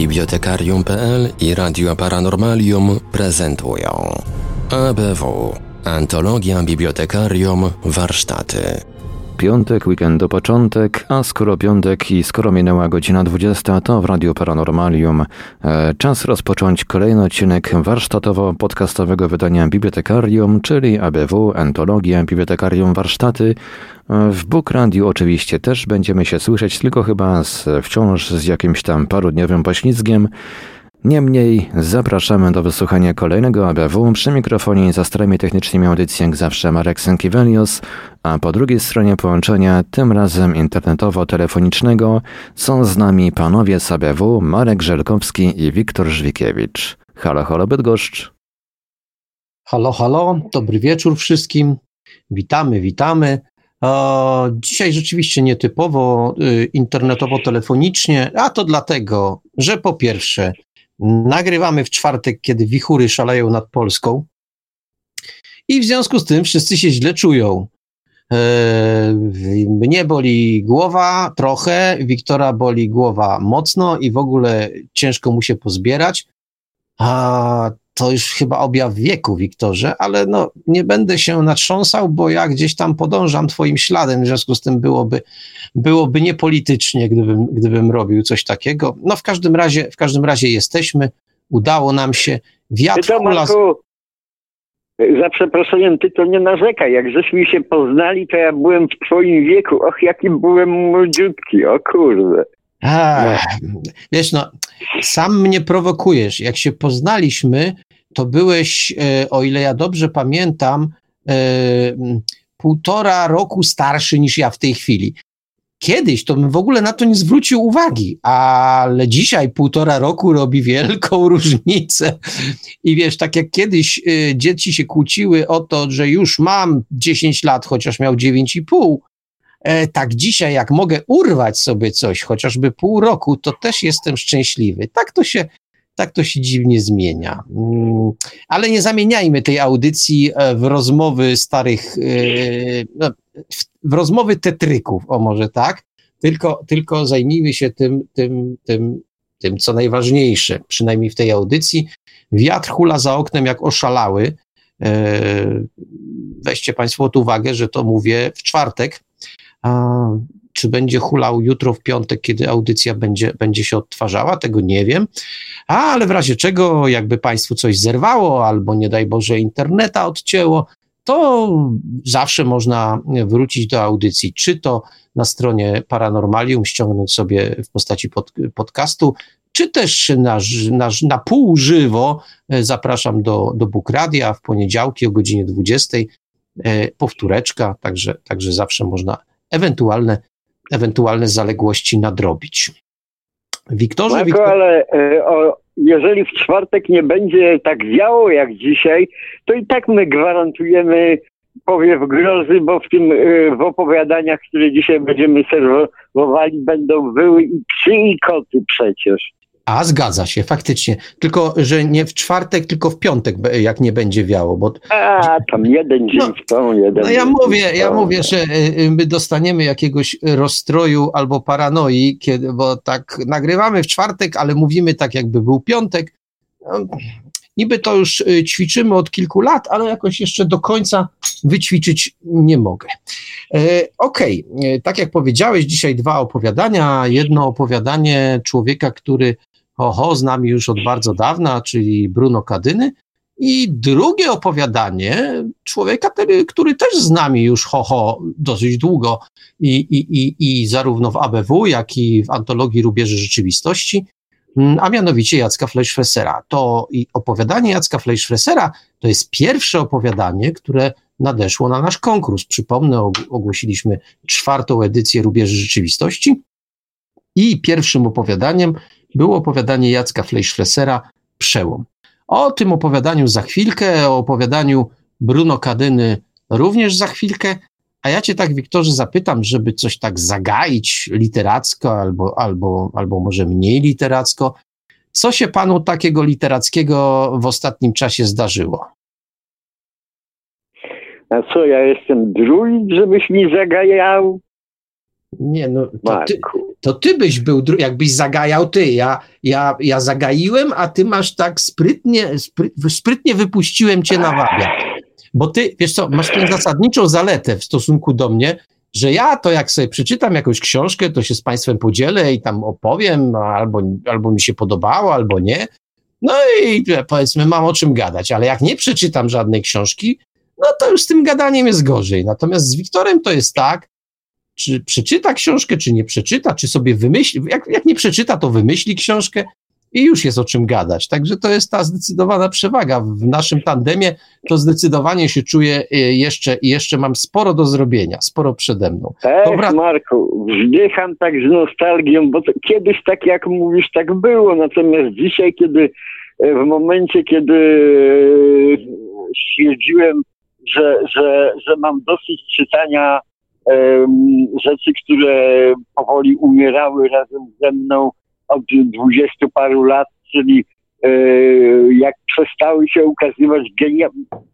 Bibliotekarium.pl i Radio Paranormalium prezentują ABW Antologia Bibliotekarium Warsztaty Piątek, weekend do początek, a skoro piątek i skoro minęła godzina 20, to w Radio Paranormalium e, czas rozpocząć kolejny odcinek warsztatowo-podcastowego wydania Bibliotekarium, czyli ABW, Antologia Bibliotekarium Warsztaty. E, w Book Radio oczywiście też będziemy się słyszeć, tylko chyba z, wciąż z jakimś tam parudniowym poślizgiem. Niemniej zapraszamy do wysłuchania kolejnego ABW przy mikrofonie i za starami technicznymi audycji jak zawsze Marek Sękiewelios, a po drugiej stronie połączenia, tym razem internetowo-telefonicznego, są z nami panowie z ABW Marek Żelkowski i Wiktor Żwikiewicz. Halo, halo Bydgoszcz. Halo, halo, dobry wieczór wszystkim. Witamy, witamy. dzisiaj rzeczywiście nietypowo y, internetowo-telefonicznie, a to dlatego, że po pierwsze Nagrywamy w czwartek, kiedy wichury szaleją nad Polską. I w związku z tym wszyscy się źle czują. E, mnie boli głowa trochę, Wiktora boli głowa mocno i w ogóle ciężko mu się pozbierać. A to już chyba objaw wieku, Wiktorze, ale no, nie będę się natrząsał, bo ja gdzieś tam podążam twoim śladem, w związku z tym byłoby, byłoby niepolitycznie, gdybym, gdybym robił coś takiego. No w każdym razie, w każdym razie jesteśmy, udało nam się, wiatr to, hula... Marku, za przeproszeniem, ty to nie narzekaj, jak żeśmy się poznali, to ja byłem w twoim wieku, och, jakim byłem młodziutki, o kurde. A, wiesz, no, sam mnie prowokujesz. Jak się poznaliśmy, to byłeś, e, o ile ja dobrze pamiętam, e, półtora roku starszy niż ja w tej chwili. Kiedyś to bym w ogóle na to nie zwrócił uwagi, ale dzisiaj półtora roku robi wielką różnicę. I wiesz, tak jak kiedyś e, dzieci się kłóciły o to, że już mam 10 lat, chociaż miał 9,5, E, tak dzisiaj, jak mogę urwać sobie coś, chociażby pół roku, to też jestem szczęśliwy. Tak to się, tak to się dziwnie zmienia. Mm, ale nie zamieniajmy tej audycji e, w rozmowy starych, e, no, w rozmowy tetryków, o może tak, tylko, tylko zajmijmy się tym, tym, tym, tym, co najważniejsze, przynajmniej w tej audycji. Wiatr hula za oknem jak oszalały. Weźcie Państwo pod uwagę, że to mówię w czwartek, czy będzie hulał jutro w piątek, kiedy audycja będzie, będzie się odtwarzała, tego nie wiem. A, ale w razie czego, jakby Państwu coś zerwało, albo nie daj Boże interneta odcięło, to zawsze można wrócić do audycji, czy to na stronie Paranormalium, ściągnąć sobie w postaci pod, podcastu, czy też na, na, na pół żywo e, zapraszam do, do Book Radia w poniedziałki o godzinie 20. E, powtóreczka, także, także zawsze można ewentualne, ewentualne zaległości nadrobić. Wiktorze, Marko, Wiktor... ale e, o, jeżeli w czwartek nie będzie tak wiało jak dzisiaj, to i tak my gwarantujemy powiew grozy, bo w tym e, w opowiadaniach, które dzisiaj będziemy serwowali, będą wyły i psy i koty przecież. A zgadza się, faktycznie. Tylko, że nie w czwartek, tylko w piątek, jak nie będzie wiało. Bo... A, tam jeden dzień no, spą, jeden. No ja mówię, ja mówię, że y, y, my dostaniemy jakiegoś rozstroju albo paranoi, kiedy, bo tak nagrywamy w czwartek, ale mówimy tak, jakby był piątek. No, niby to już y, ćwiczymy od kilku lat, ale jakoś jeszcze do końca wyćwiczyć nie mogę. E, okej, okay. tak jak powiedziałeś, dzisiaj dwa opowiadania. Jedno opowiadanie człowieka, który Oho z nami już od bardzo dawna, czyli Bruno Kadyny. I drugie opowiadanie człowieka, który też z nami już ho dosyć długo i, i, i, i zarówno w ABW, jak i w antologii Rubieży Rzeczywistości, mm, a mianowicie Jacka Fleischfressera. To opowiadanie Jacka Fleischfressera to jest pierwsze opowiadanie, które nadeszło na nasz konkurs. Przypomnę, ogłosiliśmy czwartą edycję Rubieży Rzeczywistości i pierwszym opowiadaniem było opowiadanie Jacka Fleischfressera Przełom. O tym opowiadaniu za chwilkę, o opowiadaniu Bruno Kadyny również za chwilkę, a ja cię tak, Wiktorze, zapytam, żeby coś tak zagaić literacko albo, albo, albo może mniej literacko. Co się panu takiego literackiego w ostatnim czasie zdarzyło? A co, ja jestem druid, żebyś mi zagajał? Nie, no to ty, to ty byś był, jakbyś zagajał ty. Ja, ja, ja zagaiłem, a ty masz tak sprytnie, spry, sprytnie wypuściłem cię na wagę. Bo ty, wiesz co, masz tę zasadniczą zaletę w stosunku do mnie, że ja to jak sobie przeczytam jakąś książkę, to się z Państwem podzielę i tam opowiem, albo, albo mi się podobało, albo nie. No i powiedzmy, mam o czym gadać, ale jak nie przeczytam żadnej książki, no to już z tym gadaniem jest gorzej. Natomiast z Wiktorem to jest tak, czy przeczyta książkę, czy nie przeczyta, czy sobie wymyśli, jak, jak nie przeczyta, to wymyśli książkę, i już jest o czym gadać. Także to jest ta zdecydowana przewaga. W naszym tandemie to zdecydowanie się czuję y, jeszcze i jeszcze mam sporo do zrobienia, sporo przede mną. Ech, Dobra. Marku, wzdycham tak z nostalgią, bo kiedyś tak jak mówisz, tak było, natomiast dzisiaj, kiedy e, w momencie, kiedy e, stwierdziłem, że, że, że mam dosyć czytania rzeczy, które powoli umierały razem ze mną, od dwudziestu paru lat, czyli e, jak przestały się ukazywać,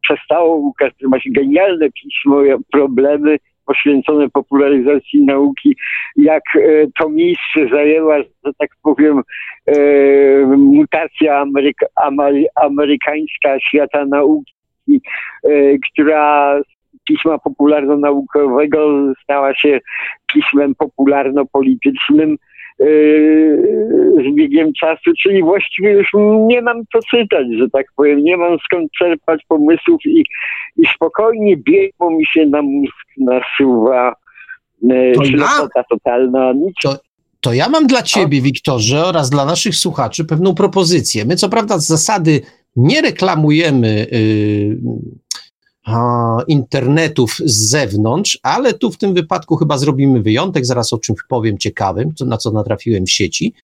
przestało ukazywać genialne pismo, problemy poświęcone popularyzacji nauki, jak e, to miejsce zajęła, że tak powiem, e, mutacja ameryka, amerykańska świata nauki, która pisma popularno-naukowego stała się pismem popularno-politycznym, Yy, z biegiem czasu, czyli właściwie już nie mam co czytać, że tak powiem, nie mam skąd czerpać pomysłów i, i spokojnie biegło mi się na mózg nasuwa yy, to ślepota totalna. Nic. To, to ja mam dla ciebie, Wiktorze, oraz dla naszych słuchaczy pewną propozycję. My co prawda z zasady nie reklamujemy yy, internetów z zewnątrz, ale tu w tym wypadku chyba zrobimy wyjątek, zaraz o czymś powiem ciekawym, na co natrafiłem w sieci.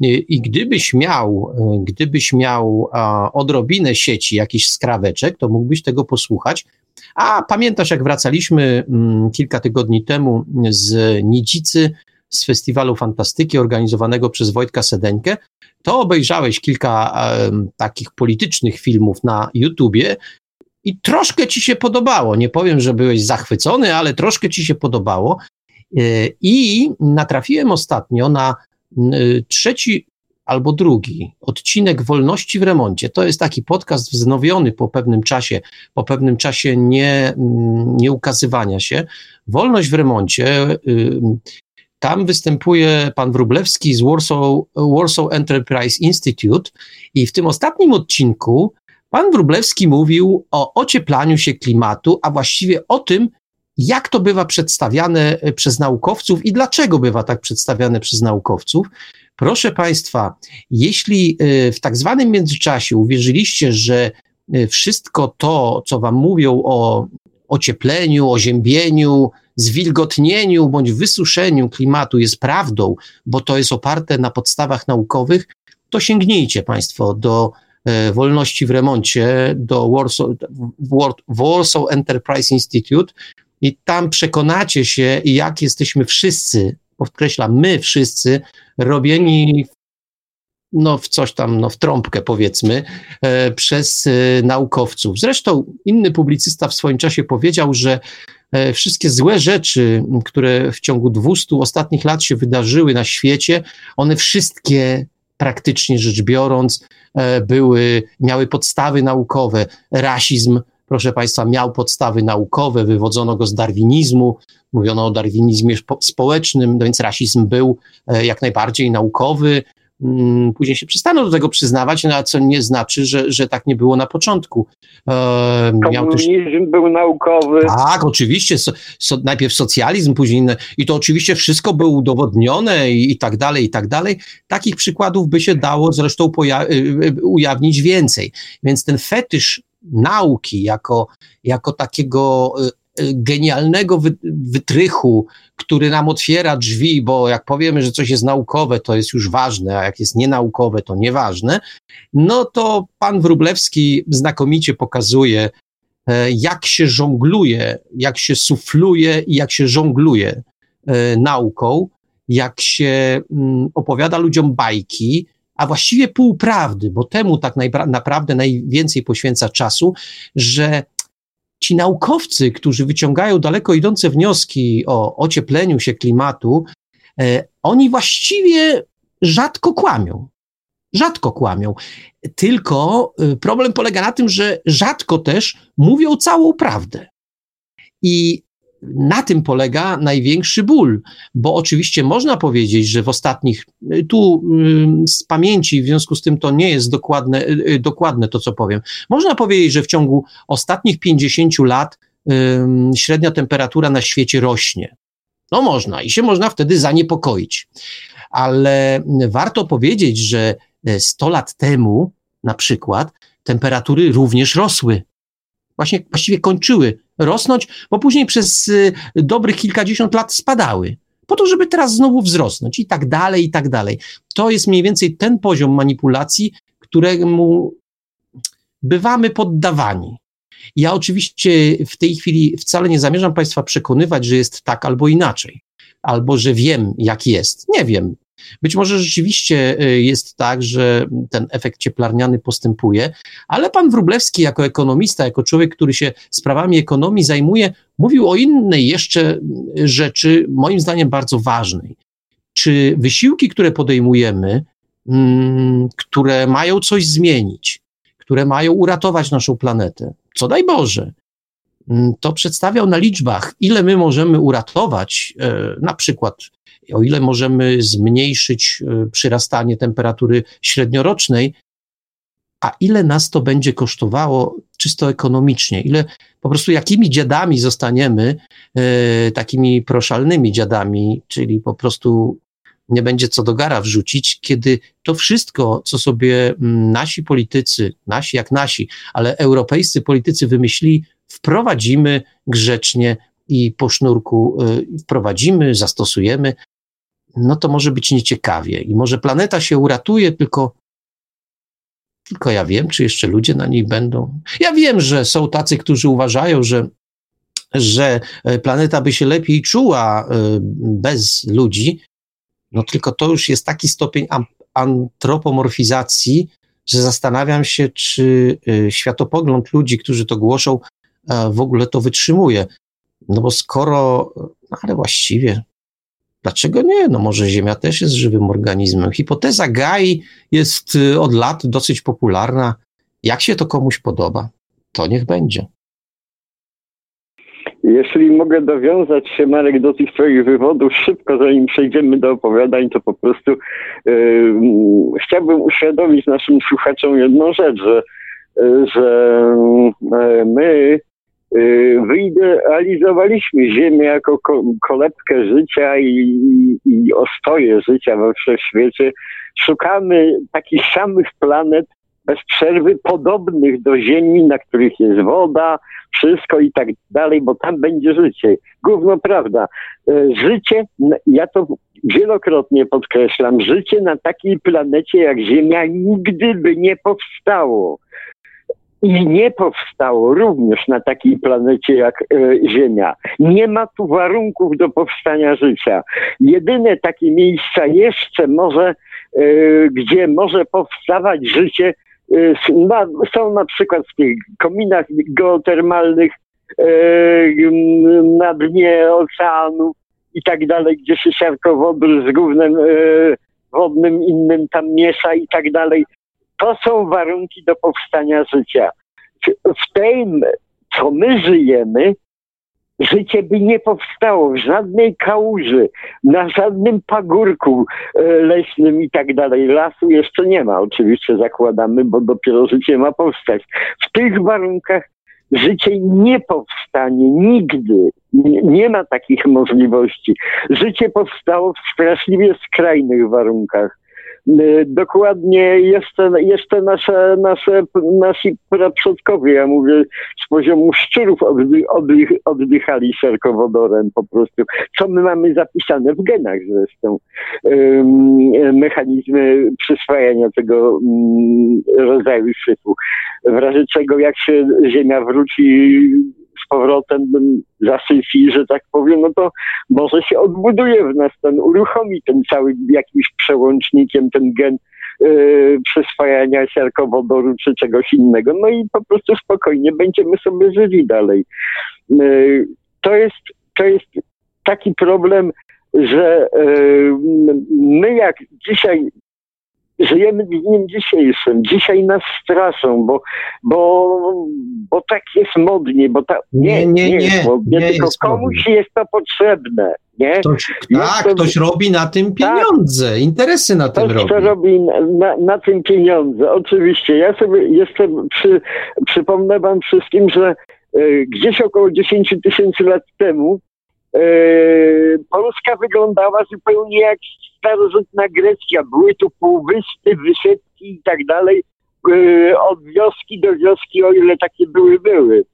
I gdybyś miał, gdybyś miał odrobinę sieci, jakiś skraweczek, to mógłbyś tego posłuchać. A pamiętasz, jak wracaliśmy mm, kilka tygodni temu z Nidzicy, z Festiwalu Fantastyki organizowanego przez Wojtka Sedeńkę, to obejrzałeś kilka um, takich politycznych filmów na YouTubie i troszkę ci się podobało. Nie powiem, że byłeś zachwycony, ale troszkę ci się podobało. E, I natrafiłem ostatnio na trzeci albo drugi odcinek Wolności w remoncie. To jest taki podcast wznowiony po pewnym czasie, po pewnym czasie nie, nie ukazywania się. Wolność w remoncie. Tam występuje pan Wrublewski z Warsaw, Warsaw Enterprise Institute i w tym ostatnim odcinku Pan Wróblewski mówił o ocieplaniu się klimatu, a właściwie o tym, jak to bywa przedstawiane e, przez naukowców i dlaczego bywa tak przedstawiane przez naukowców. Proszę Państwa, jeśli e, w tak zwanym międzyczasie uwierzyliście, że e, wszystko to, co Wam mówią o ociepleniu, oziębieniu, zwilgotnieniu bądź wysuszeniu klimatu jest prawdą, bo to jest oparte na podstawach naukowych, to sięgnijcie Państwo do wolności w remoncie do Warsaw, Warsaw Enterprise Institute i tam przekonacie się, jak jesteśmy wszyscy, podkreślam, my wszyscy, robieni no, w coś tam, no, w trąbkę powiedzmy, e, przez e, naukowców. Zresztą inny publicysta w swoim czasie powiedział, że e, wszystkie złe rzeczy, które w ciągu 200 ostatnich lat się wydarzyły na świecie, one wszystkie praktycznie rzecz biorąc, e, były, miały podstawy naukowe. Rasizm, proszę Państwa, miał podstawy naukowe, wywodzono go z darwinizmu, mówiono o darwinizmie społecznym, no więc rasizm był e, jak najbardziej naukowy. Mm, później się przestano do tego przyznawać, no, co nie znaczy, że, że tak nie było na początku. E, Komunizm też... był naukowy. Tak, oczywiście. So, so, najpierw socjalizm, później inne. I to oczywiście wszystko było udowodnione i, i tak dalej, i tak dalej. Takich przykładów by się dało zresztą poja- y, y, ujawnić więcej. Więc ten fetysz nauki jako, jako takiego y, genialnego wytrychu, który nam otwiera drzwi, bo jak powiemy, że coś jest naukowe, to jest już ważne, a jak jest nienaukowe, to nieważne, no to pan Wrublewski znakomicie pokazuje, e, jak się żongluje, jak się sufluje i jak się żongluje e, nauką, jak się mm, opowiada ludziom bajki, a właściwie półprawdy, bo temu tak naprawdę najwięcej poświęca czasu, że ci naukowcy, którzy wyciągają daleko idące wnioski o ociepleniu się klimatu, e, oni właściwie rzadko kłamią. Rzadko kłamią. Tylko e, problem polega na tym, że rzadko też mówią całą prawdę. I na tym polega największy ból, bo oczywiście można powiedzieć, że w ostatnich, tu z pamięci, w związku z tym to nie jest dokładne, dokładne to, co powiem. Można powiedzieć, że w ciągu ostatnich 50 lat średnia temperatura na świecie rośnie. No można i się można wtedy zaniepokoić. Ale warto powiedzieć, że 100 lat temu na przykład temperatury również rosły. Właśnie właściwie kończyły rosnąć, bo później przez y, dobrych kilkadziesiąt lat spadały. Po to, żeby teraz znowu wzrosnąć i tak dalej, i tak dalej. To jest mniej więcej ten poziom manipulacji, któremu bywamy poddawani. Ja oczywiście w tej chwili wcale nie zamierzam Państwa przekonywać, że jest tak albo inaczej, albo że wiem, jak jest. Nie wiem. Być może rzeczywiście y, jest tak, że ten efekt cieplarniany postępuje, ale pan Wróblewski, jako ekonomista, jako człowiek, który się sprawami ekonomii zajmuje, mówił o innej jeszcze rzeczy, moim zdaniem bardzo ważnej. Czy wysiłki, które podejmujemy, mm, które mają coś zmienić, które mają uratować naszą planetę, co daj Boże, mm, to przedstawiał na liczbach, ile my możemy uratować, e, na przykład o ile możemy zmniejszyć e, przyrastanie temperatury średniorocznej, a ile nas to będzie kosztowało czysto ekonomicznie, ile po prostu jakimi dziadami zostaniemy, e, takimi proszalnymi dziadami, czyli po prostu nie będzie co do gara wrzucić, kiedy to wszystko, co sobie mm, nasi politycy, nasi jak nasi, ale europejscy politycy wymyślili, wprowadzimy grzecznie i po sznurku e, wprowadzimy, zastosujemy, no to może być nieciekawie i może planeta się uratuje, tylko tylko ja wiem, czy jeszcze ludzie na niej będą. Ja wiem, że są tacy, którzy uważają, że, że e, planeta by się lepiej czuła e, bez ludzi, no tylko to już jest taki stopień antropomorfizacji, że zastanawiam się, czy e, światopogląd ludzi, którzy to głoszą, w ogóle to wytrzymuje. No bo skoro, no ale właściwie Dlaczego nie? No może Ziemia też jest żywym organizmem. Hipoteza Gai jest y, od lat dosyć popularna. Jak się to komuś podoba, to niech będzie. Jeśli mogę dowiązać się, Marek, do tych Twoich wywodów szybko, zanim przejdziemy do opowiadań, to po prostu yy, chciałbym uświadomić naszym słuchaczom jedną rzecz, że, yy, że yy, my Y, wyidealizowaliśmy Ziemię jako kolebkę życia i, i ostoje życia we wszechświecie. Szukamy takich samych planet bez przerwy, podobnych do Ziemi, na których jest woda, wszystko i tak dalej, bo tam będzie życie. Gówno prawda. Y, życie, ja to wielokrotnie podkreślam, życie na takiej planecie jak Ziemia nigdy by nie powstało i nie powstało również na takiej planecie jak e, Ziemia. Nie ma tu warunków do powstania życia. Jedyne takie miejsca jeszcze może, e, gdzie może powstawać życie, e, są na przykład w tych kominach geotermalnych na dnie oceanów i tak dalej, gdzie się siarkowodór z gównem wodnym innym tam miesza i tak dalej to są warunki do powstania życia. W tym, co my żyjemy, życie by nie powstało w żadnej kałuży, na żadnym pagórku e, leśnym i tak dalej. Lasu jeszcze nie ma, oczywiście zakładamy, bo dopiero życie ma powstać. W tych warunkach życie nie powstanie nigdy. Nie, nie ma takich możliwości. Życie powstało w straszliwie skrajnych warunkach. Y, dokładnie jeszcze, jeszcze nasze, nasze, nasi przodkowie, ja mówię, z poziomu szczurów oddych, oddych, oddychali szerkowodorem po prostu. Co my mamy zapisane w genach zresztą. Mechanizmy przyswajania tego mm, rodzaju syfu. W razie czego jak się Ziemia wróci z powrotem zasyfi, że tak powiem, no to może się odbuduje w nas ten, uruchomi ten cały jakimś przełącznikiem ten gen yy, przyswajania siarkowodoru czy czegoś innego. No i po prostu spokojnie będziemy sobie żyli dalej. Yy, to jest, to jest taki problem, że yy, my jak dzisiaj żyjemy dniem dzisiejszym. Dzisiaj nas straszą, bo, bo, bo tak jest modnie, bo ta, nie, nie, nie, nie, modnie, nie tylko komuś jest to potrzebne. Nie? Ktoś, tak, to, ktoś robi na tym tak. pieniądze, interesy na tym robi. Ktoś robi na, na, tym pieniądze, oczywiście. Ja sobie jeszcze przy, przypomnę wam wszystkim, że y, gdzieś około 10 tysięcy lat temu Polska wyglądała zupełnie jak starożytna Grecja. Były tu półwyspy, wysepki i tak dalej. E, od wioski do wioski, o ile takie były, były.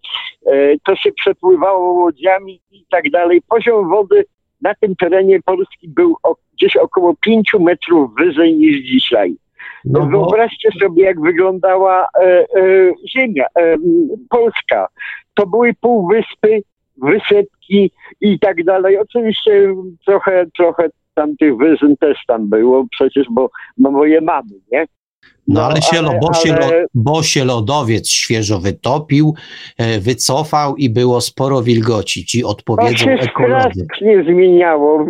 E, to się przepływało łodziami i tak dalej. Poziom wody na tym terenie Polski był gdzieś około 5 metrów wyżej niż dzisiaj. No. Wyobraźcie sobie, jak wyglądała e, e, ziemia, e, Polska. To były półwyspy, wysepki i tak dalej. Oczywiście trochę, trochę tam tych też tam było, przecież, bo no moje mamy, nie? No, no ale, się, ale, bo, się, ale... bo się lodowiec świeżo wytopił, e, wycofał i było sporo wilgoci. Ci odpowiedzą to się ekolodzy. nie zmieniało. E,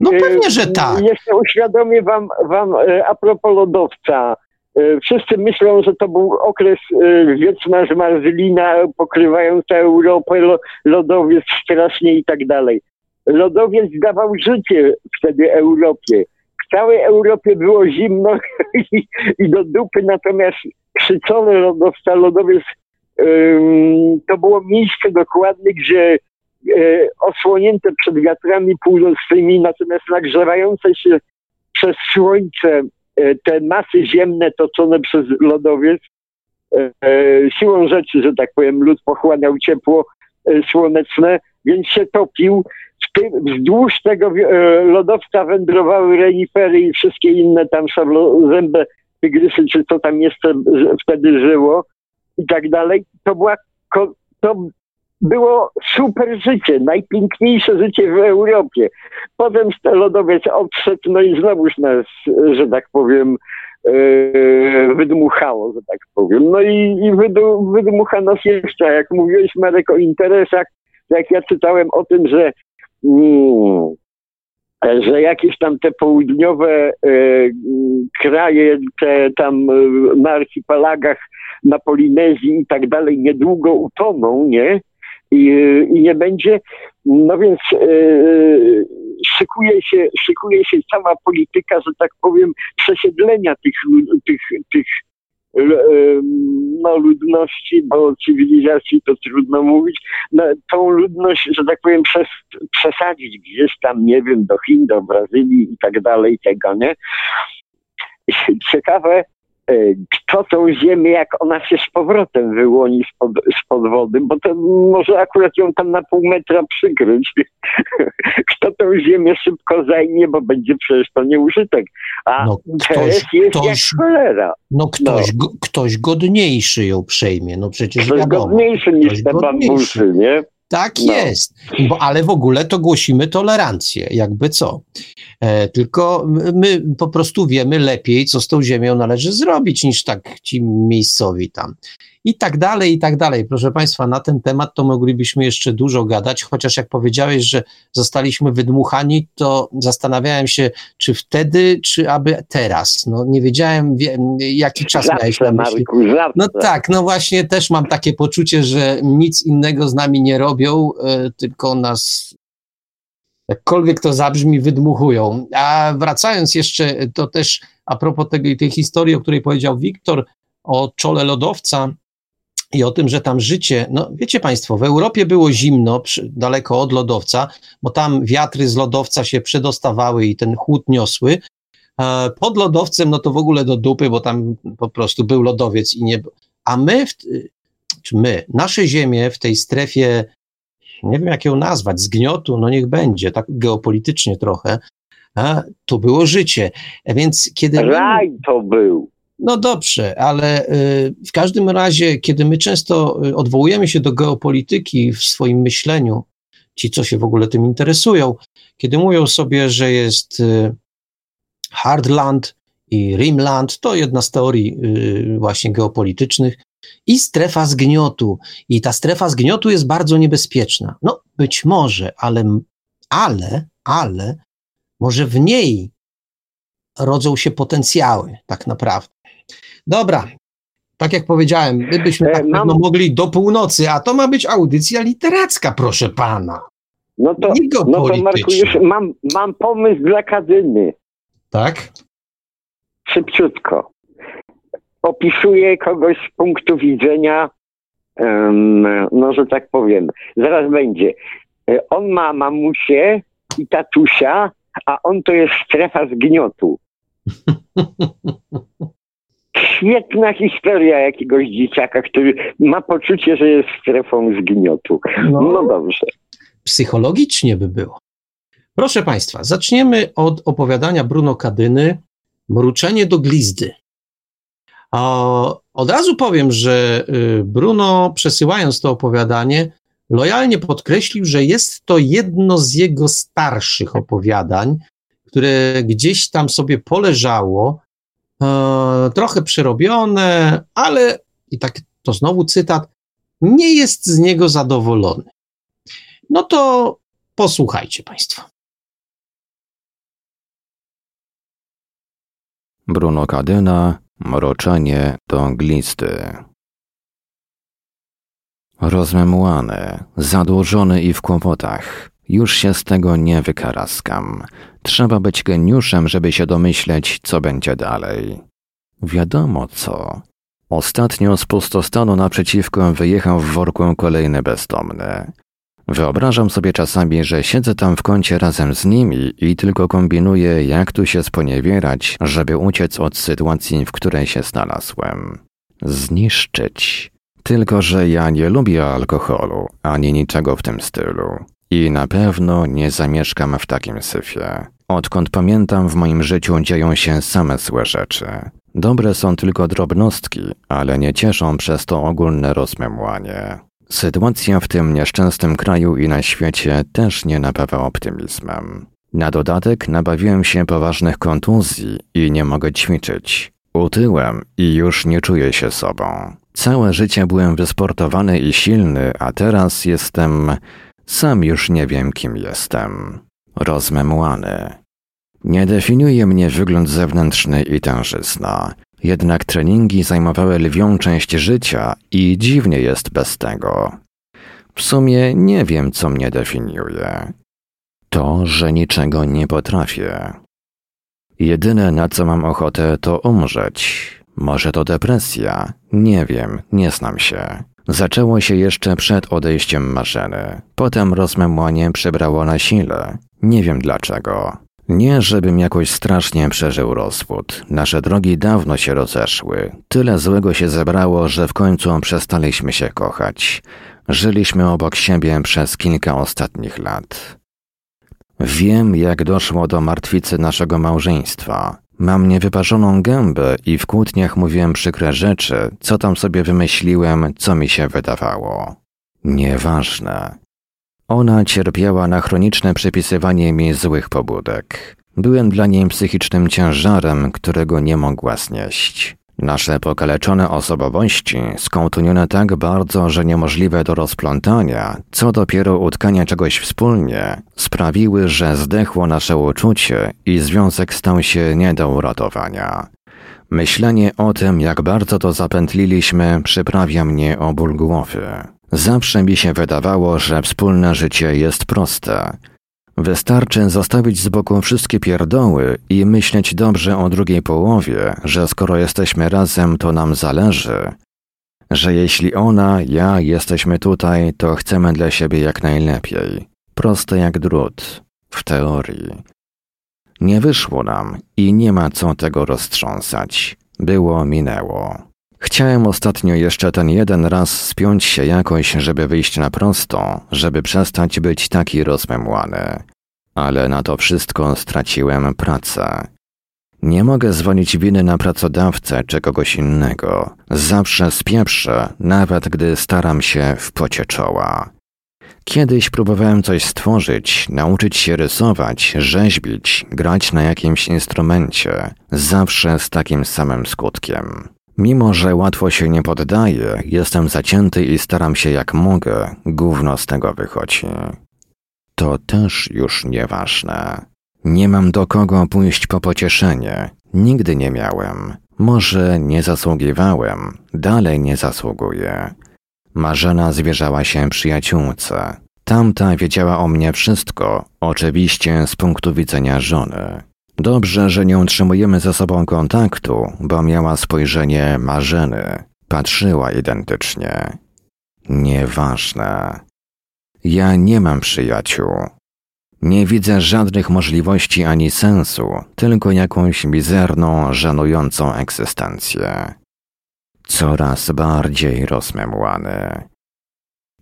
no pewnie, że tak. Jeszcze uświadomię wam, wam e, a propos lodowca. Wszyscy myślą, że to był okres wieczna zmarzlina pokrywająca Europę, lodowiec strasznie i tak dalej. Lodowiec dawał życie wtedy Europie. W całej Europie było zimno i, i do dupy, natomiast krzyczony lodowca, lodowiec to było miejsce dokładnie, gdzie e, osłonięte przed wiatrami północnymi, natomiast nagrzewające się przez słońce e, te masy ziemne toczone przez lodowiec, e, siłą rzeczy, że tak powiem, lód pochłaniał ciepło słoneczne, więc się topił wzdłuż tego e, lodowca wędrowały renifery i wszystkie inne tam szablozębe tygrysy, czy co tam jeszcze wtedy żyło i tak dalej. To była, to było super życie, najpiękniejsze życie w Europie. Potem lodowiec odszedł, no i znowuż nas, że tak powiem, yy, wydmuchało, że tak powiem. No i, i wydmucha nas jeszcze, jak mówiłeś Marek o interesach, jak ja czytałem o tym, że Mm. że jakieś tam te południowe e, kraje, te tam e, na archipelagach, na Polinezji i tak dalej niedługo utoną, nie? I, i nie będzie. No więc e, szykuje, się, szykuje się cała polityka, że tak powiem, przesiedlenia tych, tych, tych no, ludności, bo o cywilizacji to trudno mówić, no, tą ludność, że tak powiem, przez, przesadzić gdzieś tam, nie wiem, do Chin, do Brazylii i tak dalej, tego, nie? Ciekawe, E, kto tą ziemię, jak ona się z powrotem wyłoni spod, spod wody, bo to może akurat ją tam na pół metra przykryć. Kto tą ziemię szybko zajmie, bo będzie przecież to nieużytek. A no, ktoś, jest ktoś, jak cholera. No ktoś, no. Go, ktoś godniejszy ją przejmie, no przecież Ktoś wiadomo. godniejszy niż te bambusy, nie? Tak no. jest, bo, ale w ogóle to głosimy tolerancję, jakby co. E, tylko my po prostu wiemy lepiej, co z tą ziemią należy zrobić, niż tak ci miejscowi tam i tak dalej, i tak dalej. Proszę Państwa, na ten temat to moglibyśmy jeszcze dużo gadać, chociaż jak powiedziałeś, że zostaliśmy wydmuchani, to zastanawiałem się, czy wtedy, czy aby teraz. No nie wiedziałem, jaki czas zawsze, miałeś na myśli. no tak, no właśnie też mam takie poczucie, że nic innego z nami nie robią, e, tylko nas jakkolwiek to zabrzmi, wydmuchują. A wracając jeszcze, to też a propos tej, tej historii, o której powiedział Wiktor, o czole lodowca, i o tym, że tam życie, no wiecie Państwo, w Europie było zimno, przy, daleko od lodowca, bo tam wiatry z lodowca się przedostawały i ten chłód niosły. E, pod lodowcem, no to w ogóle do dupy, bo tam po prostu był lodowiec i nie. A my, w, czy my, nasze ziemie w tej strefie, nie wiem jak ją nazwać, zgniotu, no niech będzie, tak geopolitycznie trochę, a, to było życie. Więc kiedy. Raj to był. No dobrze, ale y, w każdym razie, kiedy my często y, odwołujemy się do geopolityki w swoim myśleniu, ci, co się w ogóle tym interesują, kiedy mówią sobie, że jest y, hardland i Rimland, to jedna z teorii właśnie geopolitycznych, i strefa zgniotu. I ta strefa zgniotu jest bardzo niebezpieczna. No, być może, ale, ale, ale, może w niej rodzą się potencjały, tak naprawdę. Dobra, tak jak powiedziałem, my byśmy tak Mam... mogli do północy, a to ma być audycja literacka, proszę pana. No to, no to Marku, już mam, mam pomysł dla Kadyny. Tak? Szybciutko. Opisuję kogoś z punktu widzenia, um, no że tak powiem, zaraz będzie. E, on ma mamusię i tatusia, a on to jest strefa zgniotu. Świetna historia jakiegoś dzieciaka, który ma poczucie, że jest strefą zgniotu. No, no dobrze. Psychologicznie by było. Proszę Państwa, zaczniemy od opowiadania Bruno Kadyny Mruczenie do glizdy. O, od razu powiem, że y, Bruno, przesyłając to opowiadanie, lojalnie podkreślił, że jest to jedno z jego starszych opowiadań, które gdzieś tam sobie poleżało, trochę przerobione, ale i tak to znowu cytat, nie jest z niego zadowolony. No to posłuchajcie Państwo. Bruno Kadyna, Mroczenie do glisty. Rozmemłany, zadłużony i w kłopotach. Już się z tego nie wykaraskam. Trzeba być geniuszem, żeby się domyśleć, co będzie dalej. Wiadomo co. Ostatnio z pustostanu naprzeciwko wyjechał w worku kolejny bezdomny. Wyobrażam sobie czasami, że siedzę tam w kącie razem z nimi i tylko kombinuję, jak tu się sponiewierać, żeby uciec od sytuacji, w której się znalazłem. Zniszczyć. Tylko, że ja nie lubię alkoholu, ani niczego w tym stylu. I na pewno nie zamieszkam w takim syfie. Odkąd pamiętam, w moim życiu dzieją się same złe rzeczy. Dobre są tylko drobnostki, ale nie cieszą przez to ogólne rozmemłanie. Sytuacja w tym nieszczęsnym kraju i na świecie też nie napawa optymizmem. Na dodatek nabawiłem się poważnych kontuzji i nie mogę ćwiczyć. Utyłem i już nie czuję się sobą. Całe życie byłem wysportowany i silny, a teraz jestem. Sam już nie wiem, kim jestem. Rozmemłany. Nie definiuje mnie wygląd zewnętrzny i tężyzna. Jednak treningi zajmowały lwią część życia i dziwnie jest bez tego. W sumie nie wiem, co mnie definiuje. To, że niczego nie potrafię. Jedyne, na co mam ochotę, to umrzeć. Może to depresja? Nie wiem, nie znam się. Zaczęło się jeszcze przed odejściem maszyny. Potem rozmemłanie przybrało na sile. Nie wiem dlaczego. Nie, żebym jakoś strasznie przeżył rozwód. Nasze drogi dawno się rozeszły. Tyle złego się zebrało, że w końcu przestaliśmy się kochać. Żyliśmy obok siebie przez kilka ostatnich lat. Wiem, jak doszło do martwicy naszego małżeństwa. Mam niewyparzoną gębę i w kłótniach mówiłem przykre rzeczy, co tam sobie wymyśliłem, co mi się wydawało. Nieważne. Ona cierpiała na chroniczne przypisywanie mi złych pobudek. Byłem dla niej psychicznym ciężarem, którego nie mogła znieść. Nasze pokaleczone osobowości, skontunione tak bardzo, że niemożliwe do rozplątania, co dopiero utkania czegoś wspólnie, sprawiły, że zdechło nasze uczucie i związek stał się nie do uratowania. Myślenie o tym, jak bardzo to zapętliliśmy, przyprawia mnie o ból głowy. Zawsze mi się wydawało, że wspólne życie jest proste. Wystarczy zostawić z boku wszystkie pierdoły i myśleć dobrze o drugiej połowie, że skoro jesteśmy razem, to nam zależy. Że jeśli ona, ja jesteśmy tutaj, to chcemy dla siebie jak najlepiej. Proste jak drut. W teorii. Nie wyszło nam i nie ma co tego roztrząsać. Było, minęło. Chciałem ostatnio jeszcze ten jeden raz spiąć się jakoś, żeby wyjść na prosto, żeby przestać być taki rozmemłany. Ale na to wszystko straciłem pracę. Nie mogę zwolić winy na pracodawcę czy kogoś innego. Zawsze spieprzę, nawet gdy staram się w pocie czoła. Kiedyś próbowałem coś stworzyć, nauczyć się rysować, rzeźbić, grać na jakimś instrumencie, zawsze z takim samym skutkiem. Mimo, że łatwo się nie poddaję, jestem zacięty i staram się jak mogę, gówno z tego wychodzi. To też już nieważne. Nie mam do kogo pójść po pocieszenie. Nigdy nie miałem. Może nie zasługiwałem, dalej nie zasługuję. Marzena zwierzała się przyjaciółce. Tamta wiedziała o mnie wszystko, oczywiście z punktu widzenia żony. Dobrze, że nie utrzymujemy ze sobą kontaktu, bo miała spojrzenie Marzeny. Patrzyła identycznie. Nieważne. Ja nie mam przyjaciół. Nie widzę żadnych możliwości ani sensu, tylko jakąś mizerną, żenującą egzystencję. Coraz bardziej rozmemłany.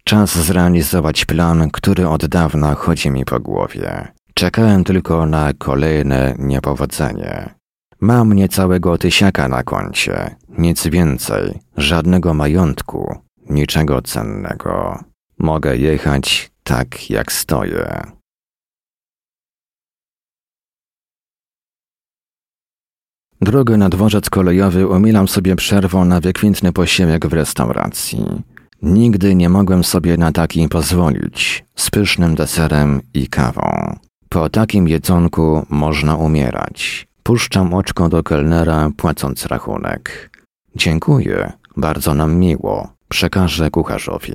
Czas zrealizować plan, który od dawna chodzi mi po głowie. Czekałem tylko na kolejne niepowodzenie. Mam niecałego tysiaka na koncie, nic więcej, żadnego majątku, niczego cennego. Mogę jechać tak, jak stoję. Drogę na dworzec kolejowy umilam sobie przerwą na wykwintny posiłek w restauracji. Nigdy nie mogłem sobie na taki pozwolić, z pysznym deserem i kawą. Po takim jedzonku można umierać. Puszczam oczko do kelnera, płacąc rachunek. Dziękuję, bardzo nam miło, przekażę kucharzowi.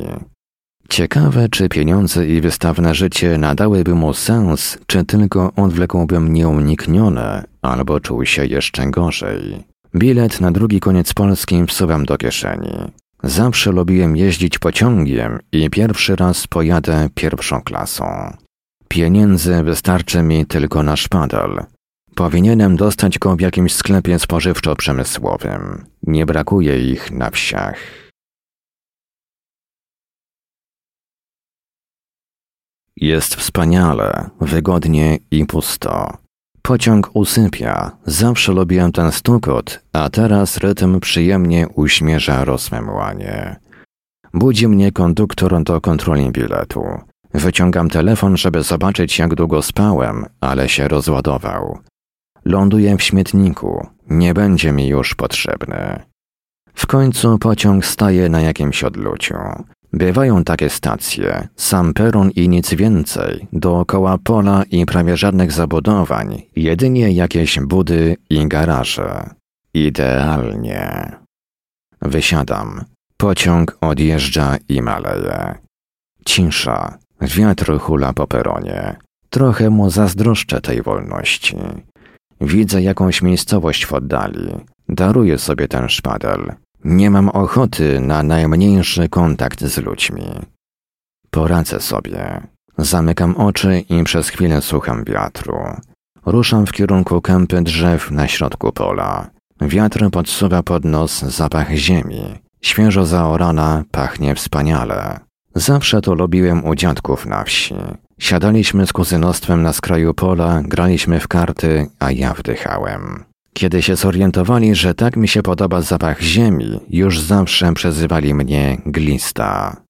Ciekawe, czy pieniądze i wystawne życie nadałyby mu sens, czy tylko odwlekłbym nieuniknione, albo czuł się jeszcze gorzej. Bilet na drugi koniec Polski wsuwam do kieszeni. Zawsze lubiłem jeździć pociągiem i pierwszy raz pojadę pierwszą klasą. Pieniędzy wystarczy mi tylko na szpadel. Powinienem dostać go w jakimś sklepie spożywczo-przemysłowym. Nie brakuje ich na wsiach. Jest wspaniale, wygodnie i pusto. Pociąg usypia, zawsze lubiłem ten stukot, a teraz rytm przyjemnie uśmierza rozmemłanie. Budzi mnie konduktor do kontroli biletu. Wyciągam telefon, żeby zobaczyć jak długo spałem, ale się rozładował. Ląduję w śmietniku, nie będzie mi już potrzebny. W końcu pociąg staje na jakimś odluciu. Bywają takie stacje, sam peron i nic więcej, dookoła pola i prawie żadnych zabudowań, jedynie jakieś budy i garaże. Idealnie. Wysiadam. Pociąg odjeżdża i maleje. Cisza. Wiatr hula po peronie. Trochę mu zazdroszczę tej wolności. Widzę jakąś miejscowość w oddali. Daruję sobie ten szpadel. Nie mam ochoty na najmniejszy kontakt z ludźmi. Poradzę sobie. Zamykam oczy i przez chwilę słucham wiatru. Ruszam w kierunku kępy drzew na środku pola. Wiatr podsuwa pod nos zapach ziemi. Świeżo zaorana pachnie wspaniale. Zawsze to lubiłem u dziadków na wsi. Siadaliśmy z kuzynostwem na skraju pola, graliśmy w karty, a ja wdychałem. Kiedy się zorientowali, że tak mi się podoba zapach ziemi, już zawsze przezywali mnie glista.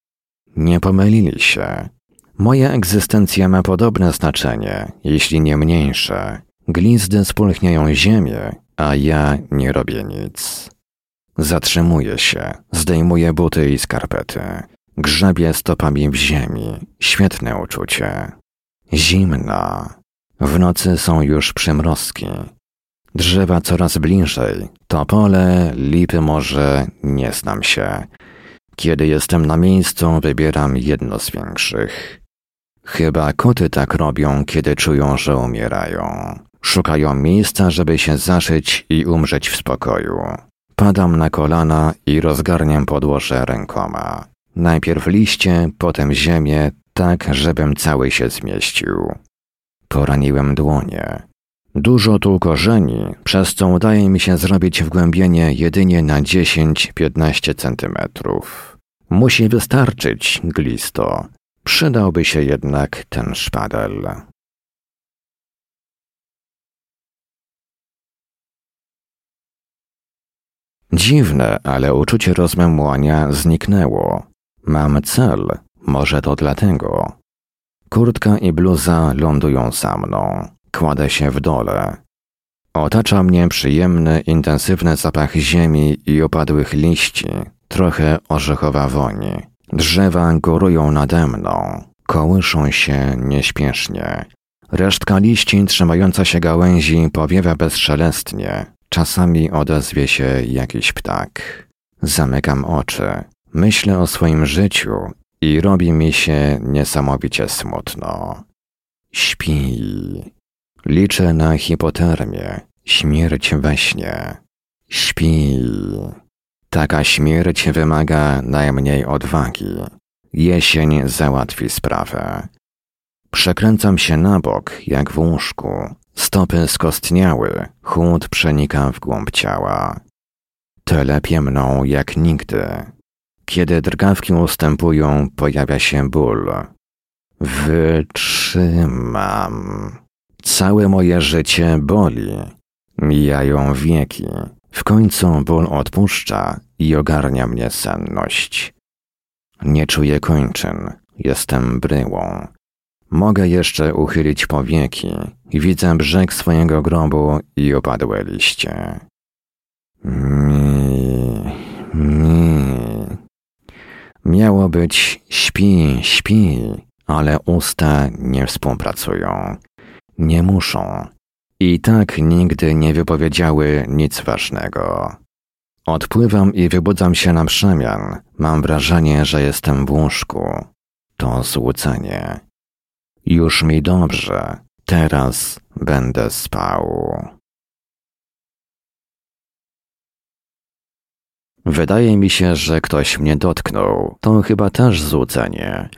Nie pomylili się. Moja egzystencja ma podobne znaczenie, jeśli nie mniejsze. Glizdy spulchniają ziemię, a ja nie robię nic. Zatrzymuję się, zdejmuję buty i skarpety. Grzebię stopami w ziemi. Świetne uczucie. Zimna. W nocy są już przymrozki. Drzewa coraz bliżej. Topole, lipy może, nie znam się. Kiedy jestem na miejscu, wybieram jedno z większych. Chyba koty tak robią, kiedy czują, że umierają. Szukają miejsca, żeby się zaszyć i umrzeć w spokoju. Padam na kolana i rozgarniam podłoże rękoma. Najpierw liście, potem ziemię, tak żebym cały się zmieścił. Poraniłem dłonie. Dużo tu korzeni, przez co udaje mi się zrobić wgłębienie jedynie na 10-15 centymetrów. Musi wystarczyć, glisto. Przydałby się jednak ten szpadel. Dziwne, ale uczucie rozmemłania zniknęło. Mam cel, może to dlatego. Kurtka i bluza lądują za mną. Kładę się w dole. Otacza mnie przyjemny, intensywny zapach ziemi i opadłych liści, trochę orzechowa woni. Drzewa górują nade mną, kołyszą się nieśpiesznie. Resztka liści trzymająca się gałęzi powiewa bezszelestnie. Czasami odezwie się jakiś ptak. Zamykam oczy. Myślę o swoim życiu i robi mi się niesamowicie smutno. Śpi. Liczę na hipotermię, śmierć we śnie. Śpi. Taka śmierć wymaga najmniej odwagi. Jesień załatwi sprawę. Przekręcam się na bok, jak w łóżku. Stopy skostniały, chłód przenika w głąb ciała. Telepie mną jak nigdy. Kiedy drgawki ustępują, pojawia się ból. Wytrzymam. Całe moje życie boli. Mijają wieki. W końcu ból odpuszcza i ogarnia mnie senność. Nie czuję kończyn. Jestem bryłą. Mogę jeszcze uchylić powieki. Widzę brzeg swojego grobu i opadłe liście. Mi, mi. Miało być śpi, śpi, ale usta nie współpracują. Nie muszą. I tak nigdy nie wypowiedziały nic ważnego. Odpływam i wybudzam się na przemian. Mam wrażenie, że jestem w łóżku. To złucenie. Już mi dobrze. Teraz będę spał. Wydaje mi się, że ktoś mnie dotknął. To chyba też złudzenie.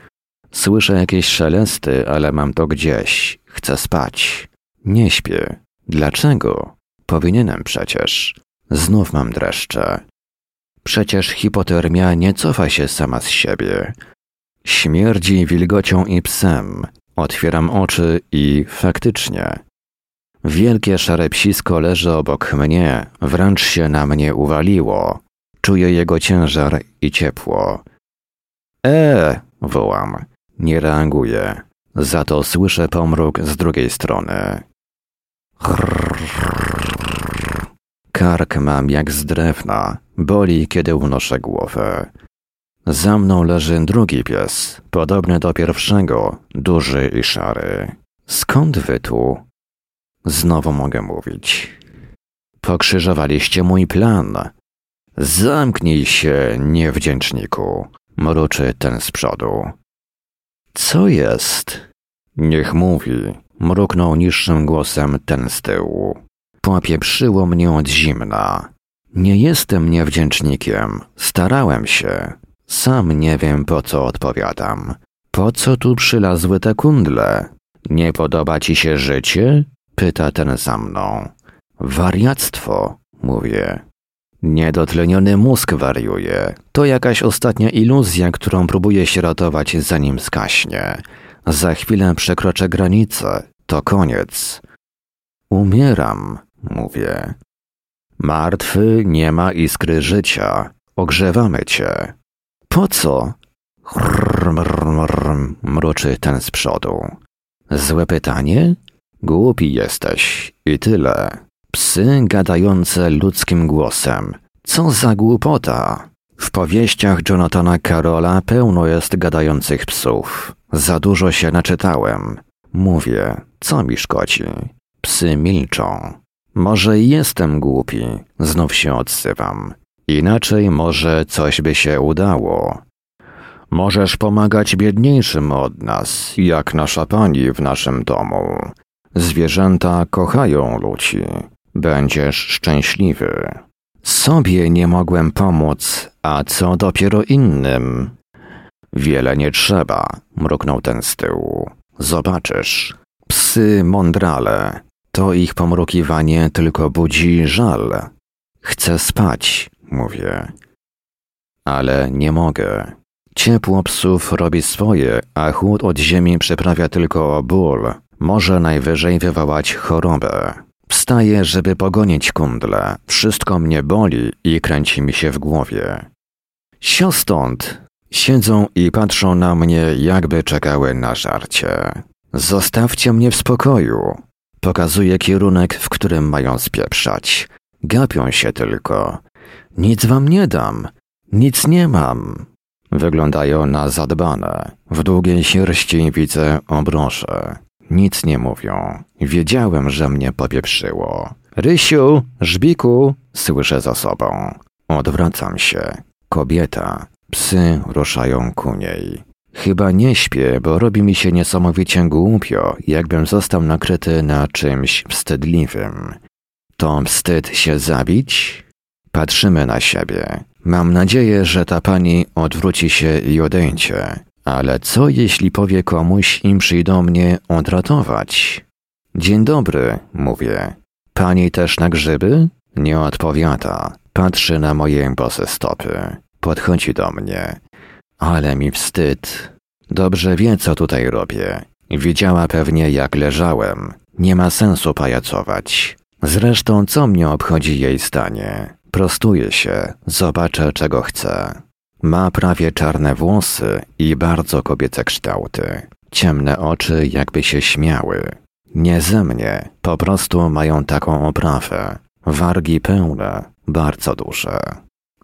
Słyszę jakieś szelesty, ale mam to gdzieś. Chcę spać. Nie śpię. Dlaczego? Powinienem przecież. Znów mam dreszcze. Przecież hipotermia nie cofa się sama z siebie. Śmierdzi wilgocią i psem. Otwieram oczy i faktycznie. Wielkie szare psisko leży obok mnie, wręcz się na mnie uwaliło. Czuję jego ciężar i ciepło. E! wołam. Nie reaguje. Za to słyszę pomruk z drugiej strony. Kark mam jak z drewna. Boli, kiedy unoszę głowę. Za mną leży drugi pies, podobny do pierwszego, duży i szary. Skąd wy tu? Znowu mogę mówić. Pokrzyżowaliście mój plan, Zamknij się, niewdzięczniku, mruczy ten z przodu. Co jest? Niech mówi, mruknął niższym głosem ten z tyłu. Popieprzyło mnie od zimna. Nie jestem niewdzięcznikiem, starałem się. Sam nie wiem, po co odpowiadam. Po co tu przylazły te kundle? Nie podoba ci się życie? Pyta ten za mną. Wariactwo, mówię. Niedotleniony mózg wariuje. To jakaś ostatnia iluzja, którą próbuje się ratować, zanim skaśnie. Za chwilę przekroczę granicę. To koniec. Umieram, mówię. Martwy nie ma iskry życia. Ogrzewamy cię. Po co? Rrr, mruczy ten z przodu. Złe pytanie? Głupi jesteś i tyle. Psy gadające ludzkim głosem. Co za głupota! W powieściach Jonathana Carola pełno jest gadających psów. Za dużo się naczytałem. Mówię, co mi szkodzi? Psy milczą. Może jestem głupi, znów się odsywam. Inaczej może coś by się udało. Możesz pomagać biedniejszym od nas, jak nasza pani w naszym domu. Zwierzęta kochają ludzi. Będziesz szczęśliwy. Sobie nie mogłem pomóc, a co dopiero innym? Wiele nie trzeba, mruknął ten z tyłu. Zobaczysz. Psy mądrale. To ich pomrukiwanie tylko budzi żal. Chcę spać, mówię. Ale nie mogę. Ciepło psów robi swoje, a chłód od ziemi przeprawia tylko ból. Może najwyżej wywołać chorobę. Wstaję, żeby pogonić kundle. Wszystko mnie boli i kręci mi się w głowie. Sio stąd! Siedzą i patrzą na mnie, jakby czekały na żarcie. Zostawcie mnie w spokoju. Pokazuję kierunek, w którym mają spieprzać. Gapią się tylko. Nic wam nie dam. Nic nie mam. Wyglądają na zadbane. W długiej sierści widzę obroże. Nic nie mówią. Wiedziałem, że mnie popieprzyło. Rysiu, Żbiku, słyszę za sobą. Odwracam się. Kobieta. Psy ruszają ku niej. Chyba nie śpię, bo robi mi się niesamowicie głupio, jakbym został nakryty na czymś wstydliwym. To wstyd się zabić? Patrzymy na siebie. Mam nadzieję, że ta pani odwróci się i odejdzie. Ale co jeśli powie komuś, im przyjdą mnie odratować? Dzień dobry, mówię. Pani też na grzyby? Nie odpowiada. Patrzy na moje bose stopy. Podchodzi do mnie. Ale mi wstyd. Dobrze wie, co tutaj robię. Widziała pewnie, jak leżałem. Nie ma sensu pajacować. Zresztą, co mnie obchodzi jej stanie? Prostuję się, zobaczę, czego chce. Ma prawie czarne włosy i bardzo kobiece kształty. Ciemne oczy jakby się śmiały. Nie ze mnie, po prostu mają taką oprawę. Wargi pełne, bardzo duże.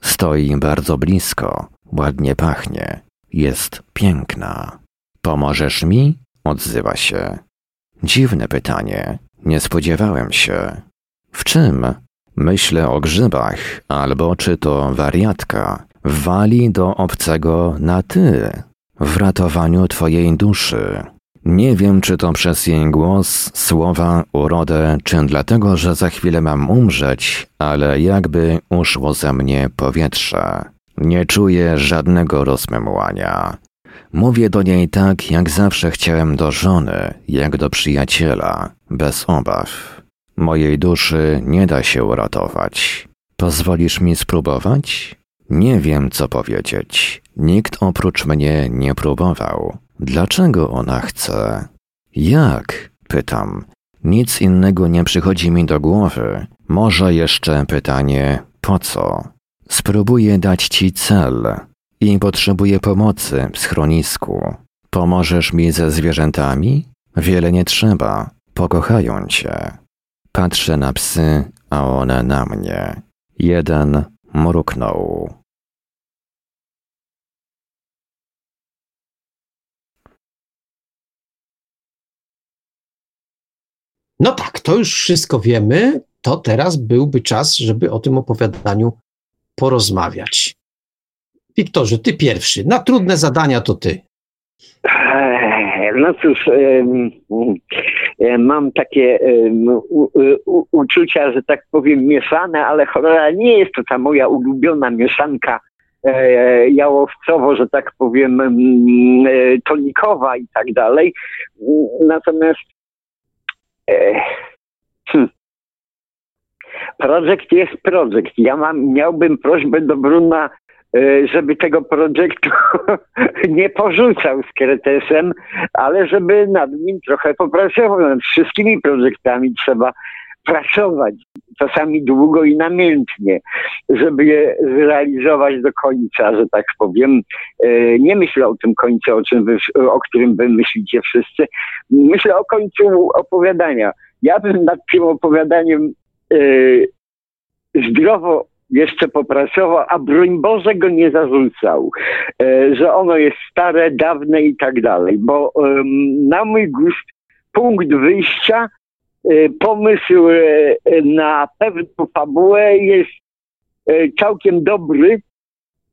Stoi bardzo blisko, ładnie pachnie. Jest piękna. Pomożesz mi? Odzywa się. Dziwne pytanie. Nie spodziewałem się. W czym? Myślę o grzybach, albo czy to wariatka wali do obcego na ty, w ratowaniu twojej duszy. Nie wiem, czy to przez jej głos, słowa, urodę, czy dlatego, że za chwilę mam umrzeć, ale jakby uszło ze mnie powietrze. Nie czuję żadnego rozmemłania. Mówię do niej tak, jak zawsze chciałem do żony, jak do przyjaciela, bez obaw. Mojej duszy nie da się uratować. Pozwolisz mi spróbować? Nie wiem, co powiedzieć. Nikt oprócz mnie nie próbował. Dlaczego ona chce? Jak? Pytam. Nic innego nie przychodzi mi do głowy. Może jeszcze pytanie, po co? Spróbuję dać ci cel i potrzebuję pomocy w schronisku. Pomożesz mi ze zwierzętami? Wiele nie trzeba. Pokochają cię. Patrzę na psy, a one na mnie. Jeden mruknął. No tak, to już wszystko wiemy. To teraz byłby czas, żeby o tym opowiadaniu porozmawiać. Wiktorze, ty pierwszy. Na trudne zadania to ty. No cóż, mam takie uczucia, że tak powiem, mieszane, ale cholera nie jest to ta moja ulubiona mieszanka e, jałowcowo, że tak powiem, e, tonikowa i tak dalej. Natomiast e, hmm, projekt jest projekt. Ja mam, miałbym prośbę do Bruna żeby tego projektu nie porzucał z Kretesem, ale żeby nad nim trochę popracował. Nad wszystkimi projektami trzeba pracować, czasami długo i namiętnie, żeby je zrealizować do końca, że tak powiem. E, nie myślę o tym końcu, o, czym wy, o którym wy myślicie wszyscy. Myślę o końcu opowiadania. Ja bym nad tym opowiadaniem e, zdrowo jeszcze popracował, a broń Boże go nie zarzucał, e, że ono jest stare, dawne i tak dalej, bo na mój gust punkt wyjścia, e, pomysł e, na pewną fabułę jest całkiem dobry,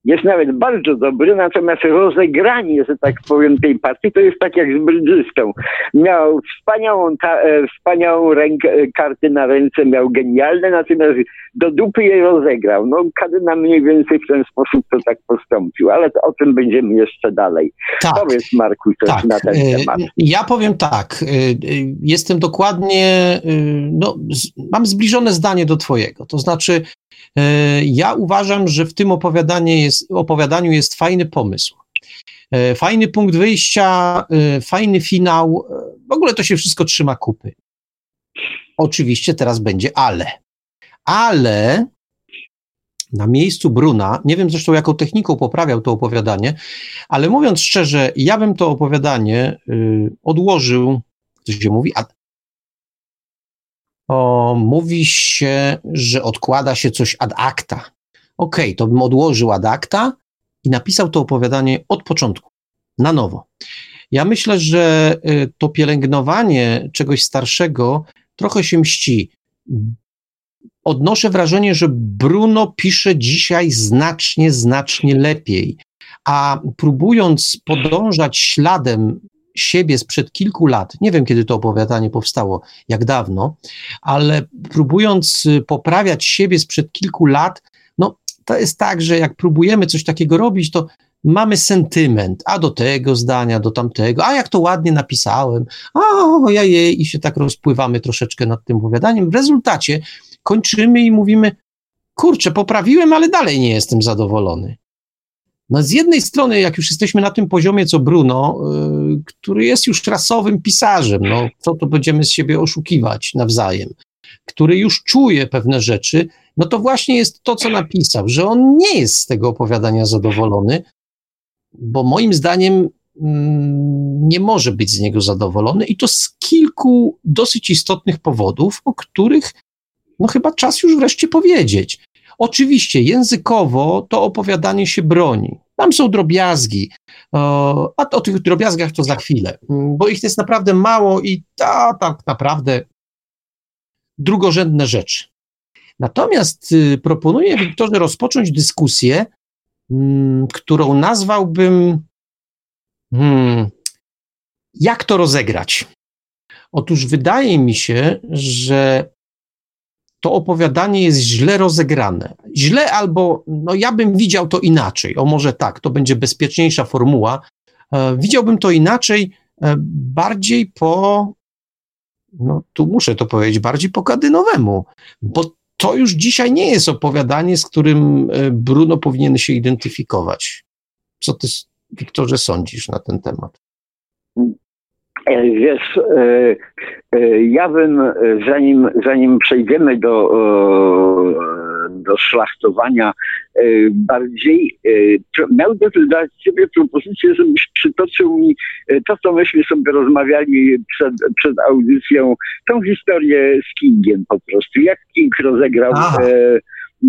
jest nawet bardzo dobry, natomiast rozegranie, że tak powiem, tej partii to jest tak jak z brydżystą. Miał wspaniałą, ta, e, wspaniałą rękę, e, karty na ręce, miał genialne, natomiast do dupy je rozegrał. No, Kadyna mniej więcej w ten sposób to tak postąpił, ale o tym będziemy jeszcze dalej. Tak, Powiedz Marku coś tak. na ten e, temat. Ja powiem tak, jestem dokładnie, no, mam zbliżone zdanie do twojego, to znaczy ja uważam, że w tym jest, opowiadaniu jest fajny pomysł. E, fajny punkt wyjścia, e, fajny finał. W ogóle to się wszystko trzyma kupy. Oczywiście teraz będzie ale. Ale na miejscu Bruna. Nie wiem zresztą, jaką techniką poprawiał to opowiadanie, ale mówiąc szczerze, ja bym to opowiadanie y, odłożył, co się mówi, o, mówi się, że odkłada się coś ad acta. Okej, okay, to bym odłożył ad acta i napisał to opowiadanie od początku, na nowo. Ja myślę, że y, to pielęgnowanie czegoś starszego trochę się mści. Odnoszę wrażenie, że Bruno pisze dzisiaj znacznie, znacznie lepiej. A próbując podążać śladem siebie sprzed kilku lat, nie wiem kiedy to opowiadanie powstało, jak dawno, ale próbując y, poprawiać siebie sprzed kilku lat, no to jest tak, że jak próbujemy coś takiego robić, to mamy sentyment, a do tego zdania, do tamtego, a jak to ładnie napisałem, a ojej, i się tak rozpływamy troszeczkę nad tym opowiadaniem. W rezultacie kończymy i mówimy, kurczę, poprawiłem, ale dalej nie jestem zadowolony. No z jednej strony, jak już jesteśmy na tym poziomie, co Bruno, yy, który jest już rasowym pisarzem, no co to będziemy z siebie oszukiwać nawzajem, który już czuje pewne rzeczy, no to właśnie jest to, co napisał, że on nie jest z tego opowiadania zadowolony, bo moim zdaniem mm, nie może być z niego zadowolony i to z kilku dosyć istotnych powodów, o których no chyba czas już wreszcie powiedzieć. Oczywiście językowo to opowiadanie się broni. Tam są drobiazgi, a o tych drobiazgach to za chwilę, bo ich jest naprawdę mało i to tak naprawdę drugorzędne rzeczy. Natomiast y, proponuję Wiktorze rozpocząć dyskusję Mm, którą nazwałbym hmm, jak to rozegrać. Otóż wydaje mi się, że to opowiadanie jest źle rozegrane. Źle albo, no ja bym widział to inaczej. O może tak, to będzie bezpieczniejsza formuła. E, widziałbym to inaczej, e, bardziej po, no tu muszę to powiedzieć, bardziej po kadynowemu, bo to już dzisiaj nie jest opowiadanie, z którym e, Bruno powinien się identyfikować. Co ty, Wiktorze, sądzisz na ten temat? E, wiesz, e, ja bym, zanim, zanim przejdziemy do do szlachtowania e, bardziej. E, miałbym dać Ciebie propozycję, żebyś przytoczył mi e, to, co myśmy sobie rozmawiali przed, przed audycją, tą historię z Kingiem po prostu. Jak King rozegrał Aha,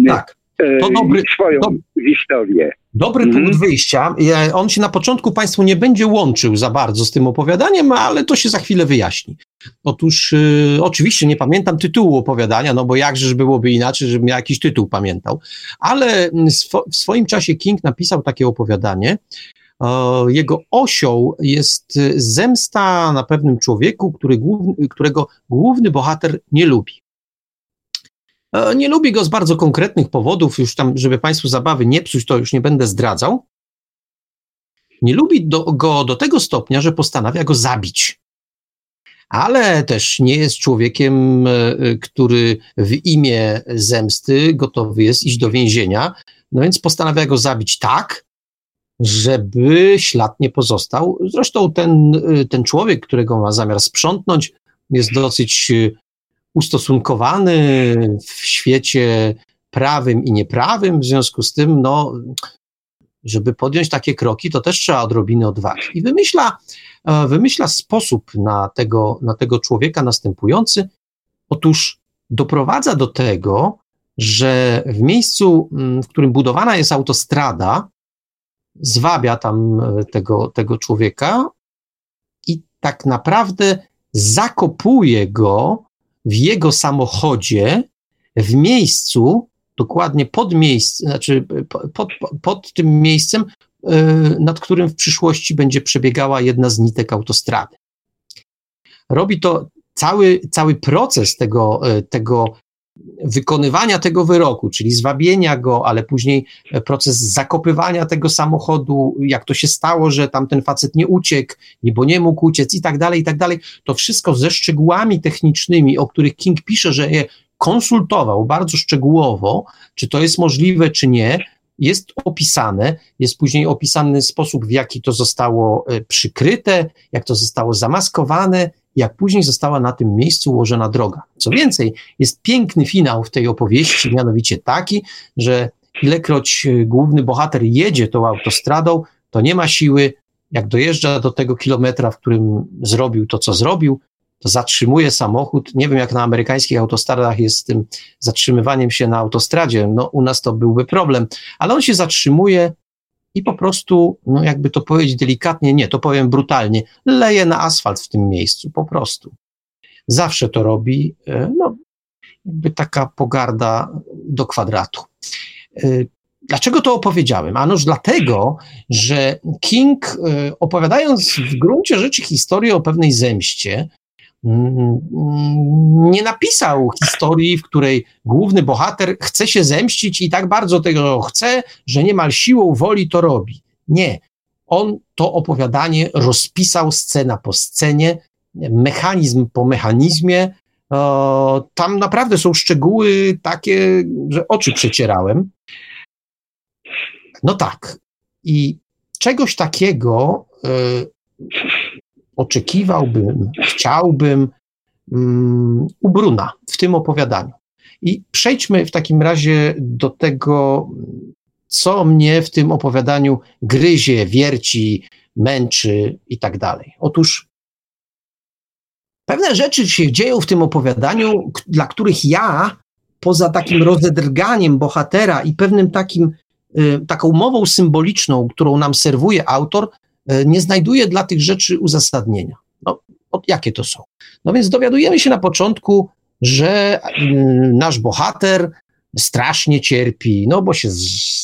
tak. To dobry, swoją to, historię. Dobry punkt mhm. wyjścia. On się na początku Państwu nie będzie łączył za bardzo z tym opowiadaniem, ale to się za chwilę wyjaśni. Otóż y, oczywiście nie pamiętam tytułu opowiadania, no bo jakżeż byłoby inaczej, żebym ja jakiś tytuł pamiętał, ale swo, w swoim czasie King napisał takie opowiadanie. Jego osią jest zemsta na pewnym człowieku, który główny, którego główny bohater nie lubi. E, nie lubi go z bardzo konkretnych powodów, już tam, żeby Państwu zabawy nie psuć, to już nie będę zdradzał. Nie lubi do, go do tego stopnia, że postanawia go zabić ale też nie jest człowiekiem, e, który w imię zemsty gotowy jest iść do więzienia, no więc postanawia go zabić tak, żeby ślad nie pozostał. Zresztą ten, e, ten człowiek, którego ma zamiar sprzątnąć, jest dosyć e, ustosunkowany w świecie prawym i nieprawym, w związku z tym, no, żeby podjąć takie kroki, to też trzeba odrobiny odwagi. I wymyśla, e, wymyśla sposób na tego, na tego człowieka następujący. Otóż doprowadza do tego, że w miejscu, mm, w którym budowana jest autostrada, zwabia tam e, tego, tego człowieka i tak naprawdę zakopuje go w jego samochodzie w miejscu, dokładnie pod miejscem, znaczy pod, pod, tym miejscem, e, nad którym w przyszłości będzie przebiegała jedna z nitek autostrady. Robi to cały, cały proces tego, e, tego wykonywania tego wyroku, czyli zwabienia go, ale później proces zakopywania tego samochodu, jak to się stało, że tamten facet nie uciekł, bo nie mógł uciec i tak dalej, i tak dalej, to wszystko ze szczegółami technicznymi, o których King pisze, że je konsultował bardzo szczegółowo, czy to jest możliwe, czy nie, jest opisane, jest później opisany sposób, w jaki to zostało e, przykryte, jak to zostało zamaskowane, jak później została na tym miejscu ułożona droga. Co więcej, jest piękny finał w tej opowieści, mianowicie taki, że ilekroć e, główny bohater jedzie tą autostradą, to nie ma siły. Jak dojeżdża do tego kilometra, w którym zrobił to, co zrobił, to zatrzymuje samochód. Nie wiem, jak na amerykańskich autostradach jest z tym zatrzymywaniem się na autostradzie. No, u nas to byłby problem, ale on się zatrzymuje i po prostu, no jakby to powiedzieć delikatnie, nie, to powiem brutalnie, leje na asfalt w tym miejscu, po prostu. Zawsze to robi, e, no, jakby taka pogarda do kwadratu. E, dlaczego to opowiedziałem? Anoż dlatego, że King, e, opowiadając w gruncie rzeczy historię o pewnej zemście, nie napisał historii, w której główny bohater chce się zemścić i tak bardzo tego chce, że niemal siłą woli to robi. Nie. On to opowiadanie rozpisał scena po scenie, mechanizm po mechanizmie. Tam naprawdę są szczegóły takie, że oczy przecierałem. No tak. I czegoś takiego y, oczekiwałbym, chciałbym um, u Bruna w tym opowiadaniu. I przejdźmy w takim razie do tego, co mnie w tym opowiadaniu gryzie, wierci, męczy i tak dalej. Otóż Pewne rzeczy się dzieją w tym opowiadaniu, dla których ja, poza takim rozedrganiem bohatera i pewnym takim, y, taką mową symboliczną, którą nam serwuje autor, nie znajduję dla tych rzeczy uzasadnienia. No, jakie to są? No więc dowiadujemy się na początku, że y, nasz bohater strasznie cierpi, no bo się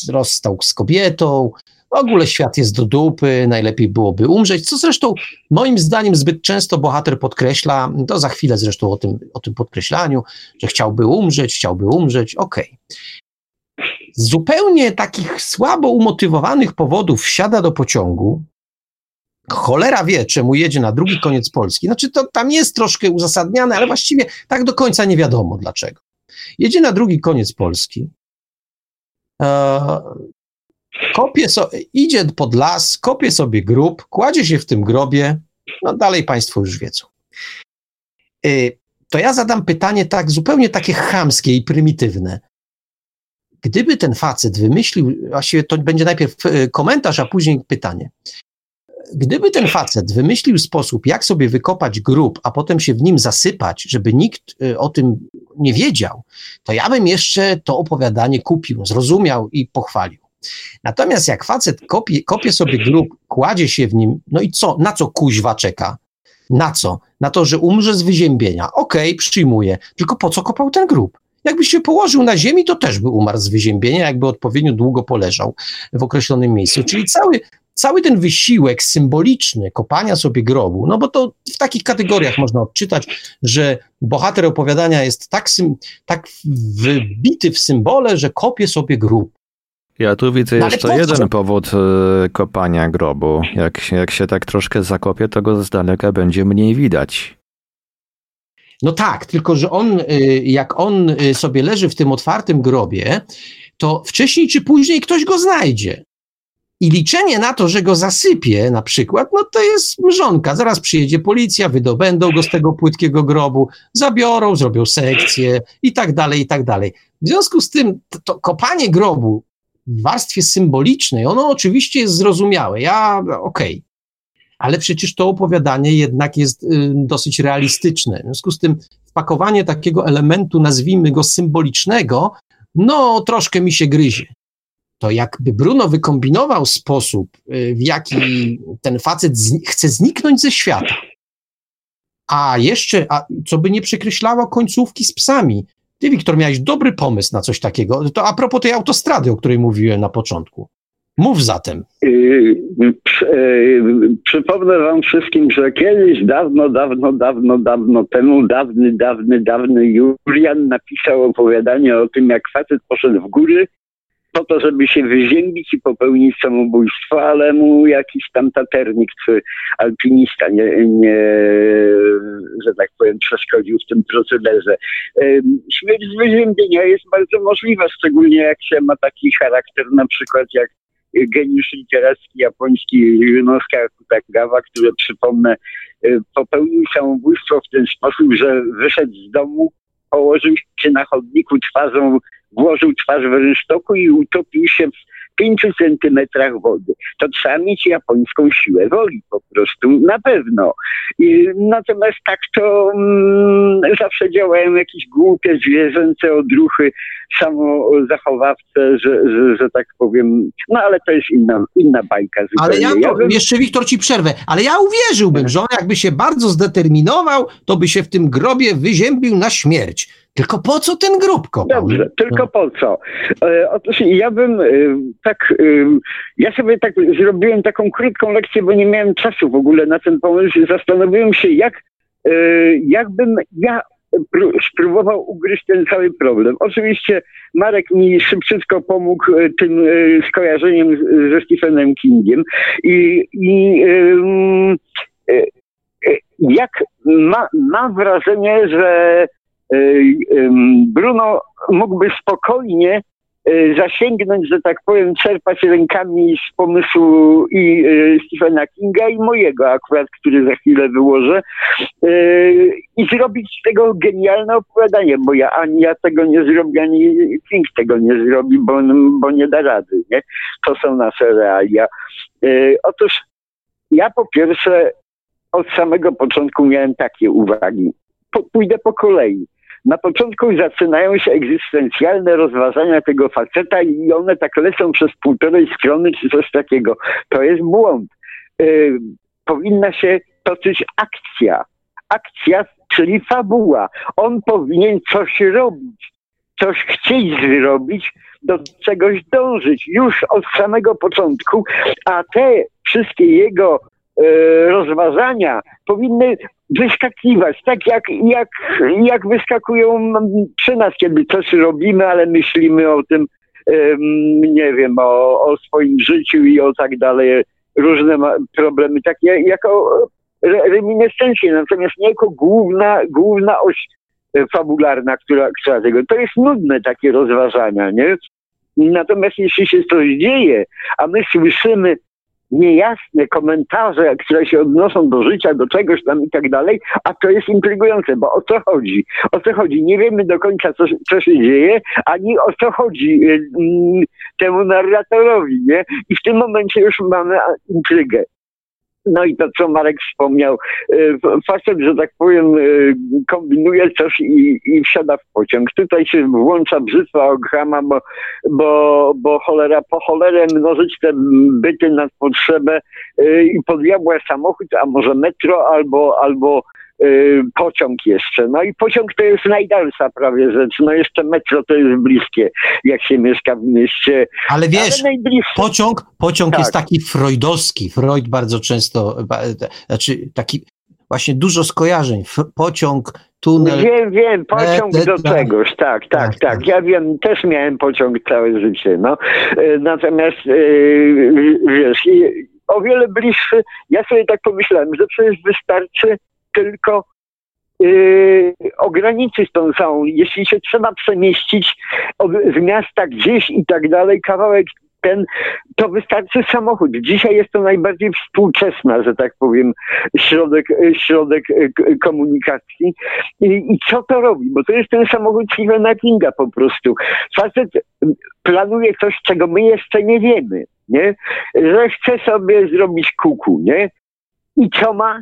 rozstał z kobietą, w ogóle świat jest do dupy, najlepiej byłoby umrzeć, co zresztą moim zdaniem zbyt często bohater podkreśla, to za chwilę zresztą o tym, o tym podkreślaniu, że chciałby umrzeć, chciałby umrzeć, okej. Okay. Zupełnie takich słabo umotywowanych powodów wsiada do pociągu, cholera wie, czemu jedzie na drugi koniec Polski. Znaczy, to tam jest troszkę uzasadniane, ale właściwie tak do końca nie wiadomo dlaczego. Jedzie na drugi koniec Polski. E, kopie so, idzie pod las, kopie sobie grób, kładzie się w tym grobie, no dalej Państwo już wiedzą. Y, to ja zadam pytanie tak, zupełnie takie chamskie i prymitywne. Gdyby ten facet wymyślił, właściwie to będzie najpierw y, komentarz, a później pytanie. Gdyby ten facet wymyślił sposób, jak sobie wykopać grób, a potem się w nim zasypać, żeby nikt y, o tym nie wiedział, to ja bym jeszcze to opowiadanie kupił, zrozumiał i pochwalił. Natomiast jak facet kopie, kopie sobie grób, kładzie się w nim, no i co? Na co kuźwa czeka? Na co? Na to, że umrze z wyziębienia. Okej, okay, przyjmuję. Tylko po co kopał ten grób? Jakby się położył na ziemi, to też by umarł z wyziębienia, jakby odpowiednio długo poleżał w określonym miejscu. Czyli cały, cały ten wysiłek symboliczny kopania sobie grobu, no bo to w takich kategoriach można odczytać, że bohater opowiadania jest tak, tak wbity w symbole, że kopie sobie grób. Ja tu widzę no, jeszcze jeden powód y, kopania grobu. Jak, jak się tak troszkę zakopie, to go z daleka będzie mniej widać. No tak, tylko że on, y, jak on y, sobie leży w tym otwartym grobie, to wcześniej czy później ktoś go znajdzie. I liczenie na to, że go zasypie na przykład, no to jest mrzonka. Zaraz przyjedzie policja, wydobędą go z tego płytkiego grobu, zabiorą, zrobią sekcję i tak dalej, i tak dalej. W związku z tym to, to kopanie grobu w warstwie symbolicznej, ono oczywiście jest zrozumiałe. Ja, okej. Okay. Ale przecież to opowiadanie jednak jest y, dosyć realistyczne. W związku z tym wpakowanie takiego elementu, nazwijmy go symbolicznego, no troszkę mi się gryzie. To jakby Bruno wykombinował sposób, y, w jaki ten facet zni chce zniknąć ze świata, a jeszcze, a co by nie przekreślało końcówki z psami, ty, Wiktor, miałeś dobry pomysł na coś takiego. To a propos tej autostrady, o której mówiłem na początku. Mów zatem. Yy, przypomnę wam wszystkim, że kiedyś, dawno, dawno, dawno, dawno temu, dawny, dawny, dawny Julian napisał opowiadanie o tym, jak facet poszedł w góry po to, żeby się wyziębić i popełnić samobójstwo, ale mu jakiś tam taternik czy alpinista nie, nie że tak powiem, przeszkodził w tym procederze. Śmierć z wyziębienia jest bardzo możliwa, szczególnie jak się ma taki charakter na przykład jak geniusz literacki japoński Ryunosuke Akutagawa, który przypomnę popełnił samobójstwo w ten sposób, że wyszedł z domu, położył się na chodniku twarzą włożył twarz w rynsztoku i utopił się w pięciu centymetrach wody. To trzeba mieć japońską siłę woli po prostu, na pewno. I, natomiast tak to mm, zawsze działają jakieś głupie, zwierzęce odruchy, samozachowawce, że, że, że tak powiem, no ale to jest inna, inna bajka zupełnie. Ale ja, ja bym... jeszcze Wiktor ci przerwę, ale ja uwierzyłbym, że on jakby się bardzo zdeterminował, to by się w tym grobie wyziębił na śmierć. Tylko po co ten grób? Dobrze, tylko po co? E, otóż ja bym e, tak, e, ja sobie tak zrobiłem taką krótką lekcję, bo nie miałem czasu w ogóle na ten pomysł. Zastanowiłem się, jak, jakbym ja spróbował ugryźć ten cały problem. Oczywiście Marek mi szybciutko pomógł tym skojarzeniem ze Stephenem Kingiem i, i jak ma, mam wrażenie, że Bruno mógłby spokojnie e, zasięgnąć, że tak powiem, czerpać rękami z pomysłu i e, Stephena Kinga i mojego akurat, który za chwilę wyłożę e, i zrobić z tego genialne opowiadanie, bo ja ani ja tego nie zrobię, ani King tego nie zrobi, bo, bo nie da rady, nie? To są nasze realia. Otóż ja po pierwsze od samego początku miałem takie uwagi. Pójdę po kolei na początku zaczynają się egzystencjalne rozważania tego faceta i one tak lecą przez półtorej strony czy coś takiego. To jest błąd. Yy, powinna się toczyć akcja. Akcja, czyli fabuła. On powinien coś robić, coś chcieć zrobić, do czegoś dążyć już od samego początku, a te wszystkie jego E, rozważania powinny wyskakiwać, tak jak, jak, jak wyskakują przy nas, kiedy coś robimy, ale myślimy o tym, nie wiem, o, o swoim życiu i o tak dalej, różne problemy, takie jako reminiscencje, natomiast nie jako główna, główna oś fabularna, która, która tego. To jest nudne takie rozważania, nie? Natomiast jeśli się coś dzieje, a my słyszymy niejasne komentarze, które się odnoszą do życia, do czegoś tam i tak dalej, a to jest intrygujące, bo o co chodzi? O co chodzi? Nie wiemy do końca, co, co się dzieje, ani o co chodzi y, y, temu narratorowi, nie? I w tym momencie już mamy intrygę. No i to, co Marek wspomniał, y, facet, że tak powiem, y, kombinuje coś i, i wsiada w pociąg. Tutaj się włącza brzytwa Ograma, bo, bo, bo cholera po cholerę mnożyć te byty nad potrzebę y, i pod diabła samochód, a może metro albo, albo pociąg jeszcze. No i pociąg to jest najdalsza prawie rzecz. No jeszcze metro to jest bliskie, jak się mieszka w mieście. Ale wiesz, Ale pociąg, pociąg tak. jest taki freudowski. Freud bardzo często, znaczy taki właśnie dużo skojarzeń. Pociąg, tunel. Wiem, wiem, pociąg do tak. czegoś, tak, tak, tak, tak. Ja wiem, też miałem pociąg całe życie, no. E, natomiast, e, wiesz, o wiele bliższy, ja sobie tak pomyślałem, że przecież wystarczy tylko yy, ograniczyć tą całą. Jeśli się trzeba przemieścić od, z miasta gdzieś i tak dalej, kawałek ten, to wystarczy samochód. Dzisiaj jest to najbardziej współczesna, że tak powiem, środek, środek komunikacji. I, I, co to robi? Bo to jest ten samochód Stephena Kinga po prostu. Facet planuje coś, czego my jeszcze nie wiemy, nie? Że chce sobie zrobić kuku, nie? I co ma?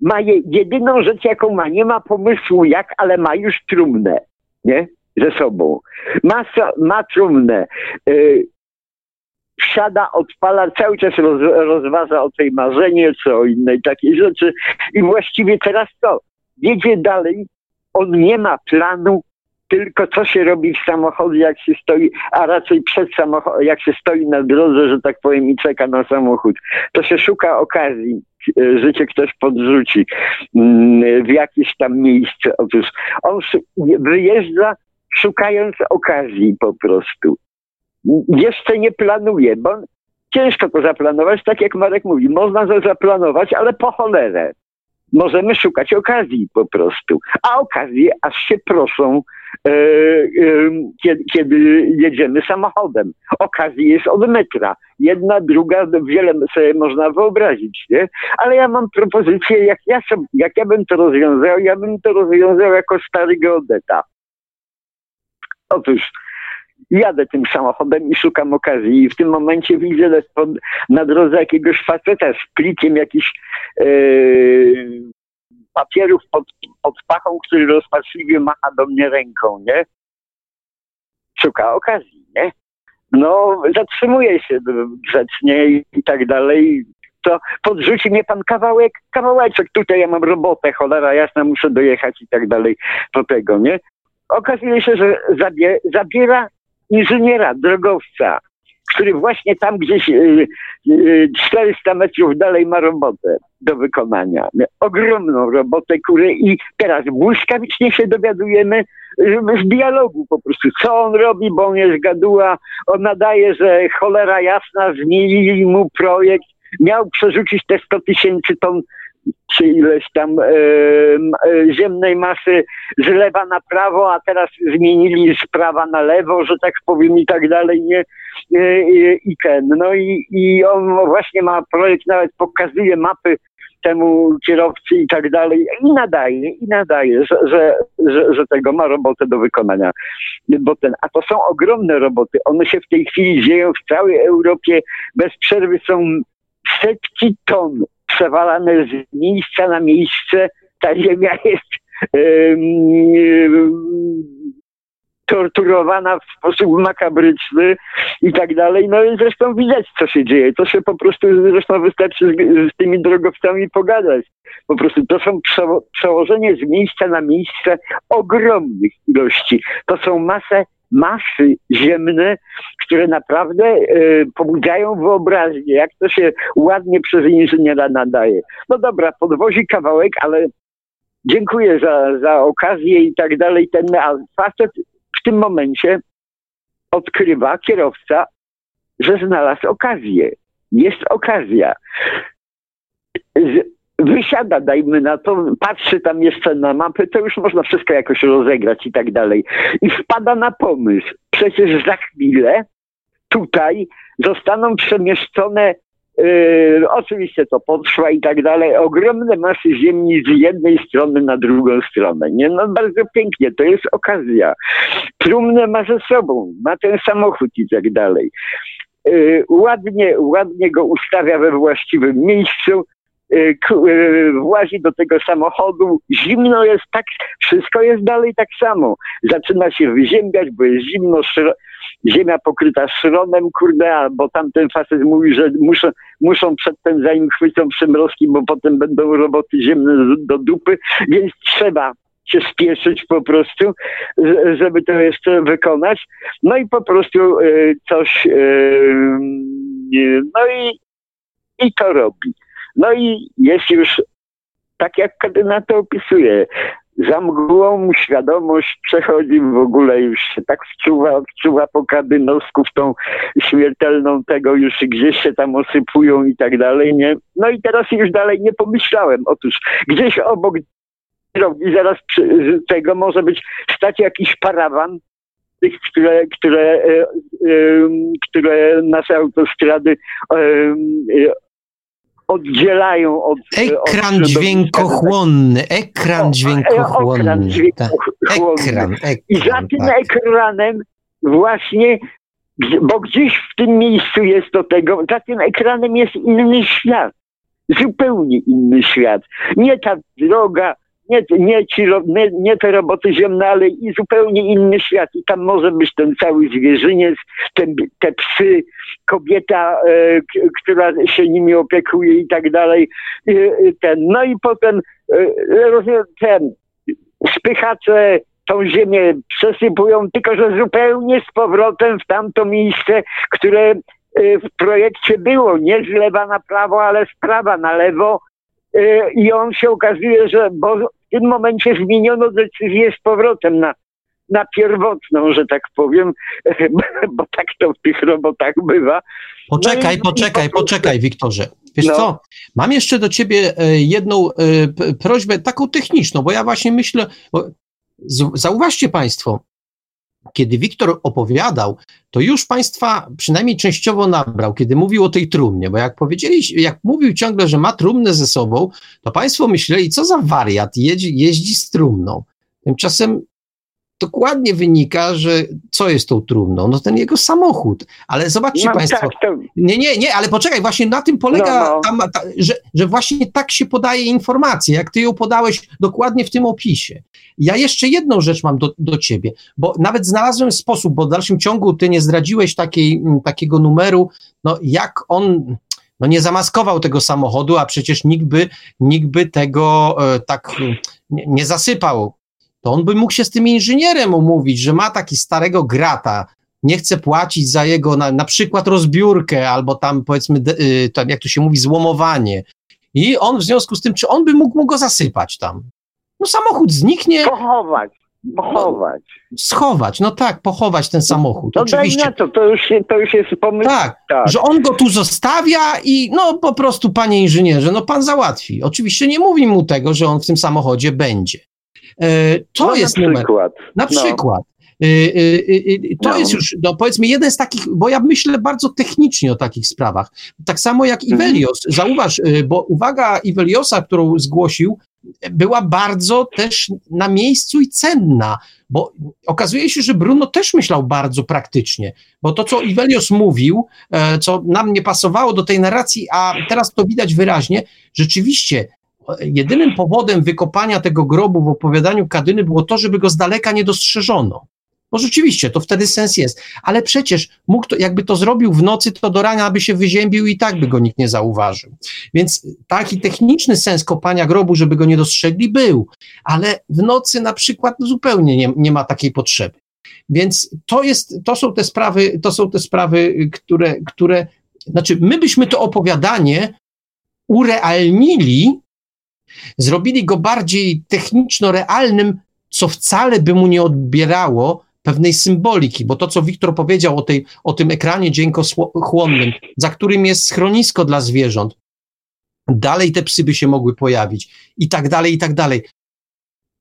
Ma je, jedyną rzecz, jaką ma, nie ma pomysłu jak, ale ma już trumnę, nie? Ze sobą. Ma, ma trumnę. Yy, wsiada, odpala, cały czas roz, rozważa o tej marzenie, czy o innej takiej rzeczy i właściwie teraz to, jedzie dalej, on nie ma planu, tylko co się robi w samochodzie, jak się stoi, a raczej przed samochodem, jak się stoi na drodze, że tak powiem, i czeka na samochód. To się szuka okazji, życie ktoś podrzuci mm, w jakieś tam miejsce. Otóż on wyjeżdża szukając okazji po prostu. Jeszcze nie planuje, bo ciężko to zaplanować, tak jak Marek mówi, można to zaplanować, ale po cholerę. Możemy szukać okazji po prostu. A okazje aż się proszą E, e, kiedy, kiedy jedziemy samochodem. Okazji jest od metra. Jedna, druga, wiele sobie można wyobrazić, nie? Ale ja mam propozycję, jak ja, jak ja bym to rozwiązał, ja bym to rozwiązał jako stary geodeta. Otóż jadę tym samochodem i szukam okazji. I w tym momencie widzę na drodze jakiegoś faceta z plikiem jakichś yy, papierów pod, pod pachą, który rozpaczliwie macha do mnie ręką, nie? Szuka okazji, nie? No, zatrzymuje się grzecznie i, tak dalej. To podrzuci mnie pan kawałek, kawałeczek, tutaj ja mam robotę, cholera jasna, muszę dojechać i tak dalej do tego, nie? Okazuje się, że zabie, zabiera inżyniera, drogowca, który właśnie tam gdzieś 400 y, y, metrów dalej ma robotę do wykonania. Ogromną robotę, który i teraz błyskawicznie się dowiadujemy z dialogu po prostu, co on robi, bo on jest gaduła, on nadaje, że cholera jasna, zmienili mu projekt, miał przerzucić te 100 tysięcy ton czy ileś tam e, ziemnej masy z lewa na prawo, a teraz zmienili z prawa na lewo, że tak powiem i tak dalej, nie? E, I ten. No i, i on właśnie ma projekt, nawet pokazuje mapy temu kierowcy i tak dalej i nadaje, i nadaje, że, że, że, że, tego ma robotę do wykonania. Bo ten, a to są ogromne roboty. One się w tej chwili dzieją w całej Europie. Bez przerwy są setki ton przewalane z miejsca na miejsce. Ta ziemia jest torturowana w sposób makabryczny i tak dalej. No i zresztą widać, co się dzieje. To się po prostu, zresztą wystarczy z, z tymi drogowcami pogadać. Po prostu to są przeło przełożenie z miejsca na miejsce ogromnych ilości. To są masę masy ziemne, które naprawdę e, pobudzają wyobraźnię, jak to się ładnie przez inżyniera nadaje. No dobra, podwozi kawałek, ale dziękuję za, za okazję i tak dalej. Ten facet tym momencie odkrywa kierowca, że znalazł okazję. Jest okazja. Z, wysiada, dajmy na to, patrzy tam jeszcze na mapę, to już można wszystko jakoś rozegrać i tak dalej. I wpada na pomysł, przecież za chwilę tutaj zostaną przemieszczone Yy, oczywiście to potrwa i tak dalej. Ogromne masy ziemi z jednej strony na drugą stronę. Nie? No bardzo pięknie, to jest okazja. Trumnę ma ze sobą, ma ten samochód i tak dalej. Yy, ładnie, ładnie go ustawia we właściwym miejscu. Y, y, włazi do tego samochodu, zimno jest tak, wszystko jest dalej tak samo. Zaczyna się wyziębiać, bo jest zimno, ziemia pokryta szronem, kurde, albo tamten facet mówi, że muszą, muszą przedtem zanim chwycą przymrozki, bo potem będą roboty ziemne do dupy, więc trzeba się spieszyć po prostu, żeby to jeszcze wykonać. No i po prostu y, coś, no i, i to robi. No i jest już, tak jak na to opisuje, za mgłą świadomość przechodzi w ogóle już się tak wczuwa, wczuwa po kardynowsku w tą śmiertelną tego już gdzieś się tam osypują i tak dalej, nie? No i teraz już dalej nie pomyślałem. Otóż gdzieś obok i zaraz tego może być stać jakiś parawan, tych, które, które, e, e, które nasze autostrady e, oddzielają od... Ekran od dźwiękochłonny, ekran dźwiękochłonny. Ekran dźwiękochłonny. Ekran, ekran, I za tym tak. ekranem właśnie, bo gdzieś w tym miejscu jest do tego, za tym ekranem jest inny świat. Zupełnie inny świat. Nie ta droga, nie, nie, ci, nie, nie te roboty ziemne, ale i zupełnie inny świat. I tam może być ten cały zwierzyniec, ten, te psy, kobieta, e, która się nimi opiekuje i tak dalej. E, ten. No i potem e, ten, spychacze tą ziemię przesypują, tylko że zupełnie z powrotem w tamto miejsce, które e, w projekcie było, nie z lewa na prawo, ale z prawa na lewo, Y, i on się okazuje, że bo w tym momencie zmieniono decyzję z powrotem na, na pierwotną, że tak powiem, bo tak to w tych robotach bywa. Poczekaj, no poczekaj, poczekaj, Wiktorze. Wiesz no. co, mam jeszcze do ciebie e, jedną e, prośbę taką techniczną, bo ja właśnie myślę, zauważcie Państwo, kiedy Wiktor opowiadał, to już Państwa przynajmniej częściowo nabrał, kiedy mówił o tej trumnie, bo jak powiedzieli, jak mówił ciągle, że ma trumnę ze sobą, to Państwo myśleli, co za wariat jeździ, jeździ z trumną. Tymczasem dokładnie wynika, że co jest tą trumną? No ten jego samochód. Ale zobaczcie no, Państwo. Tak, to... Nie, nie, nie, ale poczekaj, właśnie na tym polega, no, no. Tam, ta, że, że właśnie tak się podaje informację, jak ty ją podałeś dokładnie w tym opisie. Ja jeszcze jedną rzecz mam do, do ciebie, bo nawet znalazłem sposób, bo w dalszym ciągu ty nie zdradziłeś takiej, takiego numeru, no jak on no nie zamaskował tego samochodu, a przecież nikt by, nikt by tego e, tak nie, nie zasypał to on by mógł się z tym inżynierem umówić, że ma taki starego grata, nie chce płacić za jego na, na przykład rozbiórkę albo tam powiedzmy, y, tam jak to się mówi, złomowanie. I on w związku z tym, czy on by mógł mu go zasypać tam? No samochód zniknie. Pochować. Pochować. Schować, no tak, pochować ten samochód. No Oczywiście. to, to już, to już jest pomysł. Tak, tak, że on go tu zostawia i no po prostu, panie inżynierze, no pan załatwi. Oczywiście nie mówi mu tego, że on w tym samochodzie będzie. E, to no, jest na numer. Przykład. Na no. przykład. E, to no. jest już, no powiedzmy, jeden z takich, bo ja myślę bardzo technicznie o takich sprawach. Tak samo jak mhm. Ivelios. Zauważ, bo uwaga Iveliosa, którą zgłosił, była bardzo też na miejscu i cenna, bo okazuje się, że Bruno też myślał bardzo praktycznie, bo to, co Ivelios mówił, co nam nie pasowało do tej narracji, a teraz to widać wyraźnie, rzeczywiście jedynym powodem wykopania tego grobu w opowiadaniu Kadyny było to, żeby go z daleka nie dostrzeżono. Bo rzeczywiście, to wtedy sens jest. Ale przecież mógł to, jakby to zrobił w nocy, to do rana by się wyziębił i tak by go nikt nie zauważył. Więc taki techniczny sens kopania grobu, żeby go nie dostrzegli, był. Ale w nocy na przykład zupełnie nie, nie ma takiej potrzeby. Więc to jest, to są te sprawy, to są te sprawy, które, które, znaczy my byśmy to opowiadanie urealnili, Zrobili go bardziej techniczno-realnym, co wcale by mu nie odbierało pewnej symboliki, bo to, co Wiktor powiedział o, tej, o tym ekranie dźwiękochłonnym, za którym jest schronisko dla zwierząt, dalej te psy by się mogły pojawić i tak dalej, i tak dalej.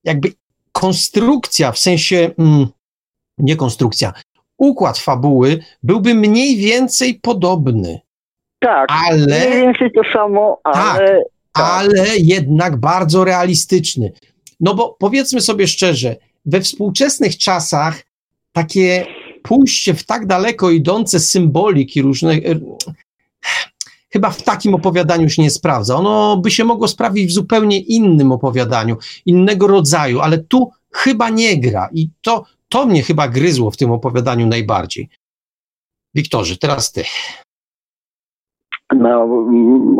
Jakby konstrukcja, w sensie, mm, nie konstrukcja, układ fabuły byłby mniej więcej podobny. Tak, ale, mniej więcej to samo, ale tak, tak. Ale jednak bardzo realistyczny. No bo powiedzmy sobie szczerze, we współczesnych czasach takie pójście w tak daleko idące symboliki różnych, er, chyba w takim opowiadaniu się nie sprawdza. Ono by się mogło sprawdzić w zupełnie innym opowiadaniu, innego rodzaju, ale tu chyba nie gra i to, to mnie chyba gryzło w tym opowiadaniu najbardziej. Wiktorze, teraz ty. No,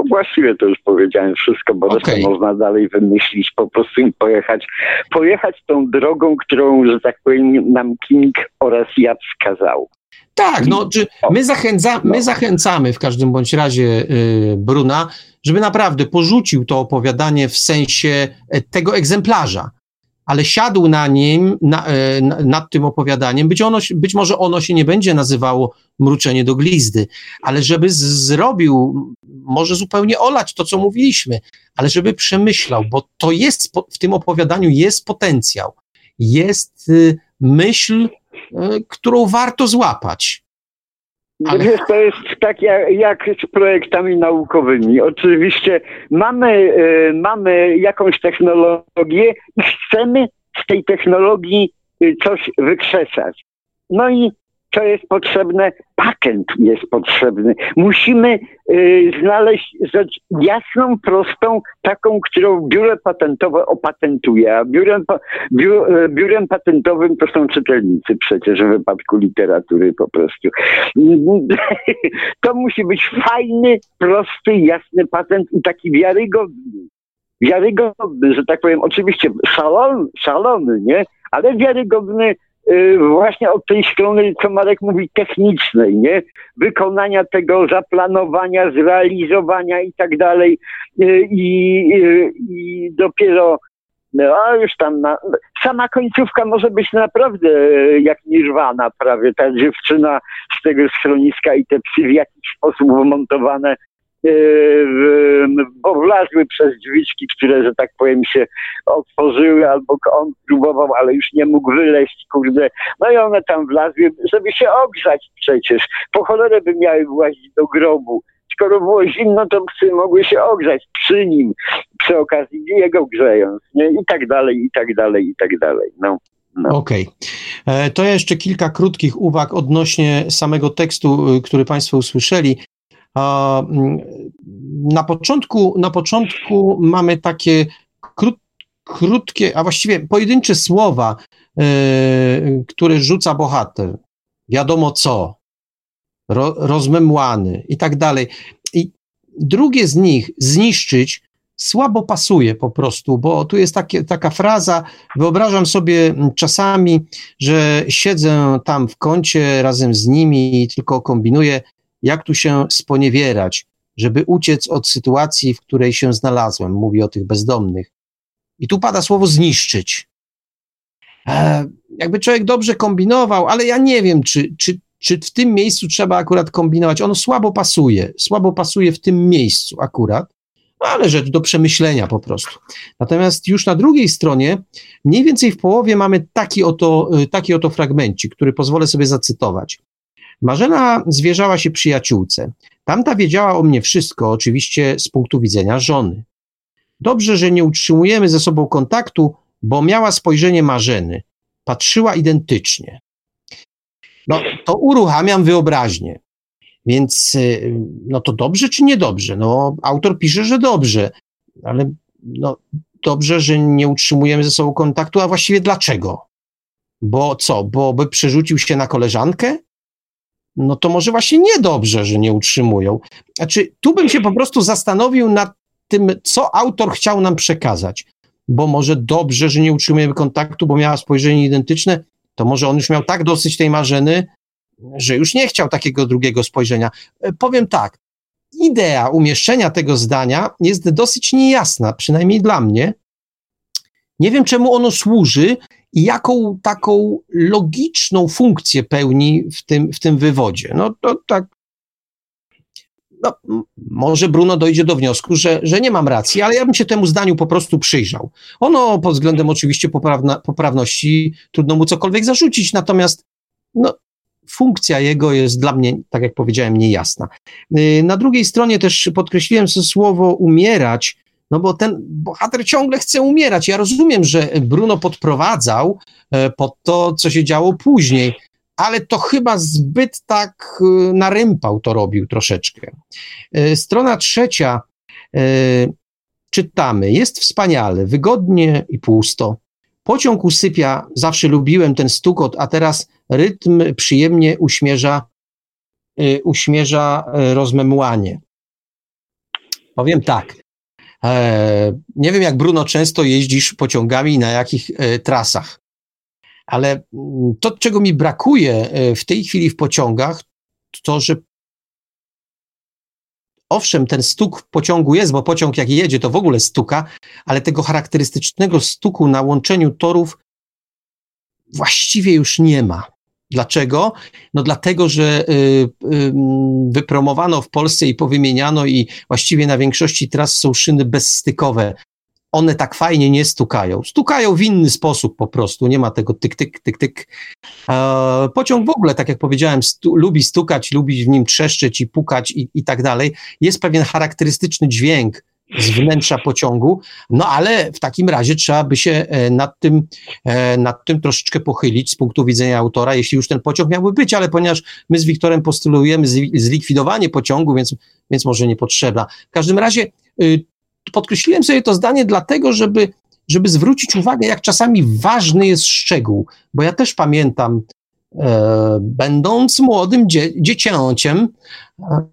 właściwie to już powiedziałem wszystko, bo okay. zresztą można dalej wymyślić, po prostu pojechać, pojechać tą drogą, którą, że tak powiem, nam King oraz ja wskazał. Tak, no, czy my, zachęca, my no. zachęcamy w każdym bądź razie y, Bruna, żeby naprawdę porzucił to opowiadanie w sensie e, tego egzemplarza ale siadł na nim, na, e, na, nad tym opowiadaniem. Być, ono, być może ono się nie będzie nazywało Mruczenie do glizdy, ale żeby z, zrobił, może zupełnie olać to, co mówiliśmy, ale żeby przemyślał, bo to jest, w tym opowiadaniu jest potencjał, jest y, myśl, y, którą warto złapać. Ale... Wiesz, to jest tak jak, jak, z projektami naukowymi. Oczywiście mamy, y, mamy jakąś technologię i chcemy z tej technologii y, coś wykrzesać. No i co jest potrzebne? Patent jest potrzebny. Musimy y, znaleźć rzecz jasną, prostą, taką, którą biuro patentowe opatentuje. A biurem, biur, y, biurem patentowym to są czytelnicy przecież w wypadku literatury po prostu. To musi być fajny, prosty, jasny patent i taki wiarygodny. Wiarygodny, że tak powiem, oczywiście szalony, szalony nie? Ale wiarygodny właśnie od tej strony, co Marek mówi, technicznej, nie? Wykonania tego, zaplanowania, zrealizowania i tak dalej. Y, I, y, i dopiero no, a już tam na, sama końcówka może być naprawdę jak nirwana prawie. Ta dziewczyna z tego schroniska i te psy w jakiś sposób wmontowane bo wlazły przez drzwiczki, które, że tak powiem, się otworzyły, albo on próbował, ale już nie mógł wyleźć, kurde. No i one tam wlazły, żeby się ogrzać przecież. Po cholerę by miały włazić do grobu. Skoro było zimno, to psy mogły się ogrzać przy nim, przy okazji jego grzejąc, nie? I tak dalej, i tak dalej, i tak dalej, no. No. Okej. Okay. E, to jeszcze kilka krótkich uwag odnośnie samego tekstu, y, który Państwo usłyszeli. Mm, na początku, na początku mamy takie krót, krótkie, a właściwie pojedyncze słowa, e, które rzuca bohater. Wiadomo co, ro, rozmemłany i tak dalej. I drugie z nich, zniszczyć, słabo pasuje po prostu, bo tu jest takie, taka fraza, wyobrażam sobie czasami, że siedzę tam w kącie razem z nimi i tylko kombinuję, jak tu się sponiewierać, żeby uciec od sytuacji, w której się znalazłem. Mówi o tych bezdomnych. I tu pada słowo zniszczyć. E, jakby człowiek dobrze kombinował, ale ja nie wiem, czy, czy, czy w tym miejscu trzeba akurat kombinować. Ono słabo pasuje, słabo pasuje w tym miejscu akurat, ale rzecz do przemyślenia po prostu. Natomiast już na drugiej stronie, mniej więcej w połowie mamy taki oto, y, taki oto fragmencik, który pozwolę sobie zacytować. Marzena zwierzała się przyjaciółce. Tamta wiedziała o mnie wszystko, oczywiście z punktu widzenia żony. Dobrze, że nie utrzymujemy ze sobą kontaktu, bo miała spojrzenie Marzeny. Patrzyła identycznie. No, to uruchamiam wyobraźnię. Więc y, no to dobrze czy niedobrze? No, autor pisze, że dobrze, ale no, dobrze, że nie utrzymujemy ze sobą kontaktu, a właściwie dlaczego? Bo co? Bo by przerzucił się na koleżankę? No to może właśnie niedobrze, że nie utrzymują. Znaczy, tu bym się po prostu zastanowił nad tym, co autor chciał nam przekazać. Bo może dobrze, że nie utrzymujemy kontaktu, bo miała spojrzenie identyczne, to może on już miał tak dosyć tej marzeny, że już nie chciał takiego drugiego spojrzenia. E, powiem tak, idea umieszczenia tego zdania jest dosyć niejasna, przynajmniej dla mnie. Nie wiem, czemu ono służy i jaką taką logiczną funkcję pełni w tym, w tym wywodzie. No to tak. No, może Bruno dojdzie do wniosku, że, że nie mam racji, ale ja bym się temu zdaniu po prostu przyjrzał. Ono pod względem oczywiście poprawna, poprawności trudno mu cokolwiek zarzucić, natomiast no, funkcja jego jest dla mnie, tak jak powiedziałem, niejasna. Y, na drugiej stronie też podkreśliłem słowo umierać, no bo ten bohater ciągle chce umierać. Ja rozumiem, że Bruno podprowadzał e, pod to, co się działo później, ale to chyba zbyt tak e, narympał to robił troszeczkę. E, strona trzecia, czytamy, jest wspaniale, wygodnie i pusto. Pociąg usypia, zawsze lubiłem ten stukot, a teraz rytm przyjemnie uśmierza, uśmierza rozmemłanie. Powiem tak. E, nie wiem, jak Bruno często jeździsz pociągami na jakich e, trasach, ale mm, to, czego mi brakuje e, w tej chwili w pociągach, to, że owszem, ten stuk pociągu jest, bo pociąg jak jedzie, to w ogóle stuka, ale tego charakterystycznego stuku na łączeniu torów właściwie już nie ma. Dlaczego? No dlatego, że y, y, wypromowano w Polsce i powymieniano i właściwie na większości tras są szyny bezstykowe. One tak fajnie nie stukają. Stukają w inny sposób po prostu. Nie ma tego tyk, tyk, tyk, tyk. E, pociąg w ogóle, tak jak powiedziałem, stu, lubi stukać, lubi w nim trzeszczeć i pukać i, i tak dalej. Jest pewien charakterystyczny dźwięk, z wnętrza pociągu, no ale w takim razie trzeba by się e, nad tym, e, nad tym troszeczkę pochylić z punktu widzenia autora, jeśli już ten pociąg miałby być, ale ponieważ my z Wiktorem postulujemy zlikwidowanie pociągu, więc, więc może nie potrzeba. W każdym razie y, podkreśliłem sobie to zdanie dlatego, żeby żeby zwrócić uwagę, jak czasami ważny jest szczegół, bo ja też pamiętam będąc młodym dzie dziecięciem,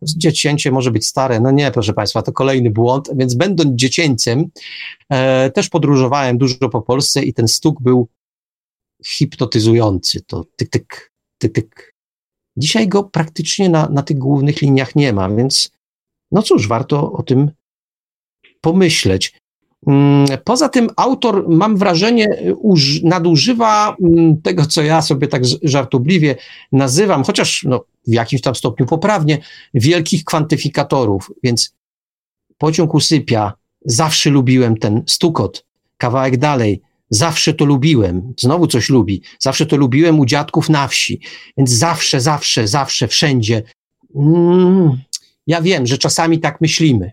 dziecięcie może być stare, no nie, proszę Państwa, to kolejny błąd, więc będąc dziecięciem, e, też podróżowałem dużo po Polsce i ten stuk był hipnotyzujący, to tyk, tyk, tyk, tyk. Dzisiaj go praktycznie na, na tych głównych liniach nie ma, więc no cóż, warto o tym pomyśleć. Mm, poza tym autor, mam wrażenie, nadużywa mm, tego, co ja sobie tak żartobliwie nazywam, chociaż no, w jakimś tam stopniu poprawnie, wielkich kwantyfikatorów. Więc pociąg usypia, zawsze lubiłem ten stukot, kawałek dalej, zawsze to lubiłem, znowu coś lubi, zawsze to lubiłem u dziadków na wsi, więc zawsze, zawsze, zawsze, wszędzie. Mm, ja wiem, że czasami tak myślimy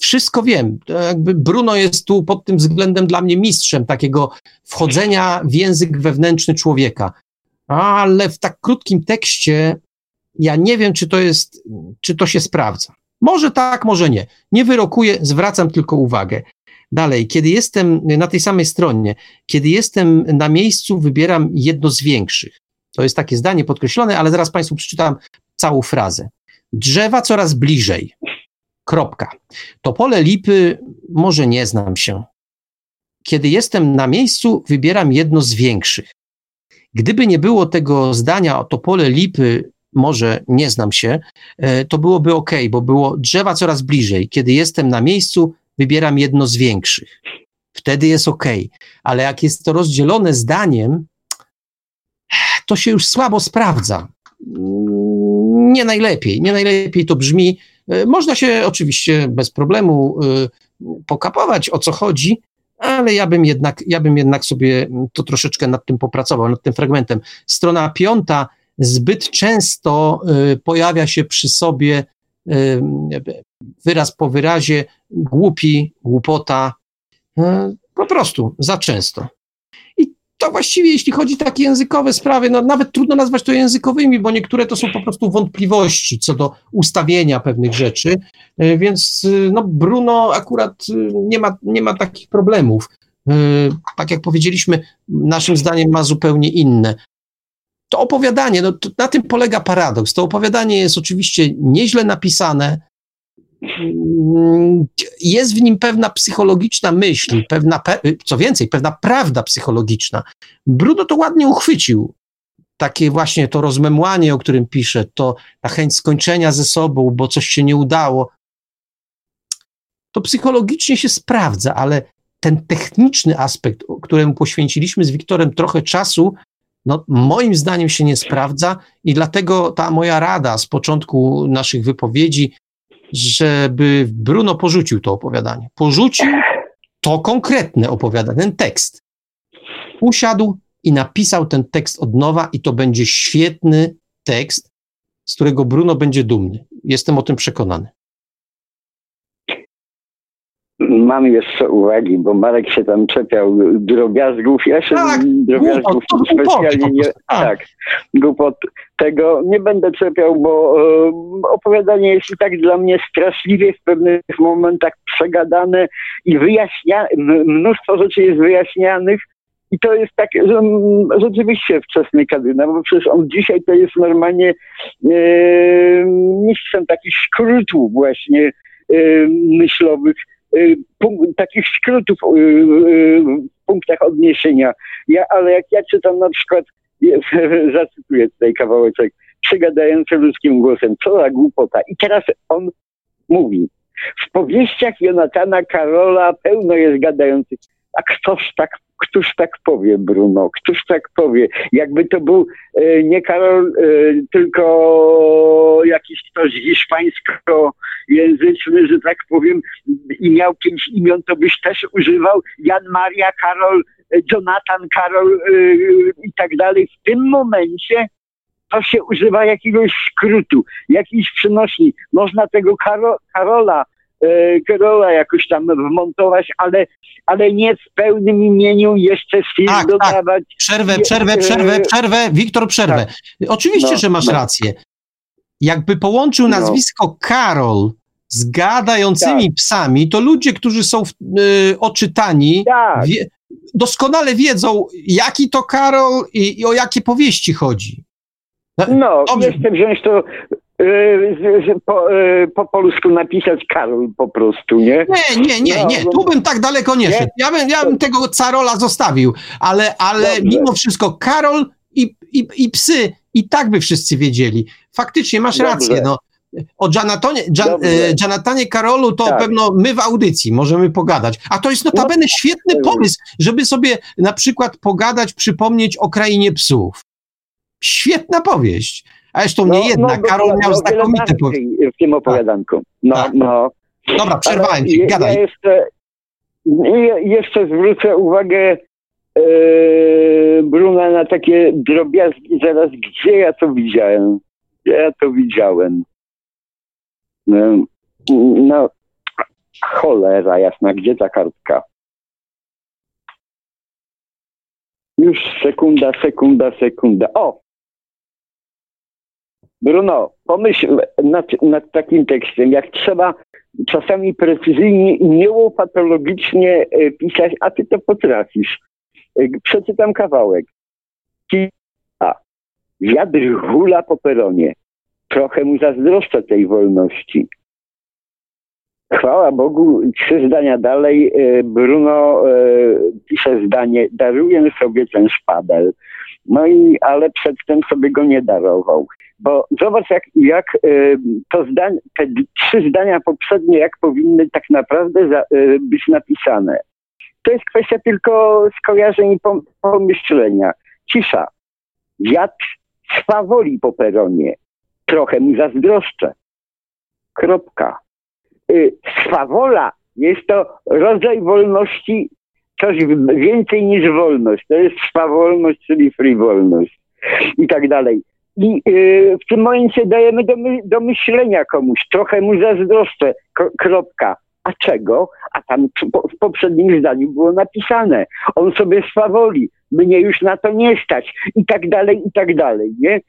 wszystko wiem. Jakby Bruno jest tu pod tym względem dla mnie mistrzem takiego wchodzenia w język wewnętrzny człowieka. Ale w tak krótkim tekście ja nie wiem, czy to jest, czy to się sprawdza. Może tak, może nie. Nie wyrokuję, zwracam tylko uwagę. Dalej, kiedy jestem na tej samej stronie, kiedy jestem na miejscu, wybieram jedno z większych. To jest takie zdanie podkreślone, ale zaraz Państwu przeczytam całą frazę. Drzewa coraz bliżej. Kropka. To pole lipy może nie znam się. Kiedy jestem na miejscu, wybieram jedno z większych. Gdyby nie było tego zdania, to pole lipy może nie znam się, e, to byłoby ok, bo było drzewa coraz bliżej. Kiedy jestem na miejscu, wybieram jedno z większych. Wtedy jest ok. Ale jak jest to rozdzielone zdaniem, to się już słabo sprawdza. Nie najlepiej, nie najlepiej to brzmi. E, można się oczywiście bez problemu e, pokapować, o co chodzi, ale ja bym jednak, ja bym jednak sobie to troszeczkę nad tym popracował, nad tym fragmentem. Strona piąta zbyt często y, pojawia się przy sobie wyraz po wyrazie głupi, głupota, po prostu za często. To właściwie, jeśli chodzi o takie językowe sprawy, no nawet trudno nazwać to językowymi, bo niektóre to są po prostu wątpliwości co do ustawienia pewnych rzeczy, więc no Bruno akurat nie ma, nie ma takich problemów. Tak jak powiedzieliśmy, naszym zdaniem ma zupełnie inne to opowiadanie, no, to na tym polega paradoks. To opowiadanie jest oczywiście nieźle napisane, jest w nim pewna psychologiczna myśl, pewna, co więcej, pewna prawda psychologiczna. Bruno to ładnie uchwycił. Takie właśnie to rozmemłanie, o którym pisze, to ta chęć skończenia ze sobą, bo coś się nie udało. To psychologicznie się sprawdza, ale ten techniczny aspekt, któremu poświęciliśmy z Wiktorem trochę czasu, no, moim zdaniem się nie sprawdza i dlatego ta moja rada z początku naszych wypowiedzi, żeby Bruno porzucił to opowiadanie. Porzucił to konkretne opowiadanie, ten tekst. Usiadł i napisał ten tekst od nowa i to będzie świetny tekst, z którego Bruno będzie dumny. Jestem o tym przekonany. Mam jeszcze uwagi, bo Marek się tam czepiał drobiazgów. Ja się tak, drobiazgów głupot, specjalnie nie. Tak, głupot tego nie będę czepiał, bo e, opowiadanie jest i tak dla mnie straszliwie w pewnych momentach przegadane i wyjaśnia, mnóstwo rzeczy jest wyjaśnianych. I to jest tak, że rzeczywiście wczesny Kadyna, bo przecież on dzisiaj to jest normalnie e, mistrzem takich skrótów właśnie myślowych takich skrótów y, y, w punktach odniesienia. Ja, ale jak ja czytam na przykład, zacytuję tutaj kawałeczek, przygadający ludzkim głosem, co za głupota. I teraz on mówi, w powieściach Jonatana Karola pełno jest gadających, a ktoś tak Któż tak powie, Bruno? Któż tak powie? Jakby to był e, nie Karol, e, tylko jakiś ktoś hiszpańskojęzyczny, że tak powiem, i miał pięć imion, to byś też używał Jan Maria, Karol, e, Jonathan, Karol i tak dalej. W tym momencie to się używa jakiegoś skrótu, jakiejś przynośni. Można tego Karo, Karola Karola jakoś tam wmontować, ale, ale nie w pełnym imieniu jeszcze film tak, tak. dodawać. Tak. Przerwę, przerwę, przerwę, przerwę. Wiktor, przerwę. Tak. Oczywiście, no, że masz no. rację. Jakby połączył no. nazwisko. Karol z gadającymi tak. psami, to ludzie, którzy są y, oczytani, tak. wie, doskonale wiedzą, jaki to Karol i, i, o jakie powieści chodzi. No, no jeszcze wziąć to po, yy, po polsku napisać Karol po prostu, nie? Nie, nie, nie, nie. No, tu bym tak daleko nie, nie? szedł. Ja bym, ja bym tego Carola zostawił, ale, ale mimo wszystko Karol i, i, i psy i tak by wszyscy wiedzieli. Faktycznie masz Dobrze. rację, no. O Janatonie, Jan, Janatanie Karolu to tak. pewno my w audycji możemy pogadać. A to jest notabene no, świetny pomysł, żeby sobie na przykład pogadać, przypomnieć o krainie psów. Świetna powieść. A zresztą nie no, jedna. No, Karol miał no, znakomite w tym opowiadanku. No, tak. no. Dobra, przerwałem ci, gadaj. Ja jeszcze, jeszcze zwrócę uwagę e, Bruna na takie drobiazgi zaraz, gdzie ja to widziałem? Gdzie ja to widziałem? No, no Cholera jasna, gdzie ta kartka? Już sekunda, sekunda, sekunda. O! Bruno, pomyśl nad, nad takim tekstem, jak trzeba czasami precyzyjnie i niełopatologicznie e, pisać, a ty to potrafisz. E, przeczytam kawałek. A, wiatr hula po peronie. Trochę mu zazdroszczę tej wolności. Chwała Bogu, trzy zdania dalej. E, Bruno pisze zdanie, daruję sobie ten szpadel. No i, ale przedtem sobie go nie darował. Bo zobacz, jak, jak to zdań, te trzy zdania poprzednie, jak powinny tak naprawdę za, być napisane. To jest kwestia tylko skojarzeń i pomyślenia. Cisza. Wiatr swawoli po peronie. Trochę mu zazdroszczę. Kropka. Y, swawola jest to rodzaj wolności, coś więcej niż wolność. To jest swawolność, czyli frywolność i tak dalej. I y, w tym momencie dajemy do, my, do myślenia komuś, trochę mu zazdroszczę, kropka. A czego? A tam w poprzednim zdaniu było napisane. On sobie swawoli, mnie już na to nie stać i tak dalej, i tak dalej, nie?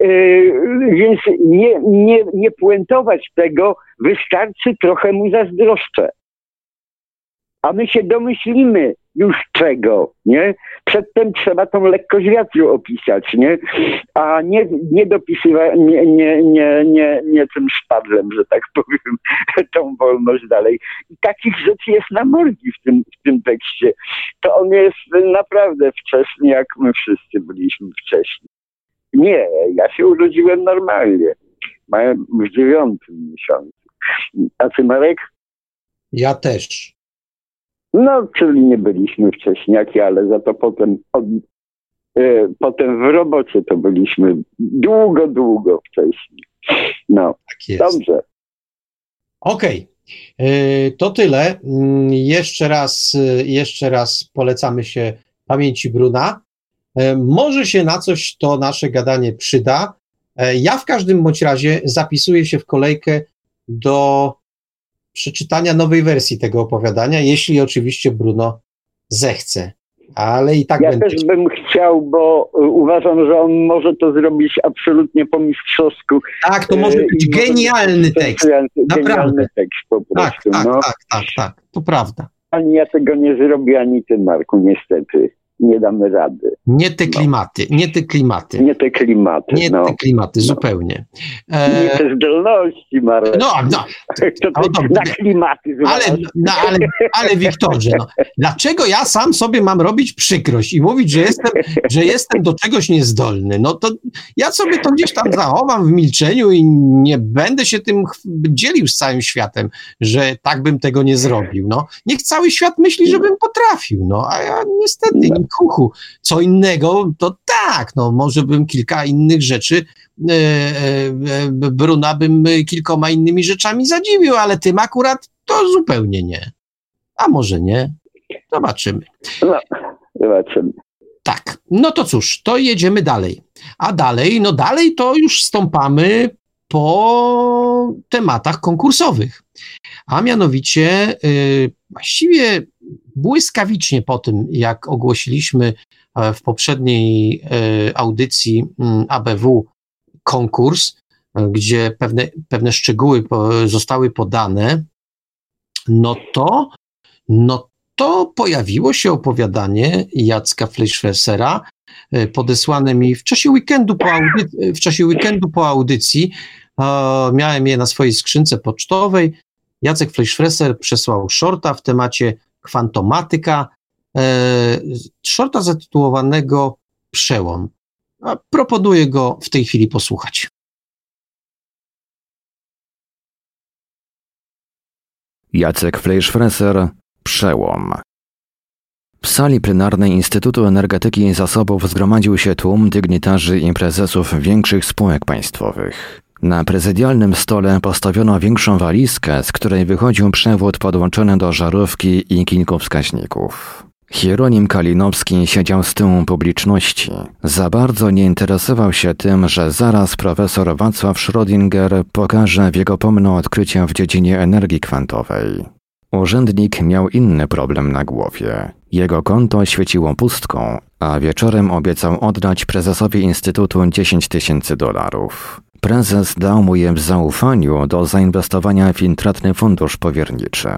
Yy, więc nie, nie, nie puentować tego, wystarczy trochę mu zazdroszczę. A my się domyślimy, już czego, nie? Przedtem trzeba tą lekkość wiatru opisać, nie? A nie, nie dopisywać, nie, nie, nie, nie, nie tym szpadlem, że tak powiem, tą wolność dalej. I takich rzeczy jest na morgi w tym, w tym tekście. To on jest naprawdę wcześniej, jak my wszyscy byliśmy wcześniej. Nie, ja się urodziłem normalnie. Małem w dziewiątym miesiącu. A ty, Marek? Ja też. No, czyli nie byliśmy wcześniaki, ale za to potem, od, e, potem w robocie to byliśmy długo, długo wcześniej. No, tak dobrze. Okej. Okay. E, to tyle. Mm, jeszcze raz, e, jeszcze raz polecamy się pamięci Bruna. Może się na coś to nasze gadanie przyda. Ja w każdym bądź razie zapisuję się w kolejkę do przeczytania nowej wersji tego opowiadania, jeśli oczywiście Bruno zechce. Ale i tak Ja będę... też bym chciał, bo uważam, że on może to zrobić absolutnie po mistrzowsku. Tak, to może y, być genialny tekst. Naprawdę. Genialny tekst po tak, prostu. Tak, no. tak, tak, tak, to prawda. Ani ja tego nie zrobię, ani ty, Marku, niestety nie damy rady. Nie te no. klimaty, no. nie te klimaty. Nie te klimaty, Nie no. te klimaty, zupełnie. E... Nie te zdolności, Marek. No, no. To no, na klimaty. Ale, no, ale, ale Wiktorze, no, dlaczego ja sam sobie mam robić przykrość i mówić, że jestem, że jestem do czegoś niezdolny? No to ja sobie to gdzieś tam zachowam w milczeniu i nie będę się tym dzielił z całym światem, że tak bym tego nie zrobił. No, niech cały świat myśli, żebym potrafił, no, a ja niestety no kuchu. Co innego, to tak, no może bym kilka innych rzeczy, e, e, Bruna bym kilkoma innymi rzeczami zadziwił, ale tym akurat to zupełnie nie. A może nie? Zobaczymy. No, zobaczymy. Tak, no to cóż, to jedziemy dalej. A dalej, no dalej to już stąpamy po tematach konkursowych. A mianowicie, yy, właściwie błyskawicznie po tym, jak ogłosiliśmy e, w poprzedniej e, audycji mm, ABW konkurs, e, gdzie pewne, pewne szczegóły zostały podane, no to, no to pojawiło się opowiadanie Jacka Fleischfessera, podesłane mi w czasie weekendu po, audycji, w czasie weekendu po audycji. Miałem je na swojej skrzynce pocztowej. Jacek Fleischfresser przesłał shorta w temacie kwantomatyka, e, shorta zatytułowanego Przełom. Proponuję go w tej chwili posłuchać. Jacek Fleischfresser, Przełom. W sali plenarnej Instytutu Energetyki i Zasobów zgromadził się tłum dygnitarzy i prezesów większych spółek państwowych. Na prezydialnym stole postawiono większą walizkę, z której wychodził przewód podłączony do żarówki i kilku wskaźników. Hieronim Kalinowski siedział z tyłu publiczności. Za bardzo nie interesował się tym, że zaraz profesor Wacław Schrödinger pokaże wiekopomne odkrycia w dziedzinie energii kwantowej. Urzędnik miał inny problem na głowie. Jego konto świeciło pustką, a wieczorem obiecał oddać prezesowi Instytutu 10 tysięcy dolarów. Prezes dał mu je w zaufaniu do zainwestowania w intratny fundusz powierniczy.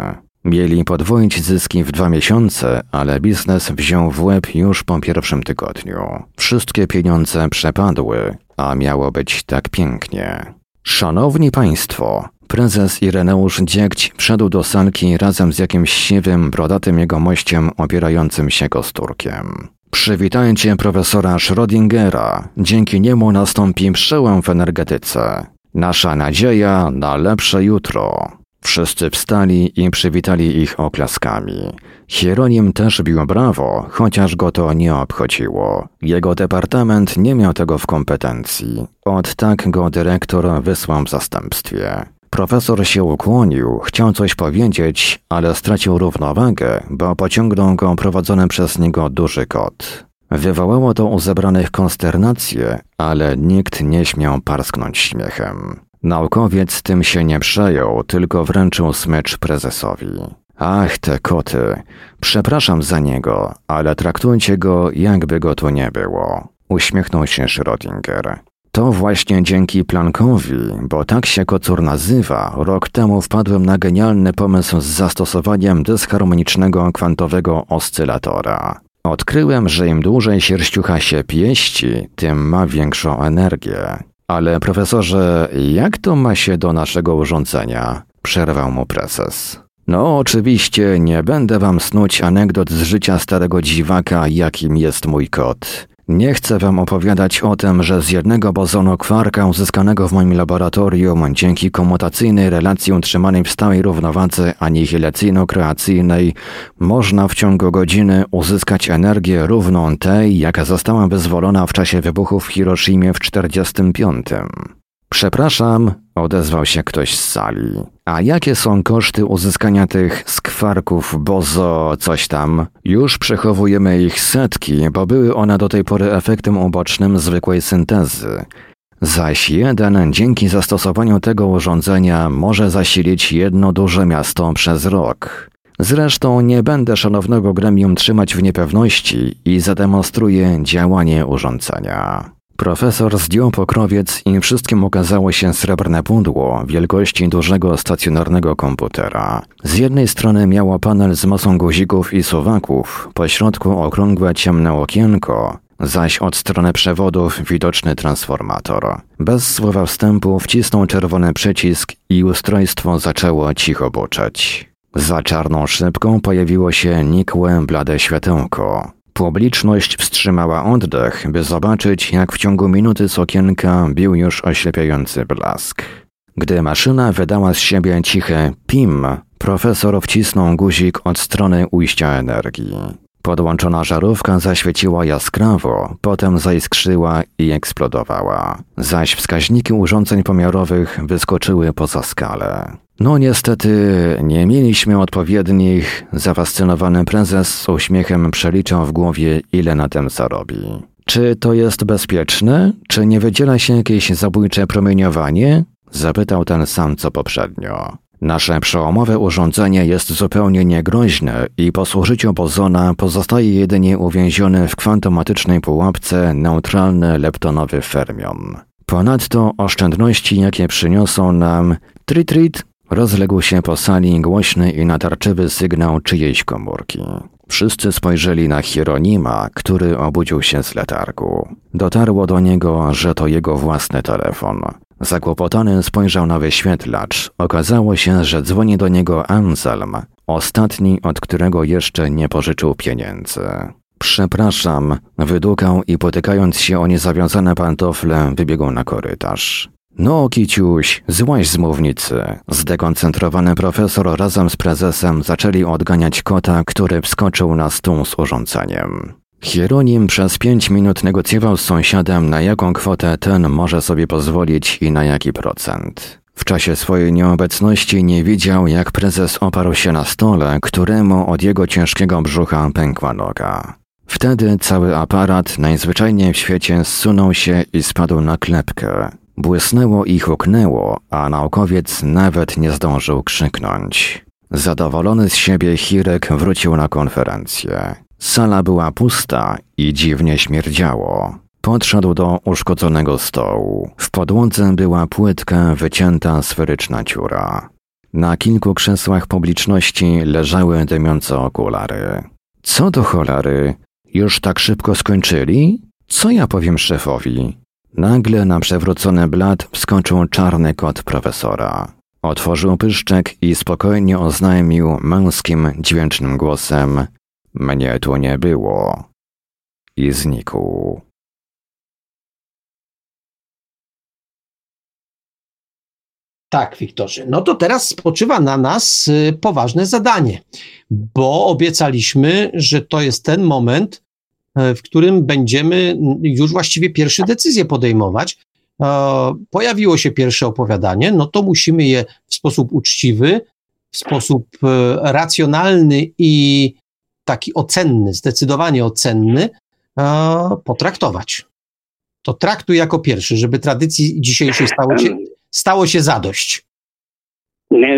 Mieli podwoić zyski w dwa miesiące, ale biznes wziął w łeb już po pierwszym tygodniu. Wszystkie pieniądze przepadły, a miało być tak pięknie. Szanowni Państwo, prezes Ireneusz Dziegć wszedł do salki razem z jakimś siwym, brodatym jegomościem opierającym się kosturkiem. Przywitajcie profesora Schrödingera. Dzięki niemu nastąpi przełom w energetyce. Nasza nadzieja na lepsze jutro. Wszyscy wstali i przywitali ich oklaskami. Hieronim też bił brawo, chociaż go to nie obchodziło. Jego departament nie miał tego w kompetencji. Od tak go dyrektor wysłał w zastępstwie. Profesor się ukłonił, chciał coś powiedzieć, ale stracił równowagę, bo pociągnął go prowadzony przez niego duży kot. Wywołało to u zebranych konsternację, ale nikt nie śmiał parsknąć śmiechem. Naukowiec tym się nie przejął, tylko wręczył smycz prezesowi. Ach, te koty. Przepraszam za niego, ale traktujcie go, jakby go tu nie było. Uśmiechnął się Schrödinger. To właśnie dzięki Planckowi, bo tak się kocur nazywa, rok temu wpadłem na genialny pomysł z zastosowaniem dysharmonicznego kwantowego oscylatora. Odkryłem, że im dłużej sierściucha się pieści, tym ma większą energię. Ale profesorze, jak to ma się do naszego urządzenia? Przerwał mu prezes. No, oczywiście nie będę wam snuć anegdot z życia starego dziwaka, jakim jest mój kot. Nie chcę wam opowiadać o tym, że z jednego bozonu kwarka uzyskanego w moim laboratorium dzięki komutacyjnej relacji utrzymanej w stałej równowadze anihilacyjno-kreacyjnej można w ciągu godziny uzyskać energię równą tej, jaka została wyzwolona w czasie wybuchów w Hiroshimie w 1945. Przepraszam, odezwał się ktoś z sali. A jakie są koszty uzyskania tych skwarków bozo coś tam? Już przechowujemy ich setki, bo były one do tej pory efektem ubocznym zwykłej syntezy. Zaś jeden dzięki zastosowaniu tego urządzenia może zasilić jedno duże miasto przez rok. Zresztą nie będę szanownego gremium trzymać w niepewności i zademonstruję działanie urządzenia. Profesor zdjął pokrowiec i wszystkim okazało się srebrne pudło wielkości dużego stacjonarnego komputera. Z jednej strony miało panel z masą guzików i suwaków, po środku okrągłe ciemne okienko, zaś od strony przewodów widoczny transformator. Bez słowa wstępu wcisnął czerwony przycisk i ustrojstwo zaczęło cicho buczeć. Za czarną szybką pojawiło się nikłe, blade światełko. Publiczność wstrzymała oddech, by zobaczyć, jak w ciągu minuty z okienka bił już oślepiający blask. Gdy maszyna wydała z siebie ciche PIM, profesor wcisnął guzik od strony ujścia energii. Podłączona żarówka zaświeciła jaskrawo, potem zaiskrzyła i eksplodowała, zaś wskaźniki urządzeń pomiarowych wyskoczyły poza skalę. No niestety nie mieliśmy odpowiednich. Zafascynowany prezes z uśmiechem przeliczał w głowie, ile na tym zarobi. Czy to jest bezpieczne? Czy nie wydziela się jakieś zabójcze promieniowanie? Zapytał ten sam co poprzednio. Nasze przełomowe urządzenie jest zupełnie niegroźne i po zużyciu bozona pozostaje jedynie uwięziony w kwantomatycznej pułapce neutralny leptonowy fermion. Ponadto oszczędności, jakie przyniosą nam trit-trit Rozległ się po sali głośny i natarczywy sygnał czyjejś komórki. Wszyscy spojrzeli na Hieronima, który obudził się z letargu. Dotarło do niego, że to jego własny telefon. Zakłopotany spojrzał na wyświetlacz. Okazało się, że dzwoni do niego Anselm, ostatni, od którego jeszcze nie pożyczył pieniędzy. Przepraszam, wydukał i potykając się o niezawiązane pantofle, wybiegł na korytarz. No, Kiciuś, złaź z mównicy. Zdekoncentrowany profesor razem z prezesem zaczęli odganiać kota, który wskoczył na stół z urządzeniem. Hieronim przez pięć minut negocjował z sąsiadem, na jaką kwotę ten może sobie pozwolić i na jaki procent. W czasie swojej nieobecności nie widział, jak prezes oparł się na stole, któremu od jego ciężkiego brzucha pękła noga. Wtedy cały aparat najzwyczajniej w świecie zsunął się i spadł na klepkę. Błysnęło i huknęło, a naukowiec nawet nie zdążył krzyknąć. Zadowolony z siebie Hirek wrócił na konferencję. Sala była pusta i dziwnie śmierdziało. Podszedł do uszkodzonego stołu. W podłodze była płytka, wycięta sferyczna dziura. Na kilku krzesłach publiczności leżały dymiące okulary. Co do cholary? Już tak szybko skończyli? Co ja powiem szefowi? Nagle na przewrócony blat wskoczył czarny kot profesora. Otworzył pyszczek i spokojnie oznajmił męskim, dźwięcznym głosem: Mnie tu nie było. I znikł. Tak, Wiktorze. No to teraz spoczywa na nas y, poważne zadanie, bo obiecaliśmy, że to jest ten moment, w którym będziemy już właściwie pierwsze decyzje podejmować. E, pojawiło się pierwsze opowiadanie, no to musimy je w sposób uczciwy, w sposób e, racjonalny i taki ocenny, zdecydowanie ocenny, potraktować. To traktuj jako pierwszy, żeby tradycji dzisiejszej stało się stało się zadość?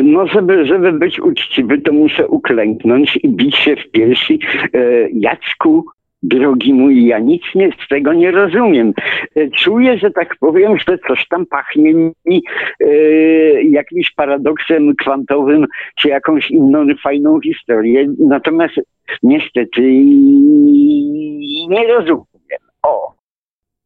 No, żeby, żeby być uczciwy, to muszę uklęknąć i bić się w piersi. E, Jacku, drogi mój, ja nic nie, z tego nie rozumiem. E, czuję, że tak powiem, że coś tam pachnie mi e, jakimś paradoksem kwantowym, czy jakąś inną fajną historię. Natomiast niestety nie rozumiem. O.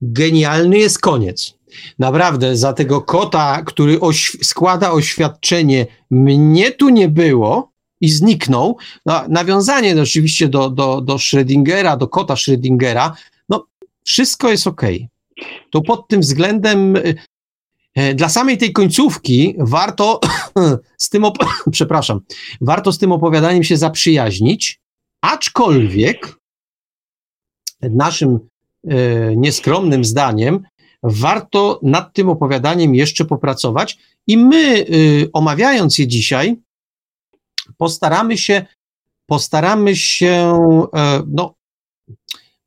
Genialny jest koniec. Naprawdę, za tego kota, który oś składa oświadczenie, mnie tu nie było i zniknął, no, nawiązanie oczywiście do, do, do Schrödingera, do kota Schrödingera, no wszystko jest ok. To pod tym względem y, y, dla samej tej końcówki warto z tym, przepraszam, warto z tym opowiadaniem się zaprzyjaźnić, aczkolwiek naszym y, nieskromnym zdaniem warto nad tym opowiadaniem jeszcze popracować i my, y, omawiając je dzisiaj, postaramy się, postaramy się, e, no,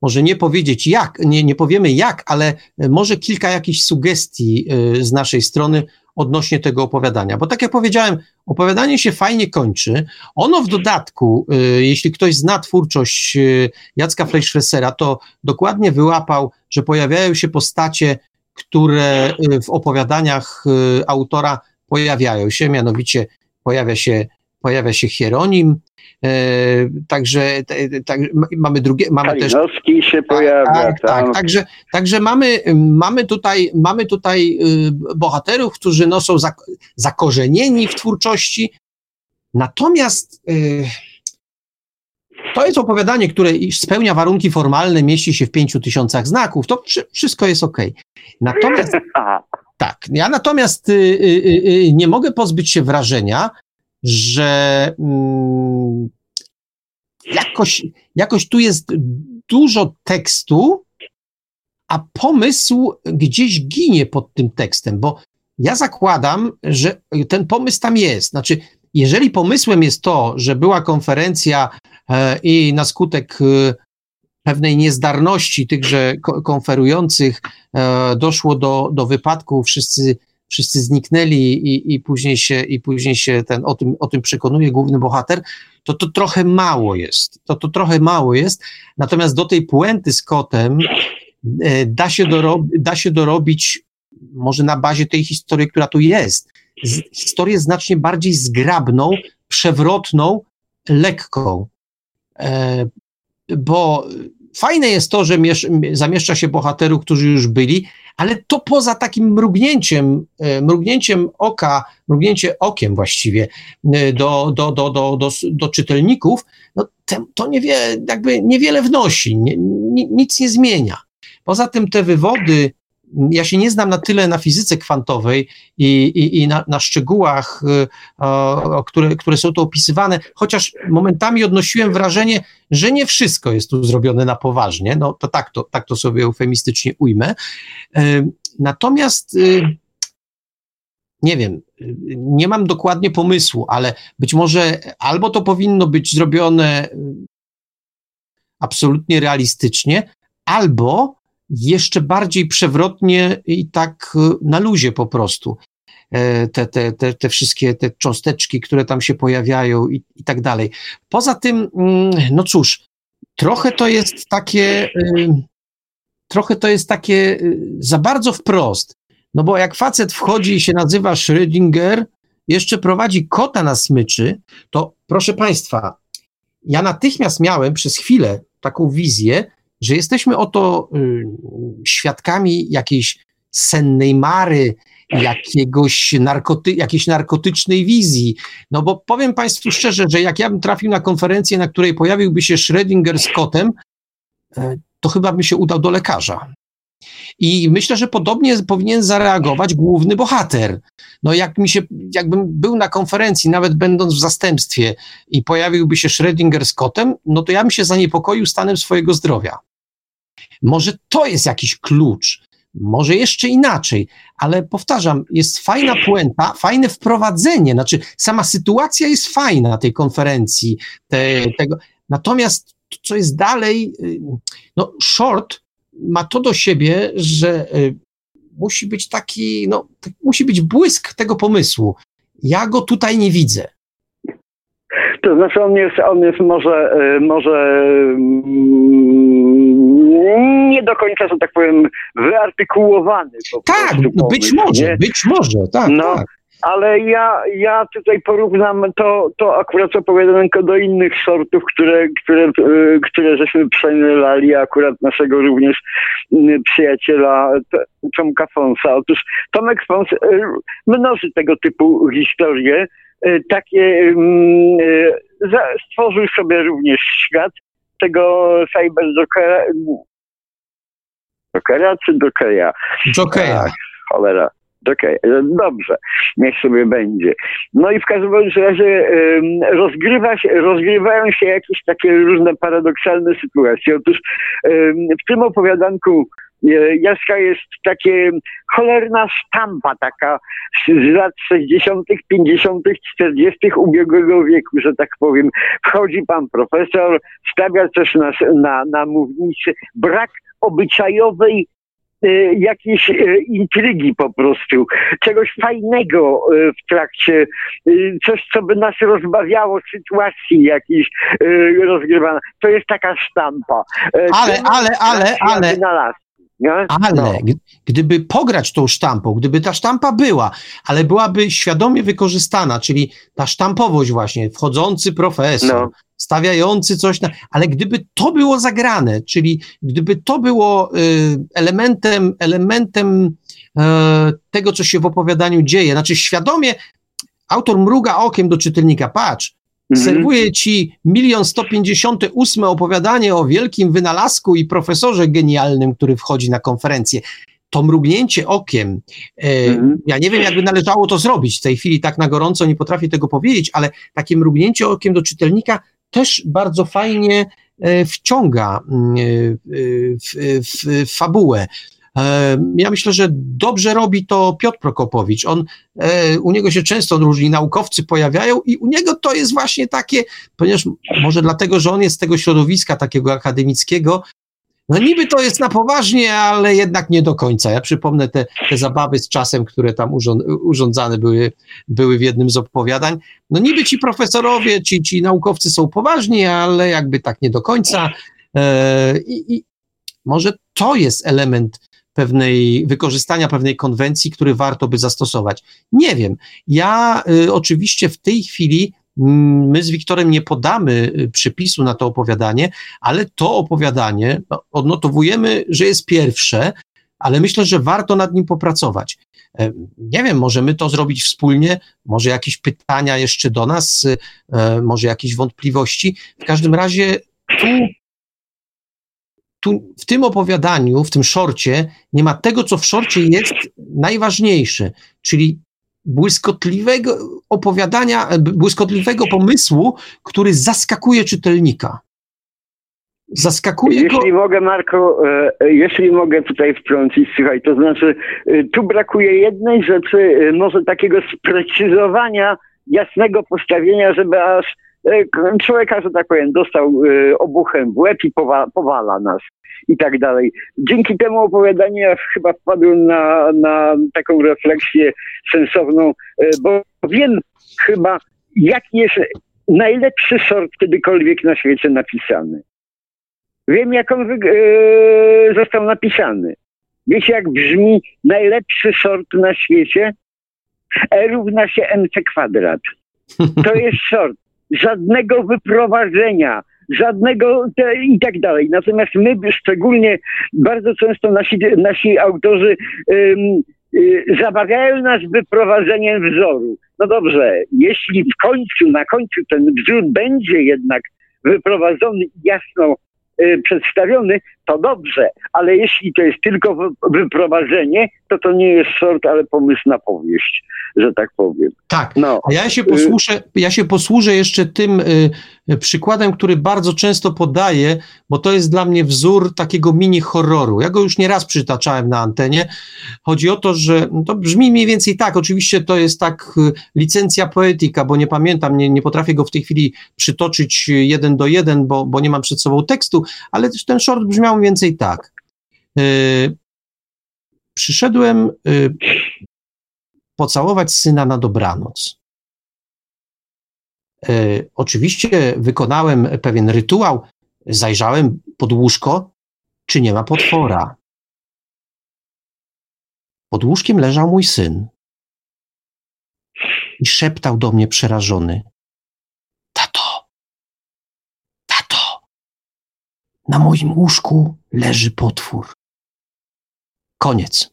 może nie powiedzieć jak, nie, nie powiemy jak, ale może kilka jakichś sugestii y, z naszej strony odnośnie tego opowiadania. Bo tak jak powiedziałem, opowiadanie się fajnie kończy. Ono w dodatku, jeśli ktoś zna twórczość Jacka Fleischfressera, to dokładnie wyłapał, że pojawiają się postacie, które w opowiadaniach autora pojawiają się, mianowicie pojawia się, pojawia się Hieronim, e, także tak, mamy drugie, mamy też... się pojawia. Tak, tak, tak, także, także mamy, mamy, tutaj, mamy tutaj y, bohaterów, którzy no, są zakorzenieni w twórczości, natomiast to jest opowiadanie, które spełnia warunki formalne, mieści się w pięciu tysiącach znaków, to wszystko jest ok. Natomiast, tak, ja natomiast y, y, y, nie mogę pozbyć się wrażenia, że mm, jakoś, jakoś tu jest dużo tekstu, a pomysł gdzieś ginie pod tym tekstem, bo ja zakładam, że ten pomysł tam jest. Znaczy, jeżeli pomysłem jest to, że była konferencja e, i na skutek e, pewnej niezdarności tychże konferujących e, doszło do, do wypadku, wszyscy, wszyscy zniknęli i, i, później się, i później się ten, o, tym, o tym przekonuje główny bohater, to to trochę mało jest. To to trochę mało jest. Natomiast do tej puenty z kotem da się, da się dorobić może na bazie tej historii, która tu jest, historię znacznie bardziej zgrabną, przewrotną, lekką. E, bo fajne jest to, że zamieszcza się bohaterów, którzy już byli, ale to poza takim mrugnięciem, e, mrugnięciem oka, mrugnięcie okiem właściwie e, do, do, do, do, do, do czytelników, no to niewie, jakby niewiele wnosi, nie, nic nie zmienia. Poza tym te wywody ja się nie znam na tyle na fizyce kwantowej i, i, i na, na, szczegółach, y, o, które, które są tu opisywane, chociaż momentami odnosiłem wrażenie, że nie wszystko jest tu zrobione na poważnie, no to tak to, tak to sobie eufemistycznie ujmę. Y, natomiast y, nie wiem, nie mam dokładnie pomysłu, ale być może albo to powinno być zrobione absolutnie realistycznie, albo jeszcze bardziej przewrotnie i tak y, na luzie po prostu. te, te, te, te wszystkie te cząsteczki, które tam się pojawiają i, i tak dalej. Poza tym, mm, no cóż, trochę to jest takie, trochę to jest takie za bardzo wprost. No bo jak facet wchodzi i się nazywa Schrödinger, jeszcze prowadzi kota na smyczy, to proszę Państwa, ja natychmiast miałem przez chwilę taką wizję, że jesteśmy oto y, świadkami jakiejś sennej mary, jakiegoś narkoty, jakiejś narkotycznej wizji. No bo powiem Państwu szczerze, że jak ja bym trafił na konferencję, na której pojawiłby się Schrödinger z kotem, e, to chyba bym się udał do lekarza. I myślę, że podobnie powinien zareagować główny bohater. No jak mi się, jakbym był na konferencji, nawet będąc w zastępstwie i pojawiłby się Schrödinger z kotem, no to ja bym się zaniepokoił stanem swojego zdrowia. Może to jest jakiś klucz, może jeszcze inaczej, ale powtarzam, jest fajna puenta, fajne wprowadzenie, znaczy sama sytuacja jest fajna tej konferencji, te, tego. Natomiast co jest dalej, y, no short ma to do siebie, że y, musi być taki, no, musi być błysk tego pomysłu. Ja go tutaj nie widzę. To znaczy on jest, on jest może, y, może nie do końca, że tak powiem, wyartykułowany. Tak, no być może, nie? być może, tak, no, tak ale ja, ja tutaj porównam to, to akurat opowiadanko do innych sortów, które, które, e, które żeśmy przenylali, akurat naszego również przyjaciela Tomka Fonsa. Otóż Tomek Fons mnoży tego typu historie, takie stworzył sobie również świat tego Cyber Jokera, czy Jokera? Jokera. Cholera. Okej, okay, dobrze, niech sobie będzie. No i w każdym razie rozgrywa się, rozgrywają się jakieś takie różne paradoksalne sytuacje. Otóż w tym opowiadanku e, Jaska jest takie cholerna sztampa taka z lat 60., 50., 40. ubiegłego wieku, że tak powiem. Wchodzi pan profesor, stawia coś na, na, na mównicy. Brak obyczajowej Y, jakiejś y, intrygi po prostu, czegoś fajnego w trakcie, coś, co by nas rozbawiało, sytuacji jakiejś rozgrywana. To jest taka sztampa. Ale, ale, ale, ale, ale no. gdyby pograć tą sztampą, gdyby ta sztampa była, ale byłaby świadomie wykorzystana, czyli ta sztampowość właśnie, wchodzący profesor, no stawiający coś na, ale gdyby to było zagrane, czyli gdyby to było y, elementem, elementem e, tego, co się w opowiadaniu dzieje, znaczy świadomie autor mruga okiem do czytelnika, patrz, mhm. serwuje ci milion sto pięćdziesiąte ósme opowiadanie o wielkim wynalazku i profesorze genialnym, który wchodzi na konferencję to mrugnięcie okiem, e, mhm. ja nie wiem, jakby należało to zrobić. W tej chwili tak na gorąco nie potrafię tego powiedzieć, ale takie mrugnięcie okiem do czytelnika też bardzo fajnie e, wciąga mm, e, w, w, w fabułę. E, ja myślę, że dobrze robi to Piotr Prokopowicz. On, u niego się często różni naukowcy pojawiają i u niego to jest właśnie takie, ponieważ może dlatego, że on jest z tego środowiska takiego akademickiego, no niby to jest na poważnie, ale jednak nie do końca. Ja przypomnę te, te zabawy z czasem, które tam urząd, urządzane były, były w jednym z opowiadań. No niby ci profesorowie, ci, ci naukowcy są poważni, ale jakby tak nie do końca. E, I, i może to jest element pewnej, wykorzystania pewnej konwencji, który warto by zastosować. Nie wiem. Ja y, oczywiście w tej chwili My z Wiktorem nie podamy y, przypisu na to opowiadanie, ale to opowiadanie no, odnotowujemy, że jest pierwsze, ale myślę, że warto nad nim popracować. E, nie wiem, możemy to zrobić wspólnie, może jakieś pytania jeszcze do nas, e, może jakieś wątpliwości. W każdym razie tu, tu w tym opowiadaniu, w tym szorcie, nie ma tego, co w szorcie jest najważniejsze, czyli błyskotliwego opowiadania, błyskotliwego pomysłu, który zaskakuje czytelnika. Zaskakuje jeśli go... mogę, Marko, e, jeśli mogę tutaj wtrącić, słuchaj, to znaczy e, tu brakuje jednej rzeczy, e, może takiego sprecyzowania, jasnego postawienia, żeby aż człowieka, że tak powiem, dostał obuchem w łeb i powala nas i tak dalej. Dzięki temu opowiadaniu ja chyba wpadłem na, na taką refleksję sensowną, bo wiem chyba, jaki jest najlepszy sort kiedykolwiek na świecie napisany. Wiem, jak on został napisany. Wiecie, jak brzmi najlepszy sort na świecie? E równa się mc kwadrat. To jest sort. Żadnego wyprowadzenia, żadnego te, i tak dalej. Natomiast my szczególnie bardzo często nasi, nasi autorzy ym, y, zabawiają nas wyprowadzeniem wzoru. No dobrze, jeśli w końcu, na końcu ten wzór będzie jednak wyprowadzony jasno y, przedstawiony, to dobrze, ale jeśli to jest tylko wyprowadzenie, to to nie jest sort, ale pomysł na powieść, że tak powiem. Tak, no. a ja się posłużę, ja się posłużę jeszcze tym y, przykładem, który bardzo często podaję, bo to jest dla mnie wzór takiego mini horroru. Ja go już nieraz przytaczałem na antenie. Chodzi o to, że to brzmi mniej więcej tak, oczywiście to jest tak y, licencja poetyka, bo nie pamiętam, nie, nie potrafię go w tej chwili przytoczyć jeden do jeden, bo, bo nie mam przed sobą tekstu, ale ten short brzmiał mniej więcej tak. Y, przyszedłem y, pocałować syna na dobranoc. Y, oczywiście wykonałem pewien rytuał, zajrzałem pod łóżko, czy nie ma potwora. Pod łóżkiem leżał mój syn i szeptał do mnie przerażony: na moim łóżku leży potwór. Koniec.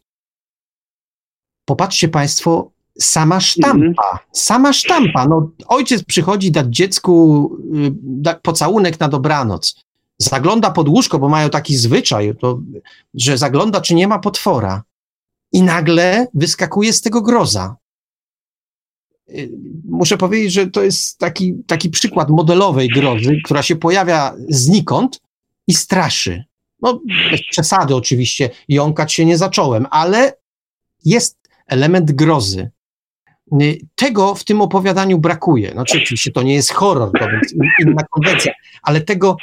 Popatrzcie Państwo, sama sztampa, mm. sama sztampa. No, ojciec przychodzi dać dziecku y, pocałunek na dobranoc. Zagląda pod łóżko, bo mają taki zwyczaj, to, że zagląda, czy nie ma potwora. I nagle wyskakuje z tego groza. Y, muszę powiedzieć, że to jest taki, taki przykład modelowej grozy, która się pojawia znikąd i straszy. No, bez przesady oczywiście, jąkać się nie zacząłem, ale jest element grozy. Y, tego w tym opowiadaniu brakuje. No, oczywiście to nie jest horror, to jest inna konwencja, ale tego,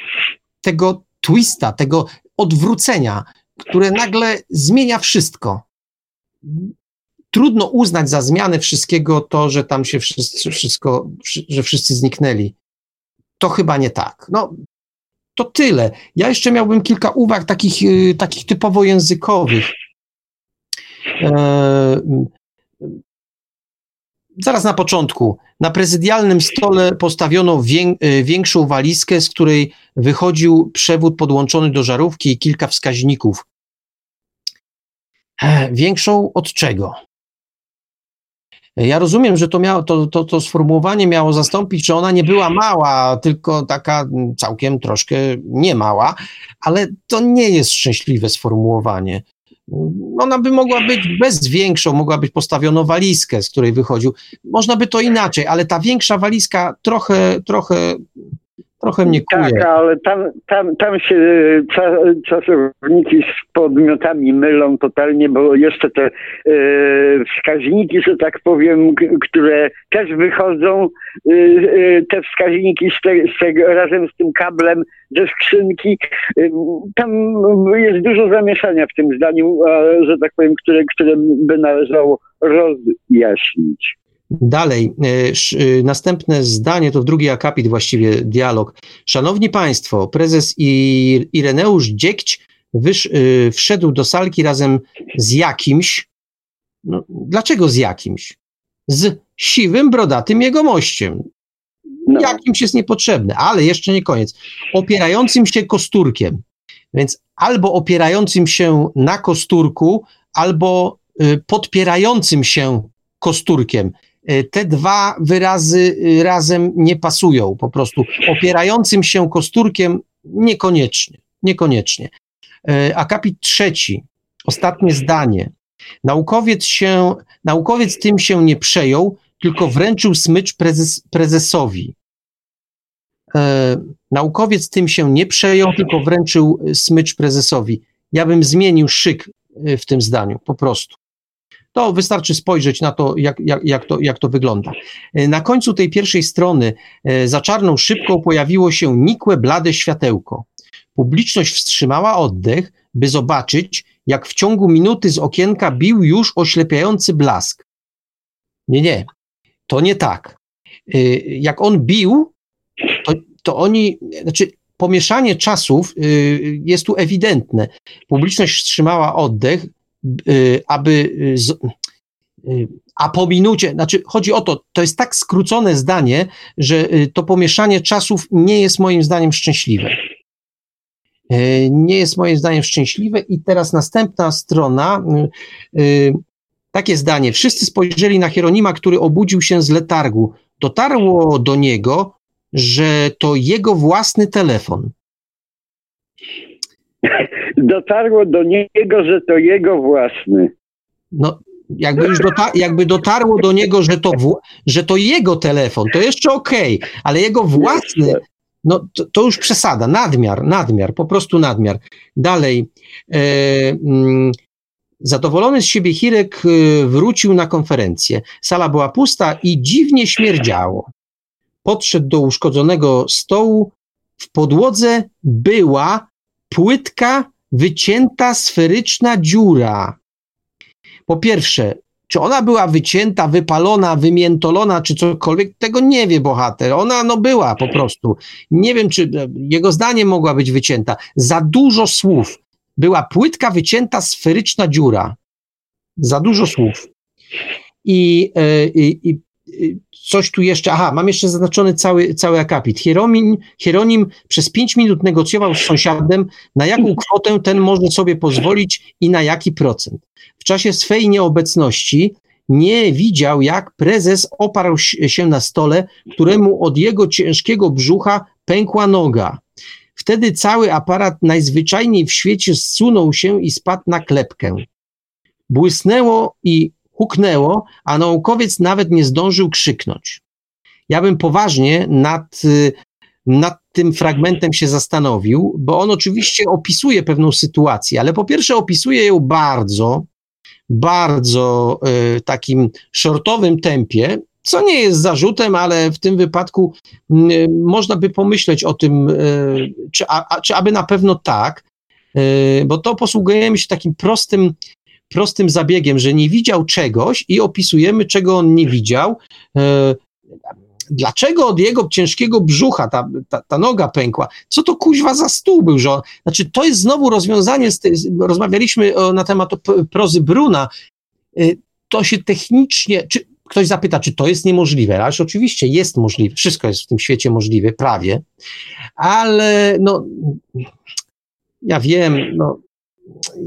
tego twista, tego odwrócenia, które nagle zmienia wszystko. Trudno uznać za zmianę wszystkiego to, że tam się wszyscy, wszystko, że wszyscy zniknęli. To chyba nie tak. No, to tyle. Ja jeszcze miałbym kilka uwag takich, y, takich typowo językowych. E, zaraz na początku. Na prezydialnym stole postawiono y, większą walizkę, z której wychodził przewód podłączony do żarówki i kilka wskaźników. E, większą od czego? Ja rozumiem, że to, miało, to, to, to sformułowanie miało zastąpić, że ona nie była mała, tylko taka całkiem troszkę nie mała, ale to nie jest szczęśliwe sformułowanie. Ona by mogła być bez większą, mogła być postawiono walizkę, z której wychodził. Można by to inaczej, ale ta większa walizka trochę, trochę trochę mnie kuje. Tak, ale tam, tam, tam się czasowniki z podmiotami mylą totalnie, bo jeszcze te e, wskaźniki, że tak powiem, które też wychodzą, e, e, te wskaźniki z, te, z tego, razem z tym kablem ze skrzynki, e, tam jest dużo zamieszania w tym zdaniu, że tak powiem, które, które by należało rozjaśnić. Dalej, e, e, następne zdanie to drugi akapit, właściwie dialog. Szanowni Państwo, prezes Ireneusz Dziekć wysz, e, wszedł do salki razem z jakimś. No, dlaczego z jakimś? Z siwym, brodatym jegomościem. No. Jakimś jest niepotrzebny, ale jeszcze nie koniec. Opierającym się kosturkiem. Więc albo opierającym się na kosturku, albo podpierającym się kosturkiem. E, te dwa wyrazy y, razem nie pasują po prostu. Opierającym się kosturkiem niekoniecznie, niekoniecznie. E, akapit trzeci, ostatnie zdanie. Naukowiec, się, naukowiec tym się nie przejął, tylko wręczył smycz prezes, prezesowi. E, naukowiec tym się nie przejął, tylko wręczył smycz prezesowi. Ja bym zmienił szyk w tym zdaniu, po prostu. To wystarczy spojrzeć na to jak, jak, jak to, jak to wygląda. Na końcu tej pierwszej strony za czarną szybką pojawiło się nikłe, blade światełko. Publiczność wstrzymała oddech, by zobaczyć, jak w ciągu minuty z okienka bił już oślepiający blask. Nie, nie, to nie tak. Y, jak on bił, to, to oni, znaczy pomieszanie czasów jest tu ewidentne. Publiczność wstrzymała oddech, y, aby. A po minucie, znaczy chodzi o to, to jest tak skrócone zdanie, że to pomieszanie czasów nie jest moim zdaniem szczęśliwe. Nie jest moim zdaniem szczęśliwe. I teraz następna strona. Takie zdanie. Wszyscy spojrzeli na Hieronima, który obudził się z letargu. Dotarło do niego, że to jego własny telefon. Dotarło do niego, że to jego własny. No, jakby już dota jakby dotarło do niego, że to, że to jego telefon, to jeszcze okej, okay, ale jego własny, no to, to, już przesada, nadmiar, nadmiar, po prostu nadmiar. Dalej, e, mm, Zadowolony z siebie Hirek y, wrócił na konferencję. Sala była pusta i dziwnie śmierdziało. Podszedł do uszkodzonego stołu. W podłodze była płytka, wycięta sferyczna dziura. Po pierwsze, czy ona była wycięta, wypalona, wymiętolona, czy cokolwiek, tego nie wie bohater. Ona no była po prostu. Nie wiem, czy jego zdaniem mogła być wycięta. Za dużo słów była płytka, wycięta, sferyczna dziura. Za dużo słów. I, e, i, i coś tu jeszcze, aha, mam jeszcze zaznaczony cały, cały akapit. Hieronim, Hieronim przez pięć minut negocjował z sąsiadem, na jaką kwotę ten może sobie pozwolić i na jaki procent. W czasie swej nieobecności nie widział, jak prezes oparł się na stole, któremu od jego ciężkiego brzucha pękła noga. Wtedy cały aparat najzwyczajniej w świecie zsunął się i spadł na klepkę. Błysnęło i huknęło, a naukowiec nawet nie zdążył krzyknąć. Ja bym poważnie nad, nad tym fragmentem się zastanowił, bo on oczywiście opisuje pewną sytuację, ale po pierwsze opisuje ją bardzo, bardzo y, takim shortowym tempie, co nie jest zarzutem, ale w tym wypadku mm, można by pomyśleć o tym, e, czy, a, czy aby na pewno tak, e, bo to posługujemy się takim prostym, prostym zabiegiem, że nie widział czegoś i opisujemy, czego on nie widział. E, dlaczego od jego ciężkiego brzucha ta, ta, ta, noga pękła? Co to kuźwa za stół był? Że, znaczy, to jest znowu rozwiązanie, z, rozmawialiśmy na temat prozy Bruna, to się technicznie, czy ktoś zapyta, czy to jest niemożliwe, ależ oczywiście jest możliwe, wszystko jest w tym świecie możliwe, prawie, ale no, ja wiem, no,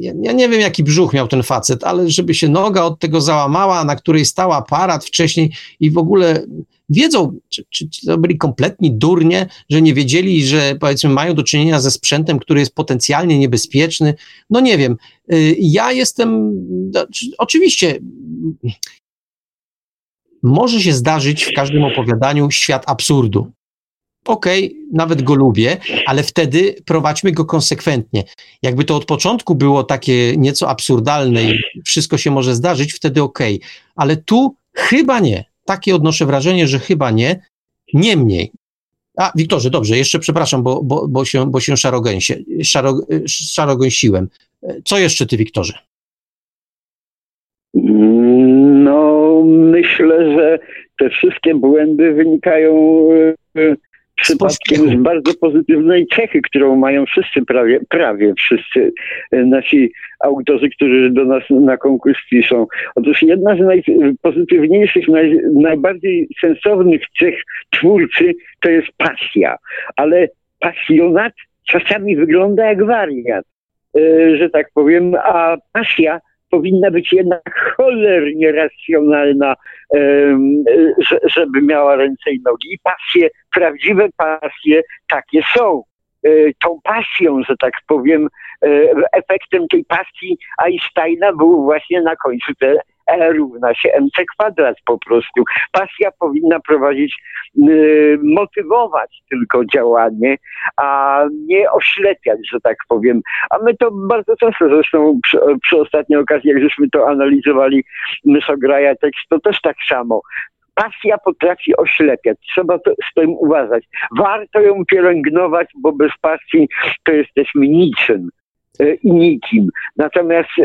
ja, nie wiem, jaki brzuch miał ten facet, ale żeby się noga od tego załamała, na której stał aparat wcześniej i w ogóle wiedzą, czy, czy, czy, to byli kompletni durnie, że nie wiedzieli, że powiedzmy mają do czynienia ze sprzętem, który jest potencjalnie niebezpieczny. No nie wiem. Y, ja jestem, znaczy, oczywiście może się zdarzyć w każdym opowiadaniu świat absurdu. Okej, okay, nawet go lubię, ale wtedy prowadźmy go konsekwentnie. Jakby to od początku było takie nieco absurdalne i wszystko się może zdarzyć, wtedy okej. Okay. Ale tu chyba nie. Takie odnoszę wrażenie, że chyba nie. Niemniej. A, Wiktorze, dobrze, jeszcze przepraszam, bo, bo, bo się, bo się szarogęsie, szaro, szarogęsiłem. Co jeszcze ty, Wiktorze? No, myślę, że te wszystkie błędy wynikają e, przypadkiem z bardzo pozytywnej cechy, którą mają wszyscy, prawie, prawie wszyscy e, nasi autorzy, którzy do nas na konkurs piszą. Otóż jedna z najpozytywniejszych, naj, najbardziej sensownych cech twórcy to jest pasja, ale pasjonat czasami wygląda jak wariat, e, że tak powiem, a pasja powinna być jednak cholernie racjonalna, żeby miała ręce i nogi. I pasje, prawdziwe pasje takie są. E, tą pasją, że tak powiem, e, efektem tej pasji Einsteina był właśnie na końcu te E równa się mc kwadrat po prostu. Pasja powinna prowadzić, y, motywować tylko działanie, a nie oślepiać, że tak powiem. A my to bardzo często zresztą przy, przy ostatniej okazji, jak żeśmy to analizowali, Myszograja tekst, to też tak samo pasja potrafi oślepiać. Trzeba to, z tym uważać. Warto ją pielęgnować, bo bez pasji to jesteśmy niczym e, i nikim. Natomiast e,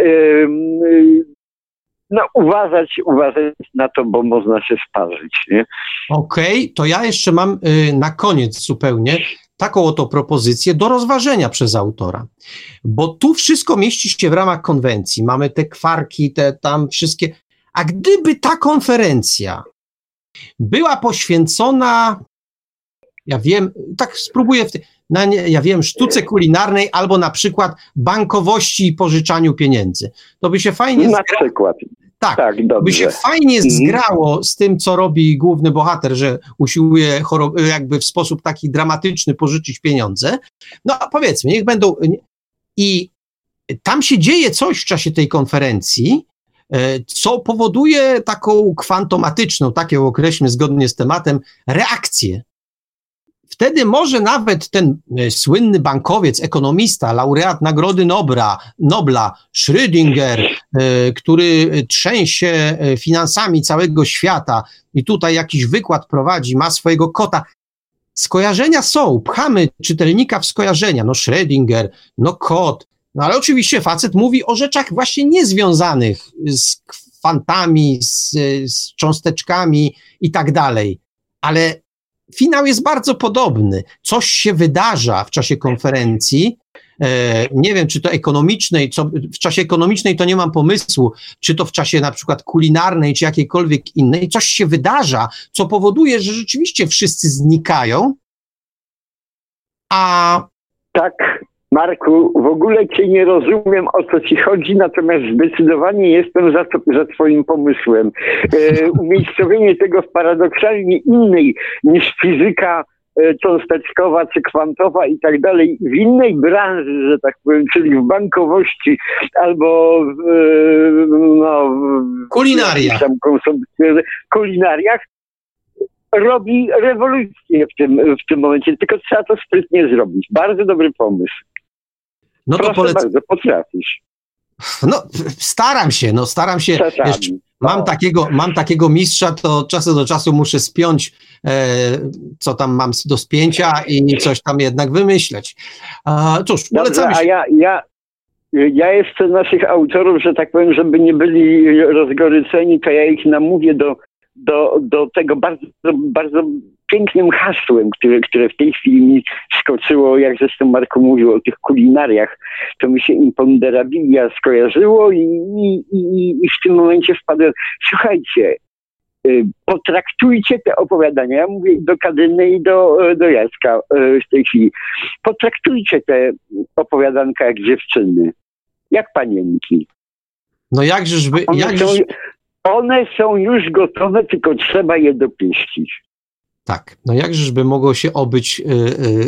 no, uważać, uważać na to, bo można się sparzyć. Okej, okay, to ja jeszcze mam y, na koniec zupełnie taką oto propozycję do rozważenia przez autora. Bo tu wszystko mieści się w ramach konwencji. Mamy te kwarki, te tam wszystkie. A gdyby ta konferencja była poświęcona, ja wiem, tak spróbuję, w te, na, ja wiem, sztuce kulinarnej albo na przykład bankowości i pożyczaniu pieniędzy. To by się fajnie Na zgra... przykład. Tak, tak by się fajnie mhm. zgrało z tym, co robi główny bohater, że usiłuje jakby w sposób taki dramatyczny pożyczyć pieniądze. No powiedzmy, niech będą. I tam się dzieje coś w czasie tej konferencji, E, co powoduje taką kwantomatyczną, tak ją określmy zgodnie z tematem, reakcję. Wtedy może nawet ten e, słynny bankowiec, ekonomista, laureat Nagrody Nobla, Nobla Schrödinger, e, który trzęsie finansami całego świata i tutaj jakiś wykład prowadzi, ma swojego kota. Skojarzenia są, pchamy czytelnika w skojarzenia, no Schrödinger, no kot, no ale oczywiście facet mówi o rzeczach właśnie niezwiązanych z kwantami, z, z cząsteczkami i tak dalej. Ale finał jest bardzo podobny. Coś się wydarza w czasie konferencji. E, nie wiem, czy to ekonomicznej, co, w czasie ekonomicznej to nie mam pomysłu, czy to w czasie na przykład kulinarnej, czy jakiejkolwiek innej. Coś się wydarza, co powoduje, że rzeczywiście wszyscy znikają, a tak, Marku, w ogóle Cię nie rozumiem, o co Ci chodzi, natomiast zdecydowanie jestem za, to, za Twoim pomysłem. E, umiejscowienie tego w paradoksalnie innej niż fizyka e, cząsteczkowa czy kwantowa i tak dalej, w innej branży, że tak powiem, czyli w bankowości albo w, e, no, w kulinariach. kulinariach, robi rewolucję w tym, w tym momencie, tylko trzeba to sprytnie zrobić. Bardzo dobry pomysł. No Proszę to polecam. bardzo, potrafisz. No, staram się, no staram się. Wiesz, mam, no. takiego, mam takiego mistrza, to czasu do czasu muszę spiąć, e, co tam mam do spięcia i coś tam jednak wymyśleć. A, cóż, polecam. Dobrze, a ja, ja, ja jeszcze naszych autorów, że tak powiem, żeby nie byli rozgoryceni, to ja ich namówię do, do, do tego bardzo, bardzo pięknym hasłem, które, które w tej chwili mi skoczyło, jak zresztą Marko mówił o tych kulinariach, to mi się imponderabilia skojarzyło i, i, i, i w tym momencie wpadłem, słuchajcie, y, potraktujcie te opowiadania, ja mówię do Kadyny i do, do Jacka y, w tej chwili, potraktujcie te opowiadanka jak dziewczyny, jak panienki. No jakżeż by... One, jakżeż... Są, one są już gotowe, tylko trzeba je dopieścić. Tak, no jakżeż by mogło się obyć y,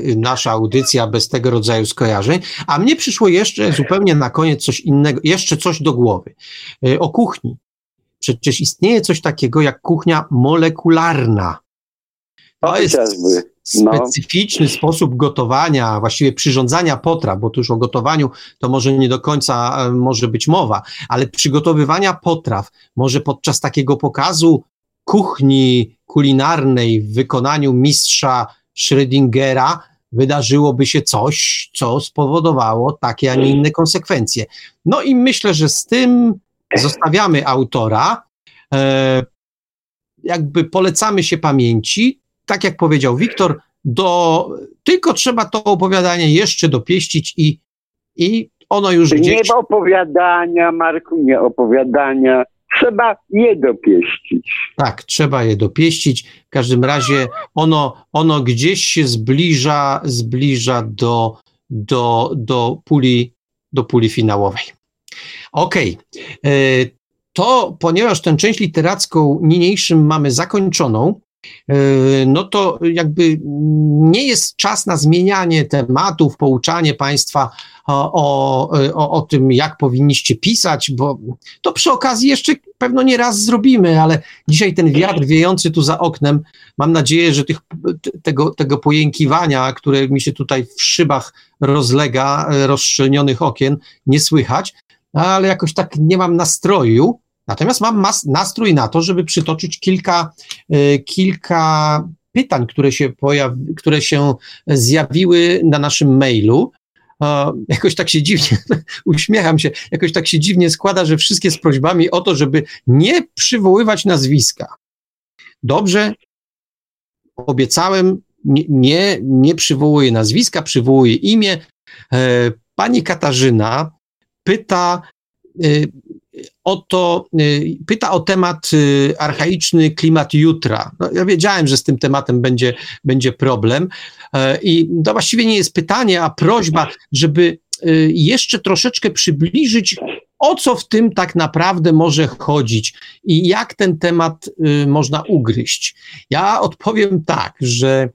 y, nasza audycja bez tego rodzaju skojarzeń, a mnie przyszło jeszcze zupełnie na koniec coś innego, jeszcze coś do głowy. Y, o kuchni. Przecież istnieje coś takiego jak kuchnia molekularna. To jest no. specyficzny sposób gotowania, właściwie przyrządzania potraw, bo tu już o gotowaniu to może nie do końca e, może być mowa, ale przygotowywania potraw może podczas takiego pokazu kuchni kulinarnej w wykonaniu mistrza Schrödingera wydarzyłoby się coś, co spowodowało takie, a nie inne konsekwencje. No i myślę, że z tym zostawiamy autora. E, jakby polecamy się pamięci. Tak jak powiedział Wiktor, do, tylko trzeba to opowiadanie jeszcze dopieścić i, i ono już gdzieś... Nie opowiadania, Marku, nie opowiadania, trzeba je dopieścić. Tak, trzeba je dopieścić. W każdym razie ono, ono gdzieś się zbliża, zbliża do, do, do, puli, do puli finałowej. Okej. Okay. E, to ponieważ tę część literacką niniejszym mamy zakończoną, no to jakby nie jest czas na zmienianie tematów, pouczanie Państwa o, o, o tym, jak powinniście pisać, bo to przy okazji jeszcze pewno nie raz zrobimy, ale dzisiaj ten wiatr wiejący tu za oknem, mam nadzieję, że tych, tego, tego pojękiwania, które mi się tutaj w szybach rozlega, rozszczelnionych okien, nie słychać, ale jakoś tak nie mam nastroju. Natomiast mam nastrój na to, żeby przytoczyć kilka, y, kilka pytań, które się, pojawi, które się zjawiły na naszym mailu. Jakoś tak się dziwnie, uśmiecham się, jakoś tak się dziwnie składa, że wszystkie z prośbami o to, żeby nie przywoływać nazwiska. Dobrze, obiecałem, nie, nie, nie przywołuję nazwiska, przywołuję imię. E, pani Katarzyna pyta, y, o to, y, pyta o temat y, archaiczny klimat jutra. No, ja wiedziałem, że z tym tematem będzie, będzie problem e, i to właściwie nie jest pytanie, a prośba, żeby y, jeszcze troszeczkę przybliżyć, o co w tym tak naprawdę może chodzić i jak ten temat można ugryźć. Ja odpowiem tak, że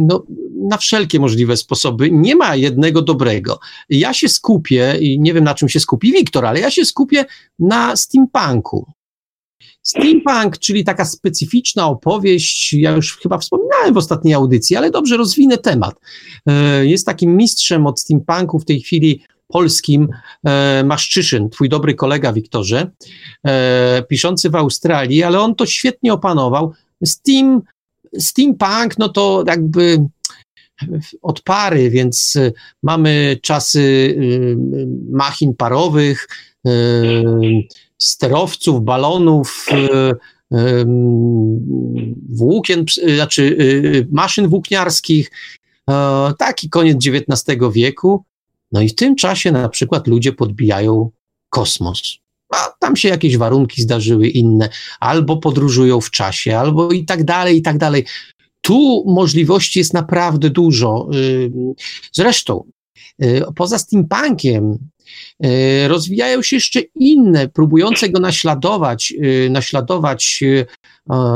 no, na wszelkie możliwe sposoby. Nie ma jednego dobrego. Ja się skupię, i nie wiem na czym się skupi Wiktor, ale ja się skupię na steampunku. Steampunk, czyli taka specyficzna opowieść, ja już chyba wspominałem w ostatniej audycji, ale dobrze rozwinę temat. Y, jest takim mistrzem od steampunku w tej chwili polskim y, Maszczyszyn, twój dobry kolega Wiktorze, piszący w Australii, ale on to świetnie opanował. Steam steampunk, no to jakby od pary, więc y, mamy czasy y, machin parowych, y, sterowców, balonów, włókien, znaczy maszyn włókniarskich, taki koniec XIX wieku. No i w tym czasie na przykład ludzie podbijają kosmos a tam się jakieś warunki zdarzyły inne, albo podróżują w czasie, albo i tak dalej, i tak dalej. Tu możliwości jest naprawdę dużo. Y, zresztą, y, poza steampunkiem, y, rozwijają się jeszcze inne, próbujące go naśladować, naśladować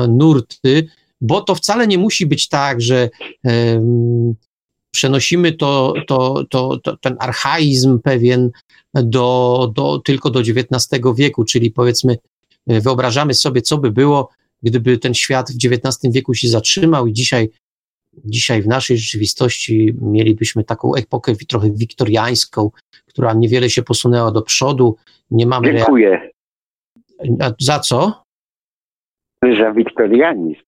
nurty, bo to wcale nie musi być tak, że przenosimy to, to, to, to, ten archaizm pewien do, do, tylko do XIX wieku, czyli powiedzmy, wyobrażamy sobie, co by było, gdyby ten świat w XIX wieku się zatrzymał i dzisiaj, dzisiaj w naszej rzeczywistości mielibyśmy taką epokę trochę wiktoriańską, która niewiele się posunęła do przodu. Nie mamy. Dziękuję. Za co? Za wiktorianizm.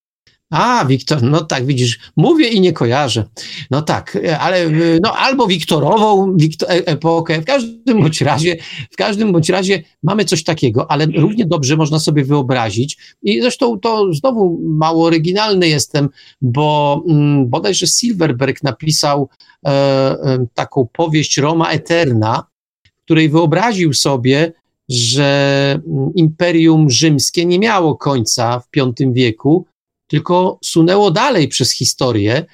A, Wiktor, no tak, widzisz, mówię i nie kojarzę. No tak, ale no, albo Wiktorową Wiktor, e, epokę, w każdym bądź razie, w każdym bądź razie mamy coś takiego, ale równie dobrze można sobie wyobrazić i zresztą to znowu mało oryginalny jestem, bo mm, bodajże Silverberg napisał e, e, taką powieść Roma Eterna, w której wyobraził sobie, że mm, Imperium Rzymskie nie miało końca w V wieku, tylko sunęło dalej przez historię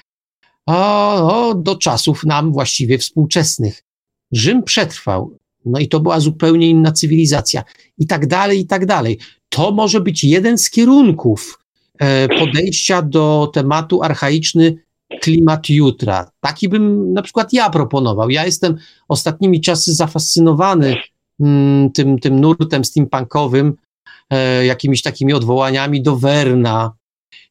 o, o, do czasów nam właściwie współczesnych. Rzym przetrwał, no i to była zupełnie inna cywilizacja, i tak dalej, i tak dalej. To może być jeden z kierunków e, podejścia do tematu archaiczny klimat jutra. Taki bym na przykład ja proponował. Ja jestem ostatnimi czasy zafascynowany mm, tym, tym nurtem steampunkowym, e, jakimiś takimi odwołaniami do Werna,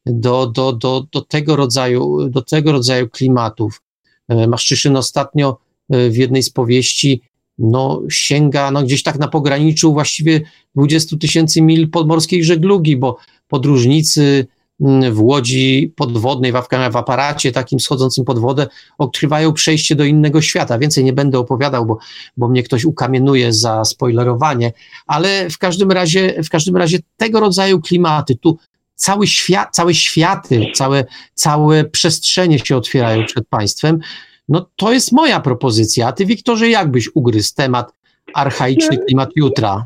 do, do, do, do, tego, rodzaju, do tego rodzaju klimatów. E, Maszczyszyn ostatnio e, w jednej z powieści no, sięga no, gdzieś tak na pograniczu właściwie 20 tysięcy mil podmorskiej żeglugi, bo podróżnicy w łodzi podwodnej, w, w aparacie takim schodzącym pod wodę odkrywają przejście do innego świata. Więcej nie będę opowiadał, bo, bo mnie ktoś ukamienuje za spoilerowanie, ale w każdym razie, w każdym razie tego rodzaju klimaty, tu cały świat, całe światy, całe, całe przestrzenie się otwierają przed państwem, no to jest moja propozycja. A ty, Wiktorze, jak byś ugryzł temat archaiczny klimat jutra?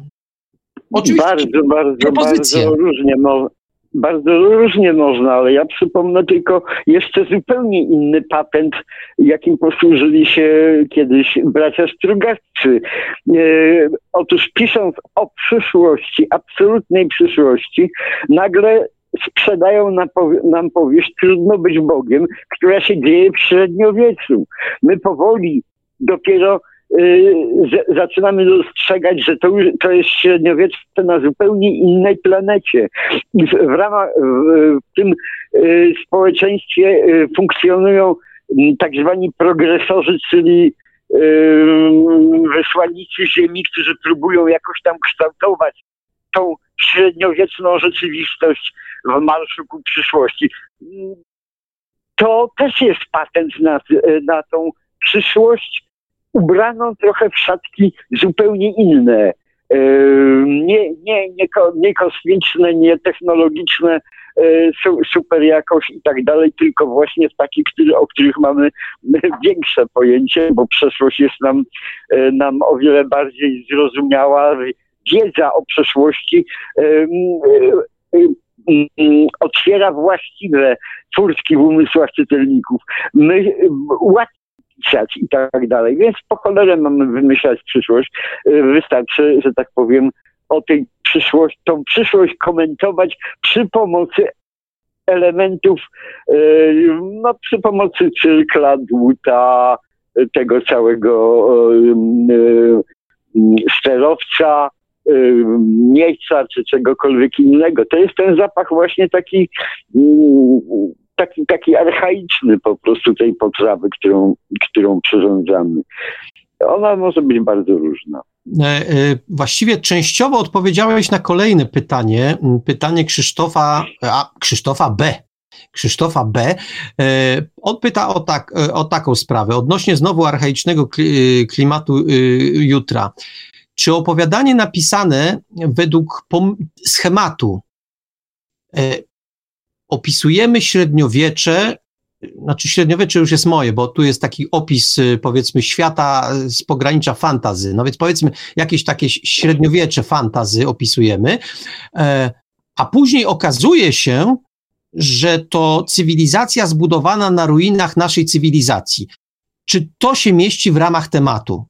Oczywiście bardzo, bardzo, bardzo różnie, mo- bardzo różnie można, ale ja przypomnę tylko jeszcze zupełnie inny patent, jakim posłużyli się kiedyś bracia Strugaczcy. E, otóż pisząc o przyszłości, absolutnej przyszłości, nagle sprzedają nam, powieść Trudno być Bogiem, która się dzieje w średniowieczu. My powoli dopiero y, zaczynamy dostrzegać, że to, już, to jest średniowiecze na zupełnie innej planecie. I w, w ramach, w, w tym y, społeczeństwie y, funkcjonują tak zwani progresorzy, czyli wysłannicy Ziemi, którzy próbują jakoś tam kształtować tą średniowieczną rzeczywistość w marszu ku przyszłości. To też jest patent na, na tą przyszłość, ubraną trochę w szatki zupełnie inne. Nie, nie, nie, nie kosmiczne, nie technologiczne, E, super jakość i tak dalej, tylko właśnie takich, o których mamy większe pojęcie, bo przeszłość jest nam, e, nam o wiele bardziej zrozumiała. Wiedza o przeszłości e, otwiera właściwe furtki w umysłach czytelników. My łatwiej pisać i tak dalej. Więc po cholerę mamy wymyślać przyszłość. Wystarczy, że tak powiem, o tej przyszłość, tą przyszłość komentować przy pomocy elementów, e, no przy pomocy cyrkla, dłuta, tego całego e, sterowca, e, miejsca czy czegokolwiek innego. To jest ten zapach właśnie taki, taki, taki archaiczny po prostu tej potrawy, którą, którą przyrządzamy. Ona może być bardzo różna. E, e, właściwie częściowo odpowiedziałeś na kolejne pytanie, pytanie Krzysztofa, a, Krzysztofa B. Krzysztofa B. E, on pyta o, tak, o taką sprawę, odnośnie znowu archaicznego klimatu jutra. Czy opowiadanie napisane według schematu opisujemy średniowiecze znaczy średniowiecze już jest moje, bo tu jest taki opis y, powiedzmy świata z pogranicza fantazy. No więc powiedzmy jakieś takie średniowiecze fantazy opisujemy, e, a później okazuje się, że to cywilizacja zbudowana na ruinach naszej cywilizacji. Czy to się mieści w ramach tematu?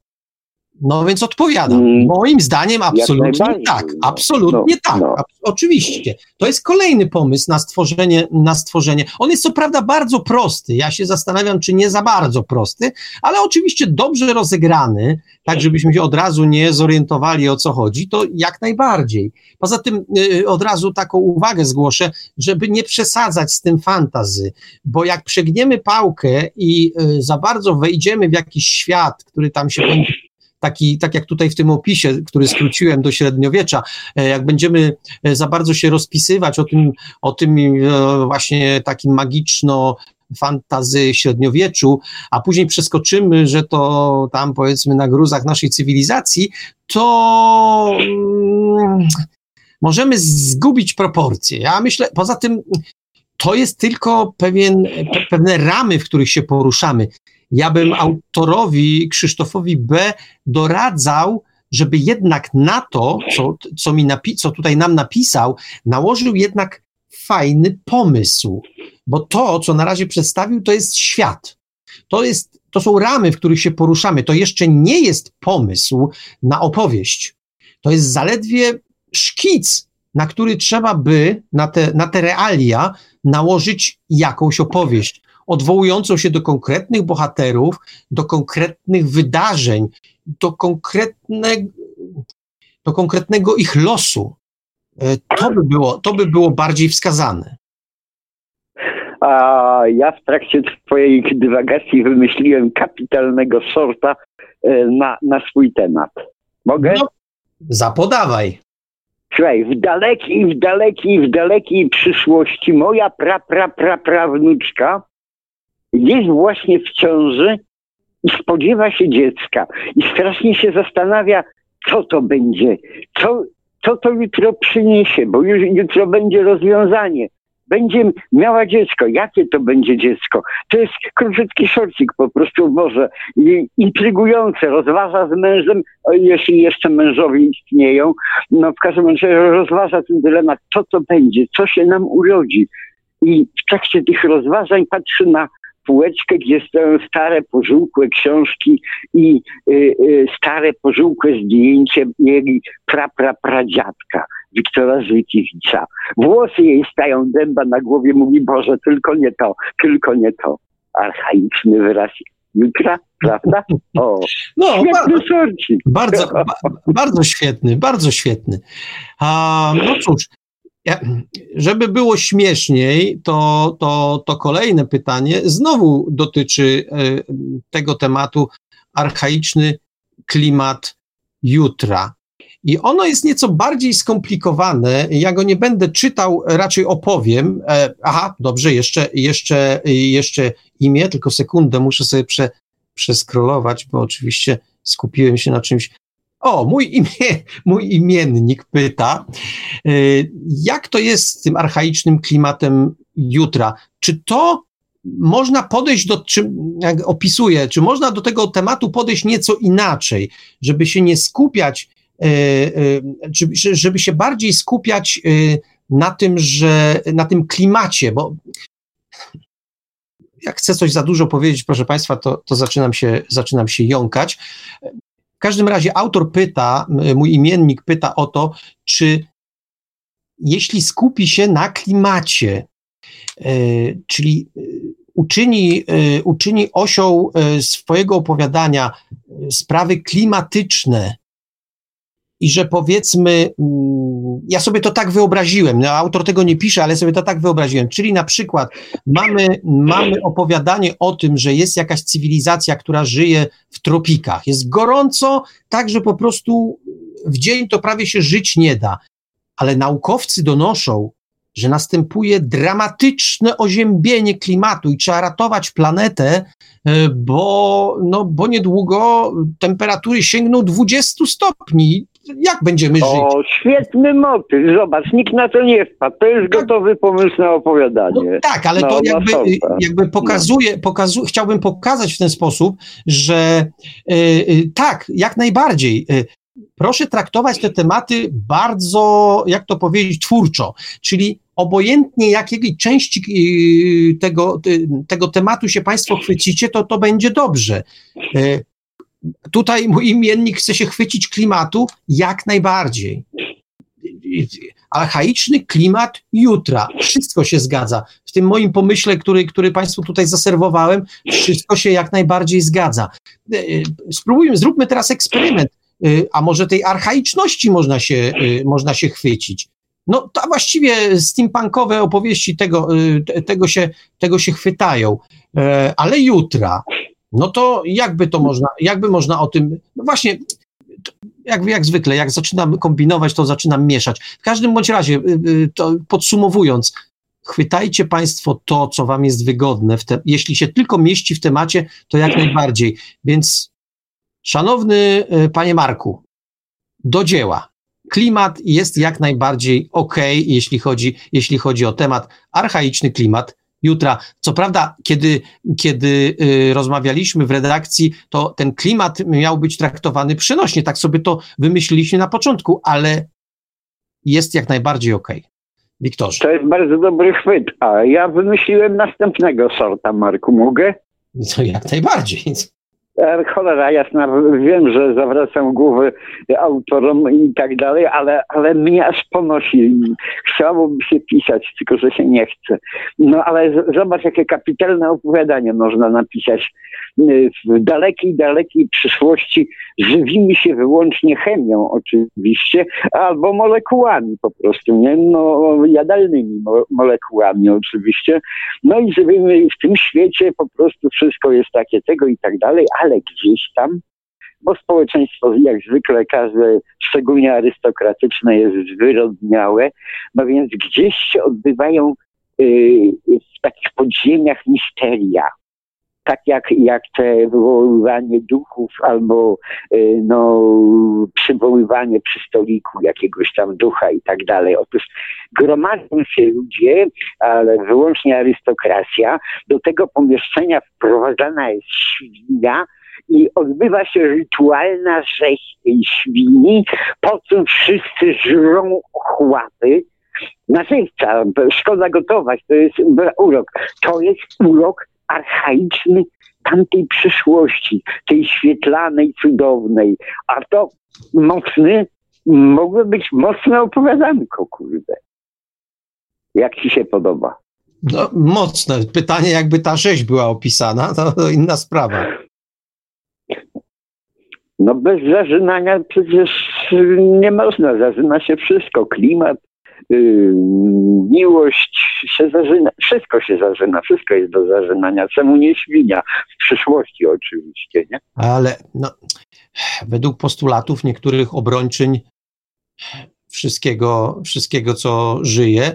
No więc odpowiadam. Mm. Moim zdaniem absolutnie tak. Absolutnie no, tak. No. oczywiście. To jest kolejny pomysł na stworzenie, na stworzenie. On jest co prawda bardzo prosty. Ja się zastanawiam, czy nie za bardzo prosty, ale oczywiście dobrze rozegrany, tak żebyśmy się od razu nie zorientowali o co chodzi, to jak najbardziej. Poza tym yy, od razu taką uwagę zgłoszę, żeby nie przesadzać z tym fantazy, bo jak przegniemy pałkę i yy, za bardzo wejdziemy w jakiś świat, który tam się będzie taki, tak jak tutaj w tym opisie, który skróciłem do średniowiecza, e, jak będziemy e, za bardzo się rozpisywać o tym, o tym e, właśnie takim magiczno fantazy średniowieczu, a później przeskoczymy, że to tam powiedzmy na gruzach naszej cywilizacji, to mm, możemy zgubić proporcje. Ja myślę, poza tym to jest tylko pewien, pewne ramy, w których się poruszamy ja bym autorowi Krzysztofowi B. doradzał, żeby jednak na to, co, co, mi napi- co tutaj nam napisał, nałożył jednak fajny pomysł, bo to, co na razie przedstawił, to jest świat. To, jest, to są ramy, w których się poruszamy. To jeszcze nie jest pomysł na opowieść. To jest zaledwie szkic, na który trzeba by, na te, na te realia, nałożyć jakąś opowieść odwołującą się do konkretnych bohaterów, do konkretnych wydarzeń, do konkretnego, do konkretnego ich losu. E, to by było, to by było bardziej wskazane. A ja w trakcie Twojej dywagacji wymyśliłem kapitalnego sorta e, na, na swój temat. Mogę? No, zapodawaj. Słuchaj, w dalekiej, w dalekiej, w dalekiej przyszłości moja pra, pra, pra, prawnuczka jest właśnie w ciąży i spodziewa się dziecka i strasznie się zastanawia, co to będzie, co, co to jutro przyniesie, bo już jutro będzie rozwiązanie. Będzie miała dziecko. Jakie to będzie dziecko? To jest króciutki szorcik po prostu może. I intrygujące. Rozważa z mężem, jeśli jeszcze mężowie istnieją. No w każdym razie rozważa ten dylemat, co to będzie, co się nam urodzi. I w trakcie tych rozważań patrzy na półeczkę, gdzie stoją stare, pożółkłe książki i y, y, stare, pożółkłe zdjęcie mieli pra, pra, pradziadka. Wiktora Zykiewicza. Włosy jej stają dęba na głowie, mówi Boże, tylko nie to, tylko nie to. Archaiczny wyraz jutra, prawda? O, no, bardzo, bardzo, bardzo świetny, bardzo świetny. A, no cóż, żeby było śmieszniej, to, to, to kolejne pytanie znowu dotyczy e, tego tematu archaiczny klimat jutra. I ono jest nieco bardziej skomplikowane. Ja go nie będę czytał, raczej opowiem. E, aha, dobrze, jeszcze, jeszcze, jeszcze imię, tylko sekundę, muszę sobie prze, przeskrolować, bo oczywiście skupiłem się na czymś. O, mój, imię, mój imiennik pyta, e, jak to jest z tym archaicznym klimatem jutra? Czy to można podejść do, czy, jak opisuję, czy można do tego tematu podejść nieco inaczej, żeby się nie skupiać E, e, żeby się bardziej skupiać na tym, że na tym klimacie, bo jak chcę coś za dużo powiedzieć, proszę Państwa, to, to zaczynam, się, zaczynam się jąkać. W każdym razie autor pyta, mój imiennik pyta o to, czy jeśli skupi się na klimacie, czyli uczyni, uczyni osią swojego opowiadania sprawy klimatyczne, i że powiedzmy, mm, ja sobie to tak wyobraziłem, no, autor tego nie pisze, ale sobie to tak wyobraziłem, czyli na przykład mamy, mamy opowiadanie o tym, że jest jakaś cywilizacja, która żyje w tropikach, jest gorąco, tak, że po prostu w dzień to prawie się żyć nie da, ale naukowcy donoszą, że następuje dramatyczne oziębienie klimatu i trzeba ratować planetę, e, bo, no, bo niedługo temperatury sięgną 20 stopni jak będziemy żyć? O, świetny motyw, zobacz, nikt na to nie wpadł, to jest tak. gotowy pomysł na opowiadanie. No, tak, ale no, to jakby, jakby pokazuje, pokazu, chciałbym pokazać w ten sposób, że yy, tak, jak najbardziej, yy, proszę traktować te tematy bardzo, jak to powiedzieć, twórczo, czyli obojętnie jakiej części tego, tego tematu się Państwo chwycicie, to to będzie dobrze tutaj mój imiennik chce się chwycić klimatu jak najbardziej. Archaiczny klimat jutra. Wszystko się zgadza. W tym moim pomyśle, który, który Państwu tutaj zaserwowałem, wszystko się jak najbardziej zgadza. E, spróbujmy, zróbmy teraz eksperyment. E, a może tej archaiczności można się, e, można się chwycić. No to właściwie steampunkowe opowieści tego, tego, się, tego się chwytają. Ale jutra, no to jakby to można, jakby można o tym, no właśnie, jak, jak zwykle, jak zaczynam kombinować, to zaczynam mieszać. W każdym bądź razie, y, y, podsumowując, chwytajcie Państwo to, co Wam jest wygodne. Te, jeśli się tylko mieści w temacie, to jak najbardziej. Więc, szanowny y, Panie Marku, do dzieła. Klimat jest jak najbardziej ok, jeśli chodzi, jeśli chodzi o temat archaiczny klimat jutra. Co prawda, kiedy, kiedy y, rozmawialiśmy w redakcji, to ten klimat miał być traktowany przynośnie. Tak sobie to wymyśliliśmy na początku, ale jest jak najbardziej okej. Okay. Wiktorze. To jest bardzo dobry chwyt. A ja wymyśliłem następnego sorta, Marku. Mogę? No jak najbardziej. E, cholera jasna, wiem, że zawracam głowę autorom i tak dalej, ale, ale mnie aż ponosi. Chciałbym się pisać, tylko że się nie chce. No ale zobacz, jakie kapitalne opowiadanie można napisać. Y, w dalekiej, dalekiej przyszłości żywimy się wyłącznie chemią oczywiście, albo molekułami po prostu, nie? No, jadalnymi mo molekułami oczywiście. No i żywimy w tym świecie po prostu wszystko jest takie tego i tak dalej, ale gdzieś tam bo społeczeństwo jak zwykle każde, szczególnie arystokratyczne, jest zwyrodniałe, no więc gdzieś się odbywają y, w takich podziemiach misteria. Tak jak, jak te wywoływanie duchów albo y, no, przywoływanie przy stoliku jakiegoś tam ducha i tak dalej. Otóż gromadzą się ludzie, ale wyłącznie arystokracja. Do tego pomieszczenia wprowadzana jest świnia, i odbywa się rytualna rzeź tej świni, po czym wszyscy żrą chłapy. Narzędza, szkoda gotować, to jest urok. To jest urok archaiczny tamtej przyszłości, tej świetlanej, cudownej. A to mocny mogły być mocne opowiadanko, kurde. Jak ci się podoba? No, mocne. Pytanie, jakby ta rzeź była opisana, to inna sprawa. No bez zażynania przecież nie można. Zażyna się wszystko. Klimat, yy, miłość się zażyna. Wszystko się zażyna. Wszystko jest do zażynania. Czemu nie świnia? W przyszłości oczywiście, nie? Ale no, według postulatów niektórych obrończyń wszystkiego, wszystkiego co żyje,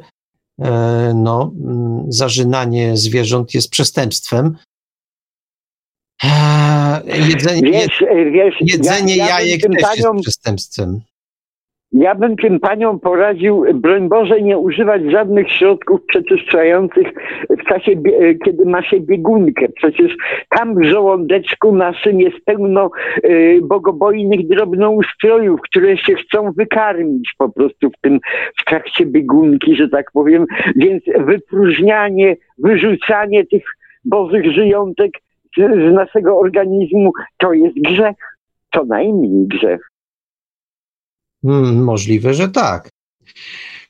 e, no, mm, zażynanie zwierząt jest przestępstwem. Jedzenie, wiesz, wiesz, jedzenie ja, ja jajek też panią, jest przestępstwem. Ja bym tym paniom poradził, broń Boże, nie używać żadnych środków przeczyszczających w czasie, e, kiedy ma się biegunkę. Przecież tam w żołądeczku naszym jest pełno y, bogobojnych drobnoustrojów, które się chcą wykarmić po prostu w tym, w trakcie biegunki, że tak powiem. Więc wypróżnianie, wyrzucanie tych bożych żyjątek z naszego organizmu to jest grzech. Co najmniej grzech. Hmm, możliwe, że tak.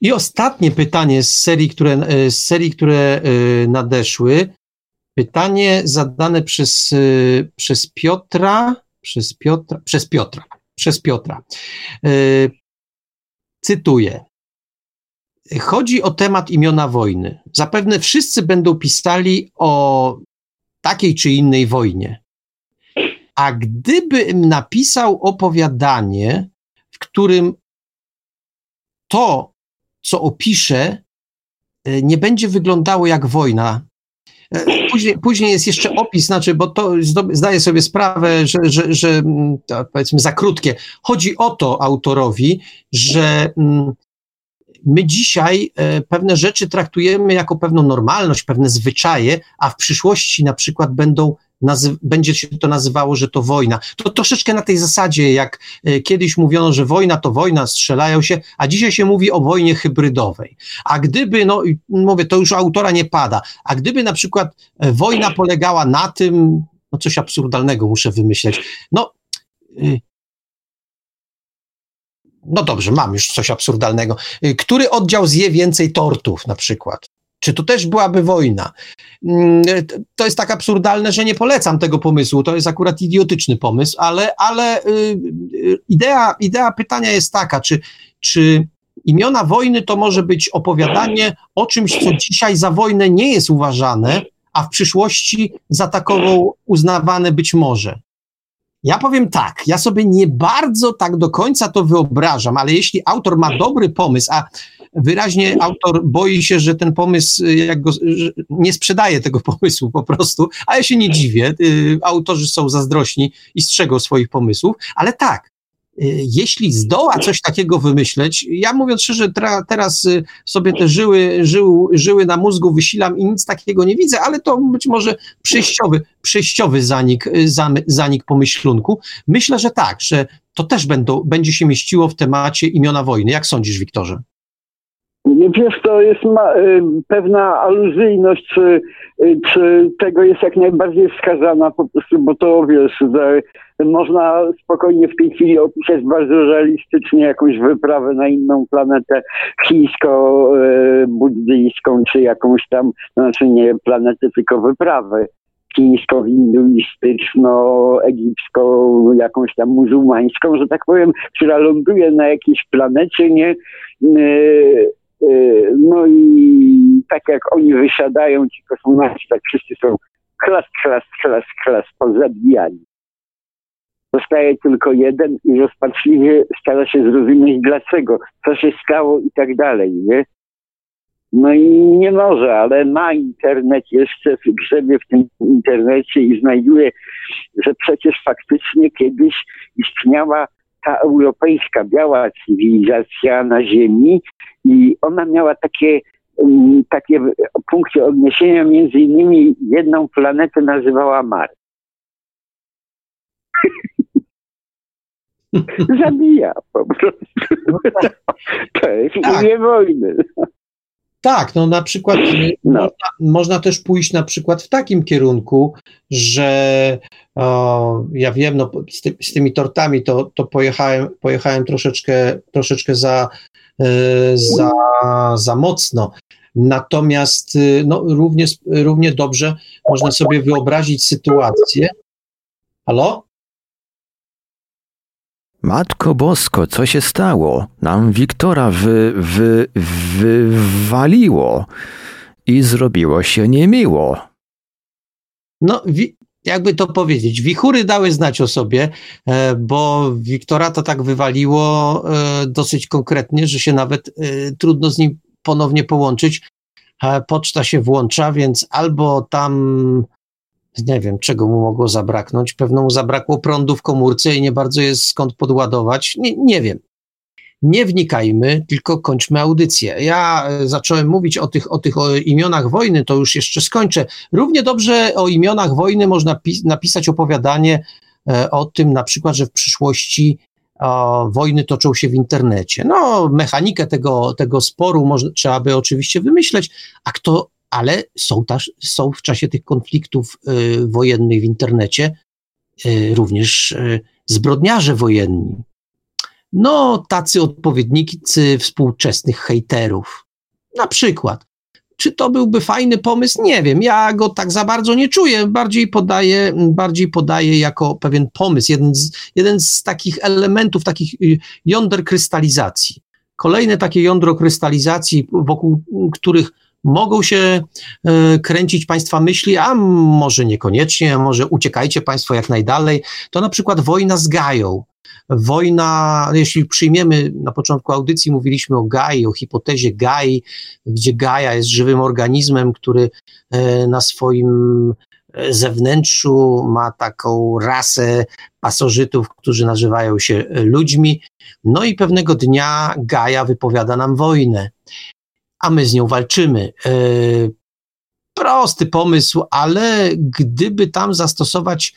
I ostatnie pytanie z serii, które, e, z serii, które e, nadeszły. Pytanie zadane przez, e, przez Piotra, przez Piotra, przez Piotra, przez Piotra. Cytuję. Chodzi o temat imiona wojny. Zapewne wszyscy będą pisali o takiej czy innej wojnie. A gdybym napisał opowiadanie, w którym to, co opiszę, e, nie będzie wyglądało jak wojna. E, później, później jest jeszcze opis, znaczy, bo to zdaję sobie sprawę, że, że, że mm, powiedzmy za krótkie. Chodzi o to autorowi, że mm, my dzisiaj e, pewne rzeczy traktujemy jako pewną normalność, pewne zwyczaje, a w przyszłości na przykład będą będzie się to nazywało, że to wojna. To troszeczkę na tej zasadzie, jak e, kiedyś mówiono, że wojna to wojna, strzelają się, a dzisiaj się mówi o wojnie hybrydowej. A gdyby, no mówię, to już autora nie pada, a gdyby na przykład e, wojna polegała na tym, no coś absurdalnego muszę wymyśleć, no no dobrze, mam już coś absurdalnego. Y, który oddział zje więcej tortów na przykład? Czy to też byłaby wojna? Mm, to jest tak absurdalne, że nie polecam tego pomysłu. To jest akurat idiotyczny pomysł, ale, ale y, y, idea, idea pytania jest taka, czy, czy imiona wojny to może być opowiadanie o czymś, co dzisiaj za wojnę nie jest uważane, a w przyszłości za takową uznawane być może. Ja powiem tak, ja sobie nie bardzo tak do końca to wyobrażam, ale jeśli autor ma dobry pomysł, a wyraźnie autor boi się, że ten pomysł, jak go, nie sprzedaje tego pomysłu po prostu, a ja się nie dziwię, y, autorzy są zazdrośni i strzegą swoich pomysłów, ale tak, Y, jeśli zdoła coś takiego wymyśleć, ja mówiąc szczerze, tra, teraz y, sobie te żyły, żył, żyły na mózgu wysilam i nic takiego nie widzę, ale to być może przejściowy, przejściowy zanik, y, zanik pomyślunku. Myślę, że tak, że to też będą, będzie się mieściło w temacie imiona wojny. Jak sądzisz, Wiktorze? Wiesz, to jest ma, y, pewna aluzyjność, czy, y, czy tego jest jak najbardziej wskazana po prostu, bo to wiesz, że można spokojnie w tej chwili opisać bardzo realistycznie jakąś wyprawę na inną planetę chińsko-buddyjską, czy jakąś tam, znaczy nie planetę, tylko wyprawę chińsko-hinduistyczno-egipską, jakąś tam muzułmańską, że tak powiem, która ląduje na jakiejś planecie, nie? Y, no i tak jak oni wysiadają, ci kosmonauci, tak wszyscy są klas, klas, klas, klas, pozabijani. Zostaje tylko jeden i rozpaczliwie stara się zrozumieć dlaczego, co się stało i tak dalej, nie? No i nie może, ale ma internet jeszcze, grzebie w tym internecie i znajduje, że przecież faktycznie kiedyś istniała ta europejska biała cywilizacja na Ziemi i ona miała takie, mm, takie punkty odniesienia, między innymi jedną planetę nazywała Mars. Zabija po prostu. No tak. To jest tak. imię wojny. Tak, no na przykład no. Można, można, też pójść na przykład w takim kierunku, że o, ja wiem, no, z, ty, z, tymi tortami to, to pojechałem, pojechałem troszeczkę, troszeczkę za, y, za, za mocno. Natomiast y, no, równie, równie dobrze można sobie wyobrazić sytuację. Halo? Matko Bosko, co się stało? Nam Wiktora wy, wy, wywaliło i zrobiło się niemiło. No, wi- jakby to powiedzieć, wichury dały znać o sobie, e, bo Wiktora to tak wywaliło e, dosyć konkretnie, że się nawet e, trudno z nim ponownie połączyć. Poczta się włącza, więc albo tam nie wiem, czego mu mogło zabraknąć. Pewno mu zabrakło prądu w komórce i nie bardzo jest skąd podładować. Nie, nie wiem. Nie wnikajmy, tylko kończmy audycję. Ja e, zacząłem mówić o tych, o tych o imionach wojny, to już jeszcze skończę. Równie dobrze o imionach wojny można napisać opowiadanie e, o tym, na przykład, że w przyszłości o, wojny toczą się w internecie. No, mechanikę tego, tego sporu może, trzeba by oczywiście wymyśleć, a kto ale są, też, są w czasie tych konfliktów y, wojennych w internecie y, również y, zbrodniarze wojenni. No, tacy odpowiednicy współczesnych hejterów. Na przykład. Czy to byłby fajny pomysł? Nie wiem. Ja go tak za bardzo nie czuję. Bardziej podaję, bardziej podaję jako pewien pomysł, jeden z, jeden z takich elementów, takich jąder krystalizacji. Kolejne takie jądro krystalizacji, wokół których mogą się e, kręcić Państwa myśli, a może niekoniecznie, może uciekajcie Państwo jak najdalej, to na przykład wojna z Gają. Wojna, jeśli przyjmiemy, na początku audycji mówiliśmy o Gai, o hipotezie Gai, gdzie Gaja jest żywym organizmem, który e, na swoim e, zewnętrzu ma taką rasę pasożytów, którzy nazywają się ludźmi. No i pewnego dnia Gaja wypowiada nam wojnę a my z nią walczymy. E, prosty pomysł, ale gdyby tam zastosować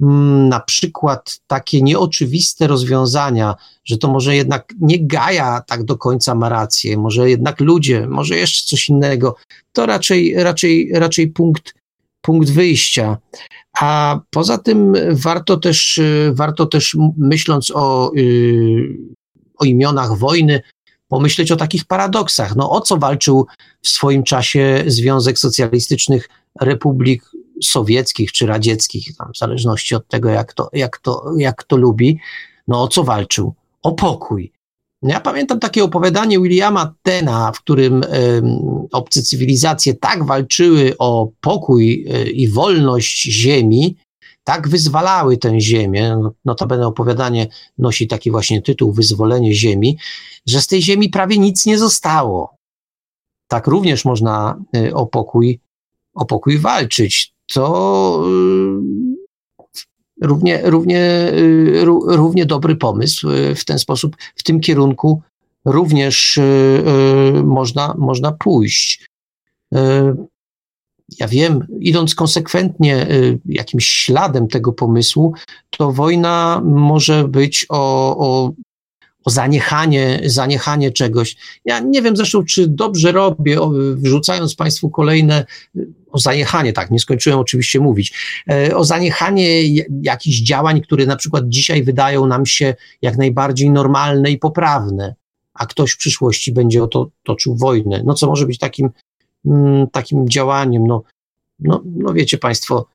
mm, na przykład takie nieoczywiste rozwiązania, że to może jednak nie Gaja tak do końca ma rację, może jednak ludzie, może jeszcze coś innego, to raczej, raczej, raczej punkt, punkt wyjścia. A poza tym warto też, warto też myśląc o, y, o imionach wojny, pomyśleć o takich paradoksach. No o co walczył w swoim czasie Związek Socjalistycznych Republik Sowieckich czy Radzieckich, tam w zależności od tego, jak to, jak to, jak to lubi. No o co walczył? O pokój. No, ja pamiętam takie opowiadanie Williama Tena, w którym y, obce cywilizacje tak walczyły o pokój y, i wolność Ziemi, tak wyzwalały tę ziemię, no, notabene opowiadanie nosi taki właśnie tytuł Wyzwolenie Ziemi, że z tej ziemi prawie nic nie zostało. Tak również można y, o pokój, o pokój walczyć. To y, równie, równie, y, równie dobry pomysł w ten sposób, w tym kierunku również można, można pójść ja wiem, idąc konsekwentnie y, jakimś śladem tego pomysłu, to wojna może być o, o, o zaniechanie, zaniechanie czegoś. Ja nie wiem zresztą, czy dobrze robię, wrzucając Państwu kolejne y, o zaniechanie, tak, nie skończyłem oczywiście mówić, e, o zaniechanie jakichś działań, które na przykład dzisiaj wydają nam się jak najbardziej normalne i poprawne, a ktoś w przyszłości będzie o to toczył wojnę. No co może być takim takim działaniem. No, no, no wiecie Państwo,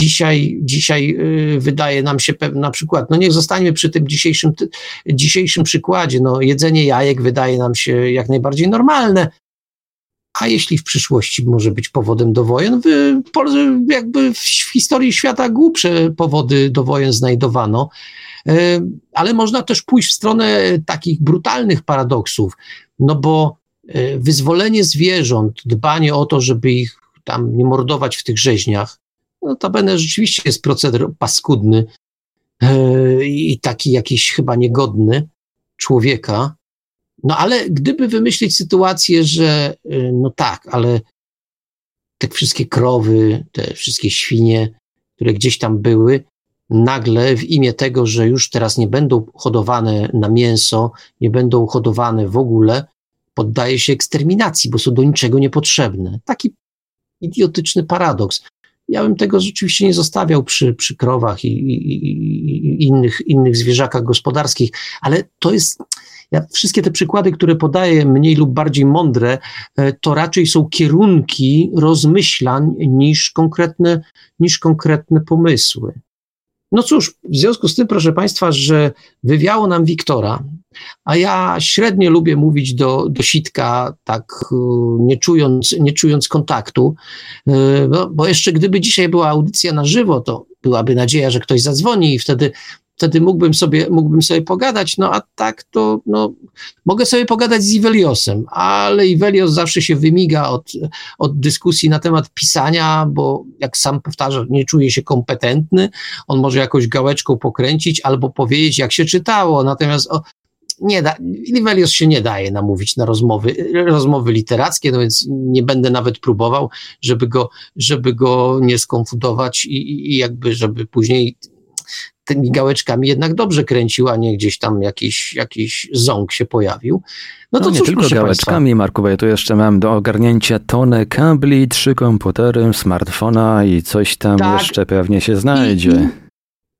dzisiaj, dzisiaj y, wydaje nam się na przykład, no niech zostańmy przy tym dzisiejszym, dzisiejszym przykładzie, no jedzenie jajek wydaje nam się jak najbardziej normalne, a jeśli w przyszłości może być powodem do wojen, jakby w historii świata głupsze powody do wojen znajdowano, y, ale można też pójść w stronę takich brutalnych paradoksów, no bo wyzwolenie zwierząt, dbanie o to, żeby ich tam nie mordować w tych rzeźniach, no będę rzeczywiście jest proceder paskudny e, i taki jakiś chyba niegodny człowieka. No ale gdyby wymyślić sytuację, że e, no tak, ale te wszystkie krowy, te wszystkie świnie, które gdzieś tam były, nagle w imię tego, że już teraz nie będą hodowane na mięso, nie będą hodowane w ogóle, poddaje się eksterminacji, bo są do niczego niepotrzebne. Taki idiotyczny paradoks. Ja bym tego rzeczywiście nie zostawiał przy, przy krowach i, i, i, innych, innych zwierzakach gospodarskich, ale to jest, ja, wszystkie te przykłady, które podaję, mniej lub bardziej mądre, e, to raczej są kierunki rozmyślań niż konkretne, niż konkretne pomysły. No cóż, w związku z tym, proszę Państwa, że wywiało nam Wiktora, a ja średnio lubię mówić do, do sitka, tak e, nie czując, nie czując kontaktu, e, bo, bo jeszcze gdyby dzisiaj była audycja na żywo, to byłaby nadzieja, że ktoś zadzwoni i wtedy wtedy mógłbym sobie, mógłbym sobie pogadać, no a tak to, no, mogę sobie pogadać z Iveliosem, ale Ivelios zawsze się wymiga od, od dyskusji na temat pisania, bo jak sam powtarza, nie czuje się kompetentny, on może jakąś gałeczką pokręcić albo powiedzieć, jak się czytało, natomiast o, nie da, Ivelios się nie daje namówić na rozmowy, rozmowy literackie, no więc nie będę nawet próbował, żeby go, żeby go nie skonfundować i, i jakby, żeby później tymi gałeczkami jednak dobrze kręcił, a nie gdzieś tam jakiś, jakiś ząg się pojawił. No to no, nie cóż, tylko gałeczkami, Państwa. Marku, bo ja tu jeszcze mam do ogarnięcia tonę kabli, trzy komputery, smartfona i coś tam tak. jeszcze pewnie się znajdzie.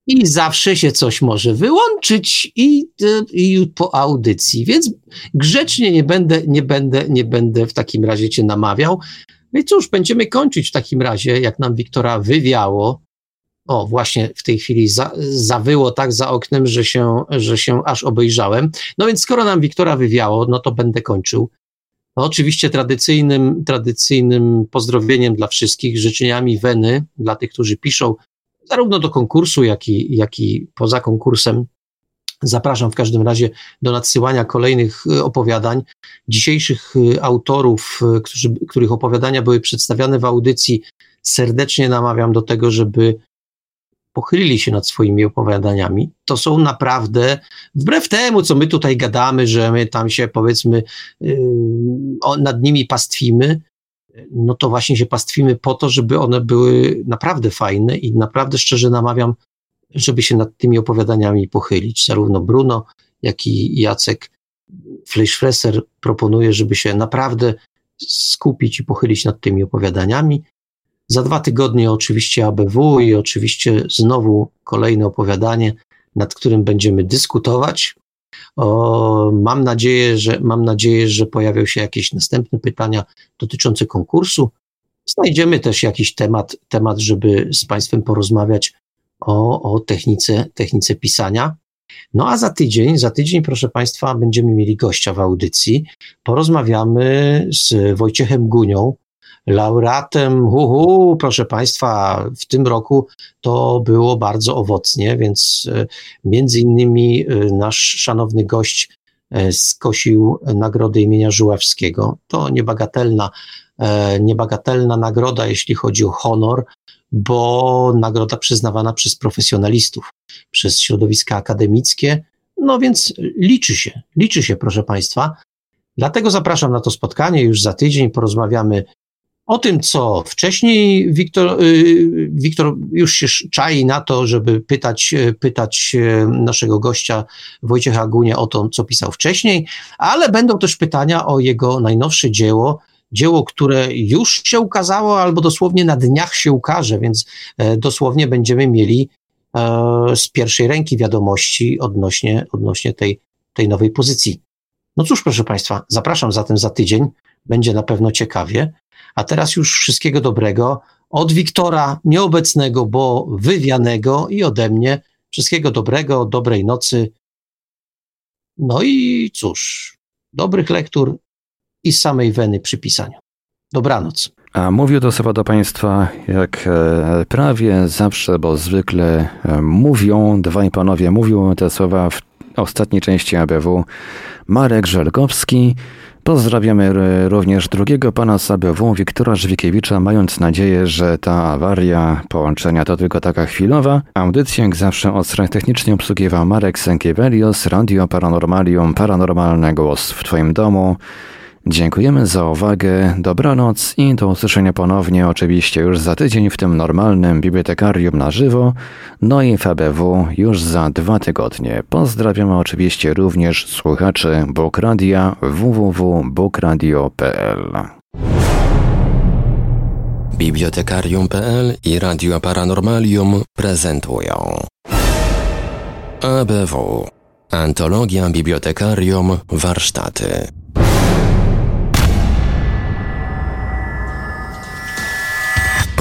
I, I, zawsze się coś może wyłączyć i, i po audycji, więc grzecznie nie będę, nie będę, nie będę w takim razie cię namawiał. No i cóż, będziemy kończyć w takim razie, jak nam Wiktora wywiało o, właśnie w tej chwili za, zawyło tak za oknem, że się, że się aż obejrzałem. No więc skoro nam Wiktora wywiało, no to będę kończył. No, oczywiście tradycyjnym, tradycyjnym pozdrowieniem dla wszystkich, życzeniami weny dla tych, którzy piszą zarówno do konkursu, jak i, jak i poza konkursem. Zapraszam w każdym razie do nadsyłania kolejnych y, opowiadań. Dzisiejszych y, autorów, y, którzy, których opowiadania były przedstawiane w audycji, serdecznie namawiam do tego, żeby pochylili się nad swoimi opowiadaniami, to są naprawdę, wbrew temu, co my tutaj gadamy, że my tam się powiedzmy yy, nad nimi pastwimy, no to właśnie się pastwimy po to, żeby one były naprawdę fajne i naprawdę szczerze namawiam, żeby się nad tymi opowiadaniami pochylić. Zarówno Bruno, jak i Jacek Fleischfresser proponuje, żeby się naprawdę skupić i pochylić nad tymi opowiadaniami. Za dwa tygodnie oczywiście ABW i oczywiście znowu kolejne opowiadanie, nad którym będziemy dyskutować. O, mam, nadzieję, że, mam nadzieję, że pojawią się jakieś następne pytania dotyczące konkursu. Znajdziemy też jakiś temat, temat żeby z Państwem porozmawiać o, o technice, technice pisania. No a za tydzień, za tydzień, proszę Państwa, będziemy mieli gościa w audycji. Porozmawiamy z Wojciechem Gunią, laureatem, uhu, proszę Państwa, w tym roku to było bardzo owocnie, więc e, między innymi e, nasz szanowny gość e, skosił nagrodę imienia Żuławskiego. To niebagatelna, niebagatelna nagroda, jeśli chodzi o honor, bo nagroda przyznawana przez profesjonalistów, przez środowiska akademickie, no więc liczy się, liczy się, proszę Państwa. Dlatego zapraszam na to spotkanie już za tydzień. Porozmawiamy o tym, co wcześniej Wiktor, y, Wiktor już się czai na to, żeby pytać, y, pytać y, naszego gościa Wojciecha Gunia o to, co pisał wcześniej, ale będą też pytania o jego najnowsze dzieło, dzieło, które już się ukazało albo dosłownie na dniach się ukaże, więc e, dosłownie będziemy mieli e, z pierwszej ręki wiadomości odnośnie, odnośnie tej, tej nowej pozycji. No cóż, proszę Państwa, zapraszam zatem za tydzień. Będzie na pewno ciekawie. A teraz już wszystkiego dobrego od Wiktora nieobecnego, bo wywianego i ode mnie. Wszystkiego dobrego, dobrej nocy. No i cóż, dobrych lektur i samej weny przy pisaniu. Dobranoc. A mówił to słowa do Państwa jak e, prawie zawsze, bo zwykle e, mówią, dwaj panowie mówią te słowa w ostatniej części ABW. Marek Żelkowski Pozdrawiamy również drugiego pana z ABW, Wiktora Żwikiewicza, mając nadzieję, że ta awaria połączenia to tylko taka chwilowa. Audycję jak zawsze od technicznie obsługiwał Marek Sękiewelios, Radio Paranormalium, Paranormalny Głos w Twoim domu. Dziękujemy za uwagę, dobranoc i do usłyszenia ponownie oczywiście już za tydzień w tym normalnym bibliotekarium na żywo, no i FBW już za dwa tygodnie. Pozdrawiamy oczywiście również słuchaczy Bokradia www.bokradio.pl Bibliotekarium.pl i Radio Paranormalium prezentują ABW Antologia Bibliotekarium Warsztaty